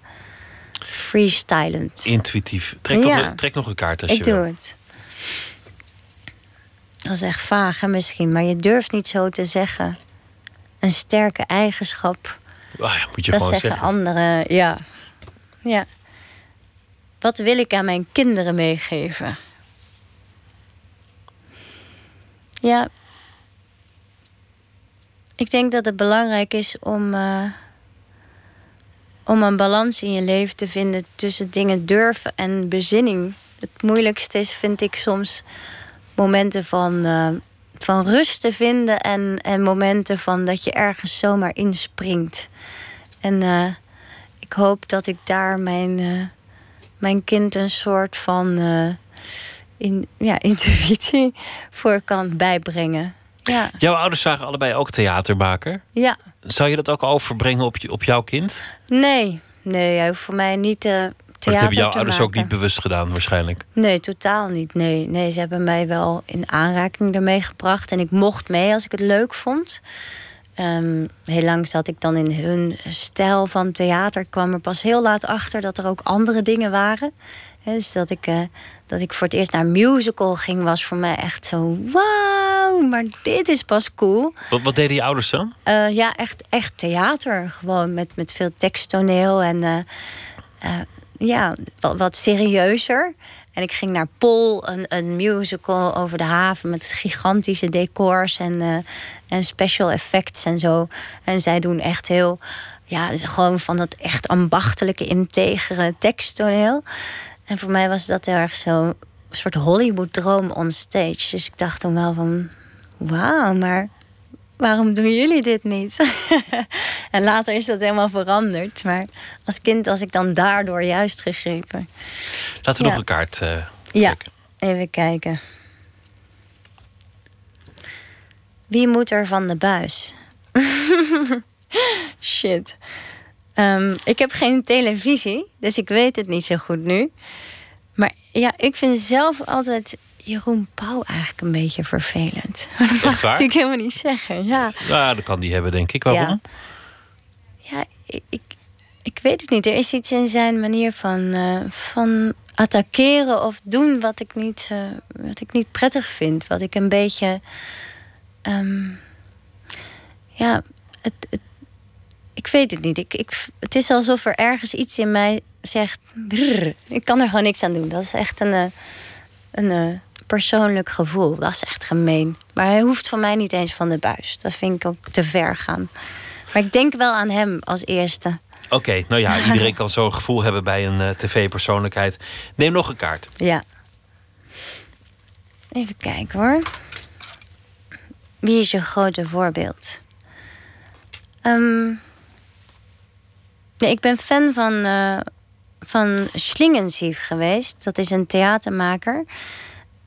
freestylend. Intuïtief. Trek, ja. nog, trek nog een kaart als Ik je doe wil. het. Dat is echt vaag hè, misschien, maar je durft niet zo te zeggen. Een sterke eigenschap. Ah ja, moet je dat gewoon zeggen zeggen. anderen, ja. Ja. Wat wil ik aan mijn kinderen meegeven? Ja. Ik denk dat het belangrijk is om, uh, om een balans in je leven te vinden tussen dingen durven en bezinning. Het moeilijkste is, vind ik soms, momenten van, uh, van rust te vinden en, en momenten van dat je ergens zomaar inspringt. En uh, ik hoop dat ik daar mijn mijn kind een soort van uh, in, ja, intuïtie voor kan bijbrengen. Ja. Jouw ouders waren allebei ook theatermaker. Ja. Zou je dat ook overbrengen op, je, op jouw kind? Nee, nee, hij hoeft voor mij niet dat hebben jouw ouders maken. ook niet bewust gedaan, waarschijnlijk. Nee, totaal niet. Nee, nee, ze hebben mij wel in aanraking ermee gebracht. En ik mocht mee als ik het leuk vond. Um, heel lang zat ik dan in hun stijl van theater. Ik kwam er pas heel laat achter dat er ook andere dingen waren. He, dus dat ik, uh, dat ik voor het eerst naar musical ging, was voor mij echt zo: wauw, maar dit is pas cool. Wat, wat deden je ouders dan? Uh, ja, echt, echt theater. Gewoon met, met veel teksttoneel en uh, ja, wat, wat serieuzer. En ik ging naar Pol, een, een musical over de haven met gigantische decors en, uh, en special effects en zo. En zij doen echt heel, ja, gewoon van dat echt ambachtelijke, integere teksttoneel. En voor mij was dat heel erg zo een soort Hollywood-droom on stage. Dus ik dacht dan wel van, wauw, maar waarom doen jullie dit niet? en later is dat helemaal veranderd. Maar als kind was ik dan daardoor juist gegrepen. Laten we Ja. nog een kaart uh, Ja, even kijken. Wie moet er van de buis? Shit. Ehm, ik heb geen televisie, dus ik weet het niet zo goed nu. Maar ja, ik vind zelf altijd Jeroen Pauw eigenlijk een beetje vervelend. Dat mag ik natuurlijk helemaal niet zeggen. Ja, Nou, dat kan die hebben, denk ik. Waarom? ja ik, ik, ik weet het niet. Er is iets in zijn manier van, eh, van attackeren of doen wat ik niet, eh, wat ik niet prettig vind. Wat ik een beetje. ehm, ja, het, het, ik weet het niet. Ik, ik, het is alsof er ergens iets in mij zegt. "Brrr." ik kan er gewoon niks aan doen. Dat is echt een, eh, een persoonlijk gevoel. Dat is echt gemeen. Maar hij hoeft van mij niet eens van de buis. Dat vind ik ook te ver gaan. Maar ik denk wel aan hem als eerste. Oké, nou ja, iedereen kan zo'n gevoel hebben bij een eh, tv-persoonlijkheid. Neem nog een kaart. Ja. Even kijken hoor. Wie is je grote voorbeeld? Ehm, nee, ik ben fan van, eh van Schlingensief geweest. Dat is een theatermaker.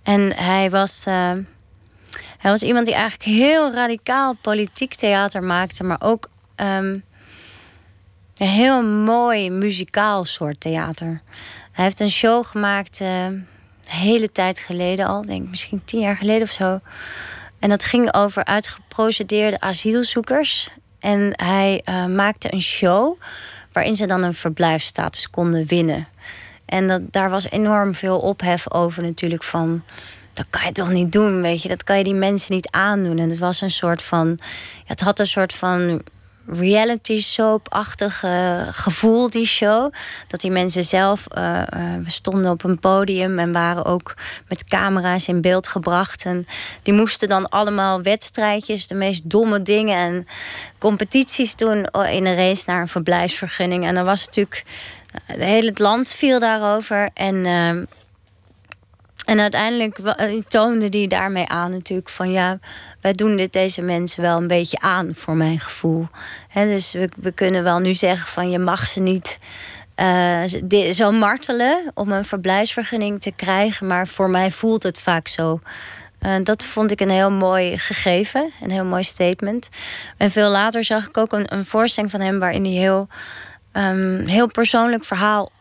En hij was, eh, hij was iemand die eigenlijk heel radicaal politiek theater maakte, maar ook ehm, een heel mooi muzikaal soort theater. Hij heeft een show gemaakt eh, een hele tijd geleden al, denk misschien tien jaar geleden of zo. En dat ging over uitgeprocedeerde asielzoekers. En hij eh, maakte een show waarin ze dan een verblijfsstatus konden winnen. En dat, daar was enorm veel ophef over natuurlijk van... dat kan je toch niet doen, weet je. Dat kan je die mensen niet aandoen. En het was een soort van... Het had een soort van reality soap-achtig eh, gevoel, die show. Dat die mensen zelf, we stonden op een podium en waren ook met camera's in beeld gebracht. En die moesten dan allemaal wedstrijdjes, de meest domme dingen en competities doen in een race naar een verblijfsvergunning. En dan was natuurlijk, het hele land viel daarover. En ehm, en uiteindelijk eh, toonde die daarmee aan natuurlijk van ja, wij doen dit deze mensen wel een beetje aan voor mijn gevoel. dus we, we kunnen wel nu zeggen van je mag ze niet uh, zo martelen om een verblijfsvergunning te krijgen, maar voor mij voelt het vaak zo. Uh, dat vond ik een heel mooi gegeven, een heel mooi statement. En veel later zag ik ook een, een voorstelling van hem waarin hij heel, um, heel persoonlijk verhaal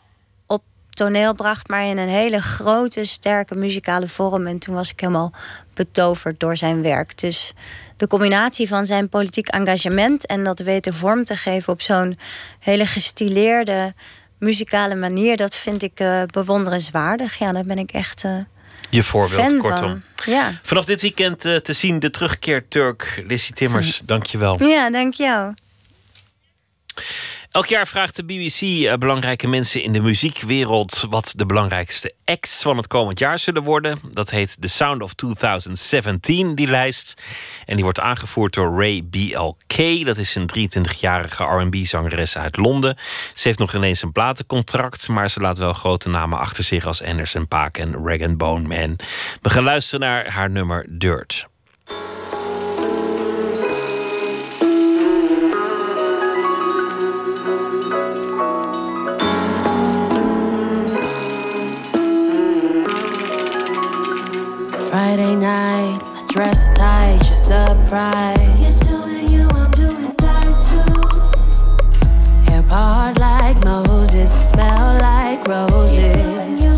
toneel bracht, maar in een hele grote, sterke muzikale vorm. En toen was ik helemaal betoverd door zijn werk. Dus de combinatie van zijn politiek engagement en dat weten vorm te geven op zo'n hele gestileerde muzikale manier, dat vind ik uh, bewonderenswaardig. Ja, daar ben ik echt. Uh, je voorbeeld, fan kortom. Van. Ja. Vanaf dit weekend uh, te zien de terugkeer Turk. Lissy Timmers, dank je wel. Ja, dank jou. Elk jaar vraagt de BBC uh, belangrijke mensen in de muziekwereld wat de belangrijkste acts van het komend jaar zullen worden. Dat heet The Sound of 2017, die lijst. En die wordt aangevoerd door Ray BLK. Dat is een 23-jarige RB-zangeres uit Londen. Ze heeft nog ineens een platencontract, maar ze laat wel grote namen achter zich als Anderson Paak en Rag Bone Man. We gaan luisteren naar haar nummer Dirt. Friday night, my dress tight, you're surprised. You're doing you, I'm doing tight too. Hair part like Moses, smell like roses.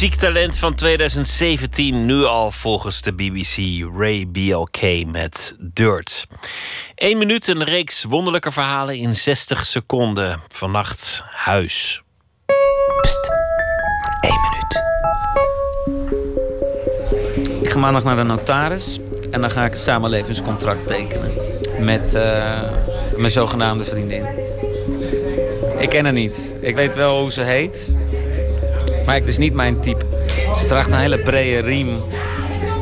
Muziektalent van 2017, nu al volgens de BBC, Ray BLK met Dirt. Eén minuut, een reeks wonderlijke verhalen in 60 seconden. Vannacht Huis. Pst, minuut. Ik ga maandag naar de notaris en dan ga ik een samenlevingscontract tekenen. Met uh, mijn zogenaamde vriendin. Ik ken haar niet. Ik weet wel hoe ze heet. Maar het is niet mijn type. Ze draagt een hele brede riem.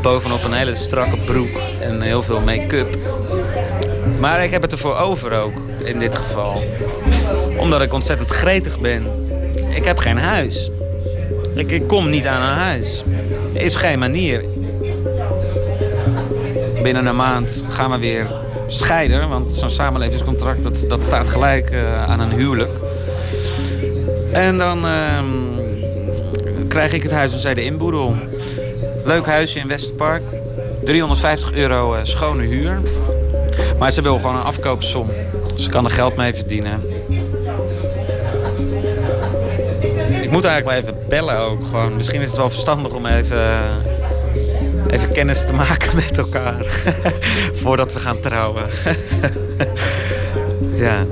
Bovenop een hele strakke broek. En heel veel make-up. Maar ik heb het ervoor over ook. In dit geval. Omdat ik ontzettend gretig ben. Ik heb geen huis. Ik, ik kom niet aan een huis. Er is geen manier. Binnen een maand gaan we weer scheiden. Want zo'n samenlevingscontract dat, dat staat gelijk uh, aan een huwelijk. En dan uh, krijg ik het huis van zij de inboedel. Leuk huisje in Westerpark. 350 euro uh, schone huur. Maar ze wil gewoon een afkoopsom. Ze kan er geld mee verdienen. Ik moet eigenlijk wel even bellen ook. Gewoon. Misschien is het wel verstandig om even, even kennis te maken met elkaar. Voordat we gaan trouwen. ja.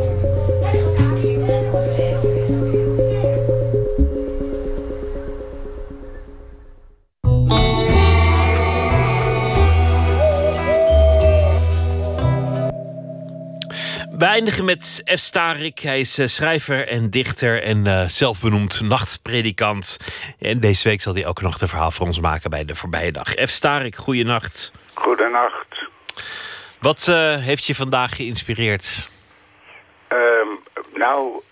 We eindigen met F. Starik. Hij is uh, schrijver en dichter en uh, zelfbenoemd nachtpredikant. En deze week zal hij ook nog een verhaal voor ons maken bij de voorbije dag. F. Starik, goeienacht. Goedenacht. Wat uh, heeft je vandaag geïnspireerd? Um, nou,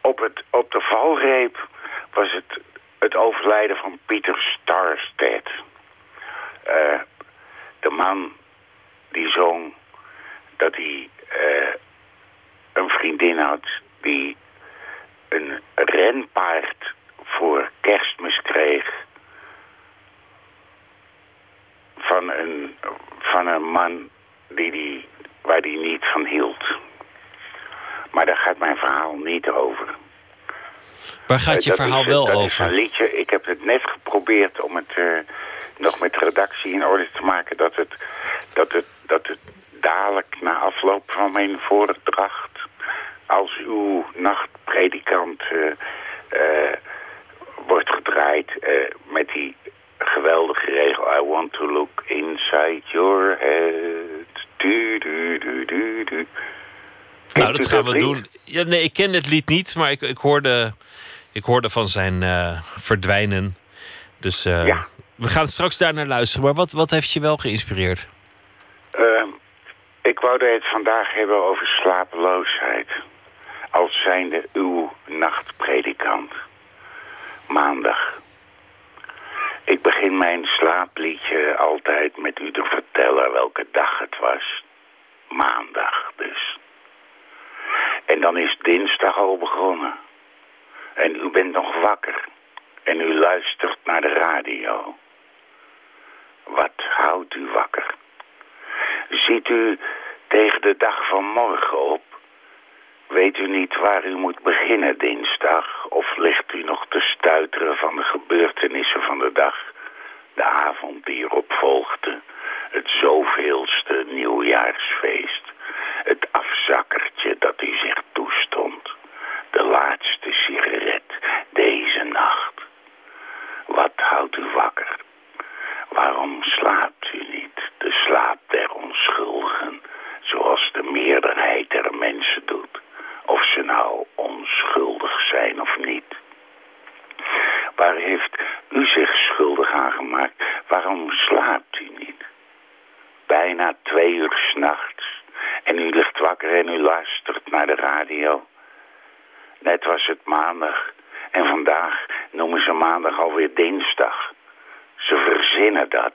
op, het, op de valreep was het het overlijden van Pieter Starstedt. de man die zong dat hij een vriendin had die een renpaard voor kerstmis kreeg van een, van een man die die, waar die niet van hield. Maar daar gaat mijn verhaal niet over. Waar gaat je uh, verhaal is, wel dat over? Is een liedje. Ik heb het net geprobeerd om het uh, nog met redactie in orde te maken. Dat het, dat het, dat het dadelijk na afloop van mijn voordracht als uw nachtpredikant uh, uh, wordt gedraaid uh, met die geweldige regel... I want to look inside your head. Du, du, du, du, du. Nou, dat gaan we doen. Ja, nee, ik ken het lied niet, maar ik, ik, hoorde, ik hoorde van zijn verdwijnen. Dus ja. we gaan straks daar naar luisteren. Maar wat, wat heeft je wel geïnspireerd? Ehm, ik wou het vandaag hebben over slapeloosheid als zijnde uw nachtpredikant. Maandag. Ik begin mijn slaapliedje altijd met u te vertellen welke dag het was. Maandag dus. En dan is dinsdag al begonnen. En u bent nog wakker. En u luistert naar de radio. Wat houdt u wakker? Ziet u tegen de dag van morgen op? Weet u niet waar u moet beginnen dinsdag? Of ligt u nog te stuiteren van de gebeurtenissen van de dag? De avond die erop volgde. Het zoveelste nieuwjaarsfeest. Het afzakkertje dat u zich toestond. De laatste sigaret deze nacht. Wat houdt u wakker? Waarom slaapt u niet? De slaap der onschuldigen, zoals de meerderheid der mensen doet of ze nou onschuldig zijn of niet. Waar heeft u zich schuldig aan gemaakt? Waarom slaapt u niet? Bijna twee uur s'nachts en u ligt wakker en u luistert naar de radio. Net was het maandag en vandaag noemen ze maandag alweer dinsdag. Ze verzinnen dat.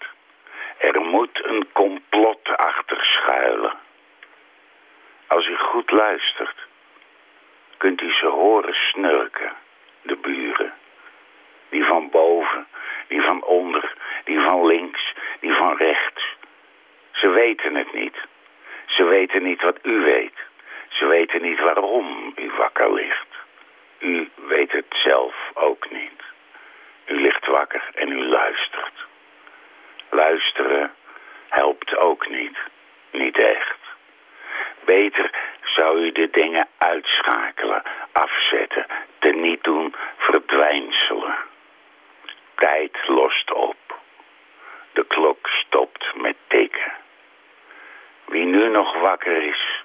Er moet een complot achter schuilen. Als u goed luistert, kunt u ze horen snurken, de buren. Die van boven, die van onder, die van links, die van rechts. Ze weten het niet. Ze weten niet wat u weet. Ze weten niet waarom u wakker ligt. U weet het zelf ook niet. U ligt tegen u luistert. Luisteren helpt ook niet. Niet echt. Beter zou u de dingen uitschakelen, afzetten, teniet doen, verdwijnselen. Tijd lost op. De klok stopt met tikken. Wie nu nog wakker is,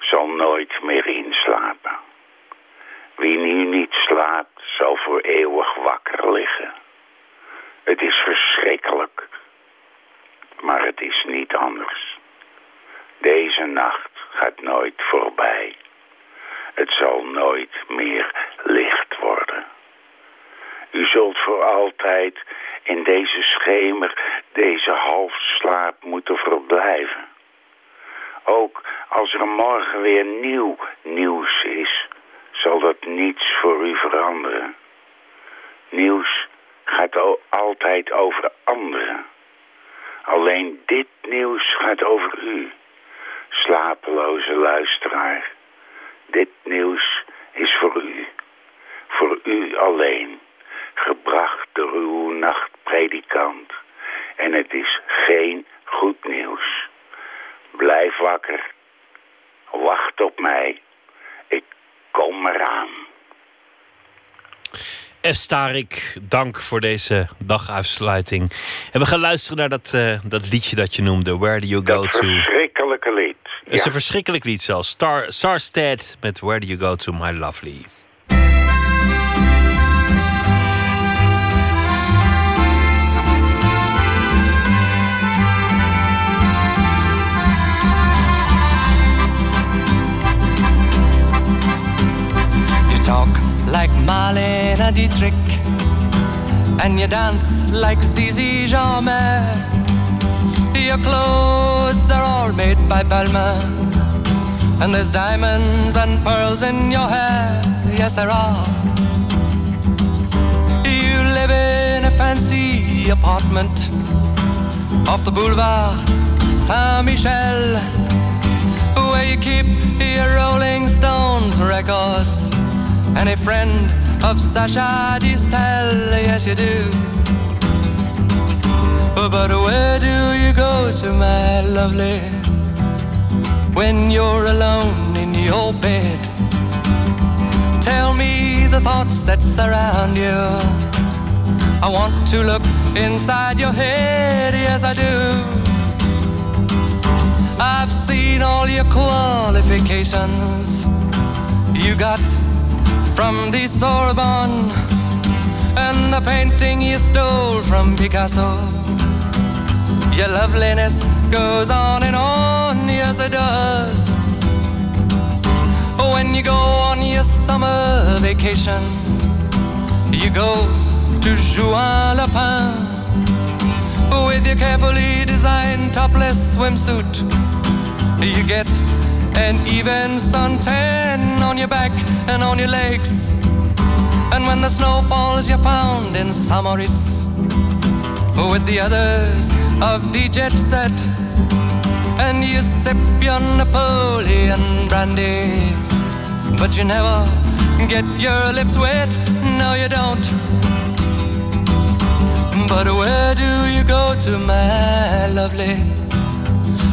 zal nooit meer inslapen. Wie nu niet slaapt, zal voor eeuwig wakker liggen. Het is verschrikkelijk, maar het is niet anders. Deze nacht gaat nooit voorbij. Het zal nooit meer licht worden. U zult voor altijd in deze schemer, deze halfslaap moeten verblijven. Ook als er morgen weer nieuw nieuws is, zal dat niets voor u veranderen. Nieuws gaat altijd over anderen. Alleen dit nieuws gaat over u, slapeloze luisteraar. Dit nieuws is voor u, voor u alleen, gebracht door uw nachtpredikant. En het is geen goed nieuws. Blijf wakker, wacht op mij, ik kom eraan. F. Starik, dank voor deze daguitsluiting. En we gaan luisteren naar dat, uh, dat liedje dat je noemde, Where Do You Go dat To. verschrikkelijke lied. Het is een verschrikkelijk lied zelfs. Star, Sarstead met Where Do You Go To, My Lovely. Like Marlene Dietrich, and you dance like Zizi Jeanmaire. Your clothes are all made by Balmain, and there's diamonds and pearls in your hair. Yes, there are. You live in a fancy apartment off the boulevard Saint Michel, where you keep your Rolling Stones records and a friend of Sasha Distel. Yes, you do. But where do you go to, my lovely, when you're alone in your bed? Tell me the thoughts that surround you. I want to look inside your head, yes, I do. I've seen all your qualifications you got from the Sorbonne and the painting you stole from Picasso. Your loveliness goes on and on, yes, it does. When you go on your summer vacation, you go to Juan Lapin with your carefully designed topless swimsuit. You get an even suntan on your back and on your legs. And when the snow falls, you're found in Samoritz with the others of the jet set. And you sip your Napoleon brandy, but you never get your lips wet. No, you don't. But where do you go to, my lovely,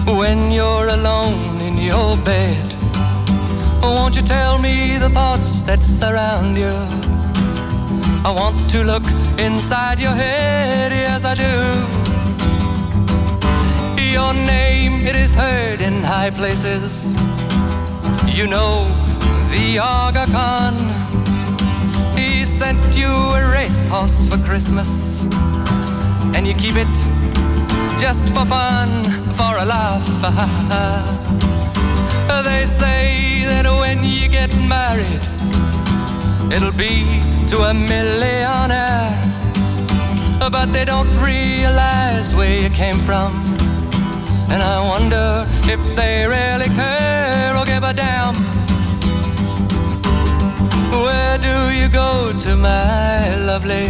when you're alone in your bed? Won't you tell me the thoughts that surround you? I want to look inside your head, yes, I do. Your name, it is heard in high places. You know the Aga Khan. He sent you a racehorse for Christmas, and you keep it just for fun, for a laugh. they say that when you get married, it'll be to a millionaire. But they don't realize where you came from. And I wonder if they really care or give a damn. Where do you go to, my lovely,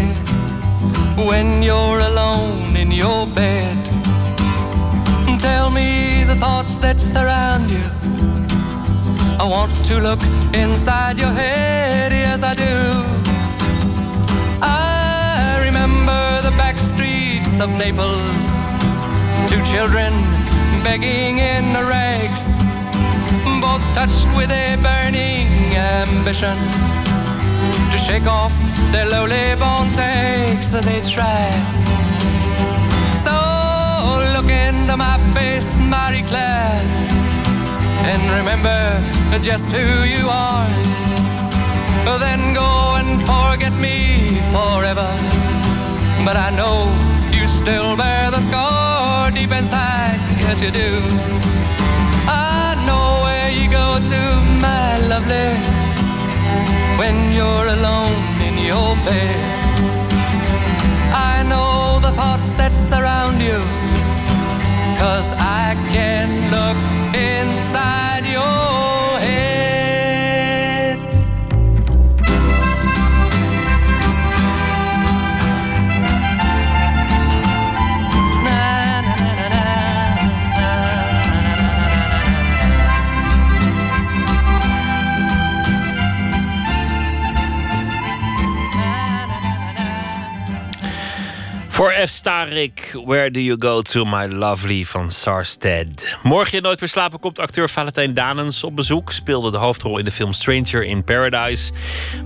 when you're alone in your bed? Tell me the thoughts that surround you. I want to look inside your head, yes, I do. I remember the back streets of Naples. Two children begging in the rags, both touched with a burning ambition to shake off their lowly born takes. They try. So look into my face, Marie Claire, and remember just who you are. Then go and forget me forever. But I know you still bear the scar deep inside. Yes, you do. I know where you go to, my lovely, when you're alone in your bed. I know the thoughts that surround you, cause I can look inside your head. Voor F. Starik, Where Do You Go To My Lovely van Sarstead. Morgen in Nooit meer slapen komt acteur Valentijn Danens op bezoek. Speelde de hoofdrol in de film Stranger in Paradise.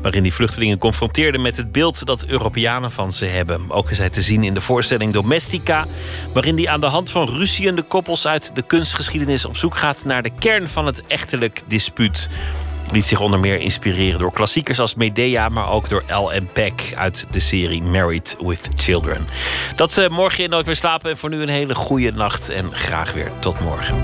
Waarin die vluchtelingen confronteerde met het beeld dat Europeanen van ze hebben. Ook is hij te zien in de voorstelling Domestica. Waarin hij aan de hand van ruziende koppels uit de kunstgeschiedenis op zoek gaat naar de kern van het echtelijk dispuut liet zich onder meer inspireren door klassiekers als Medea, maar ook door L.M. Peck uit de serie Married with Children. Dat uh, morgen in Nooit meer slapen en voor nu een hele goede nacht en graag weer tot morgen.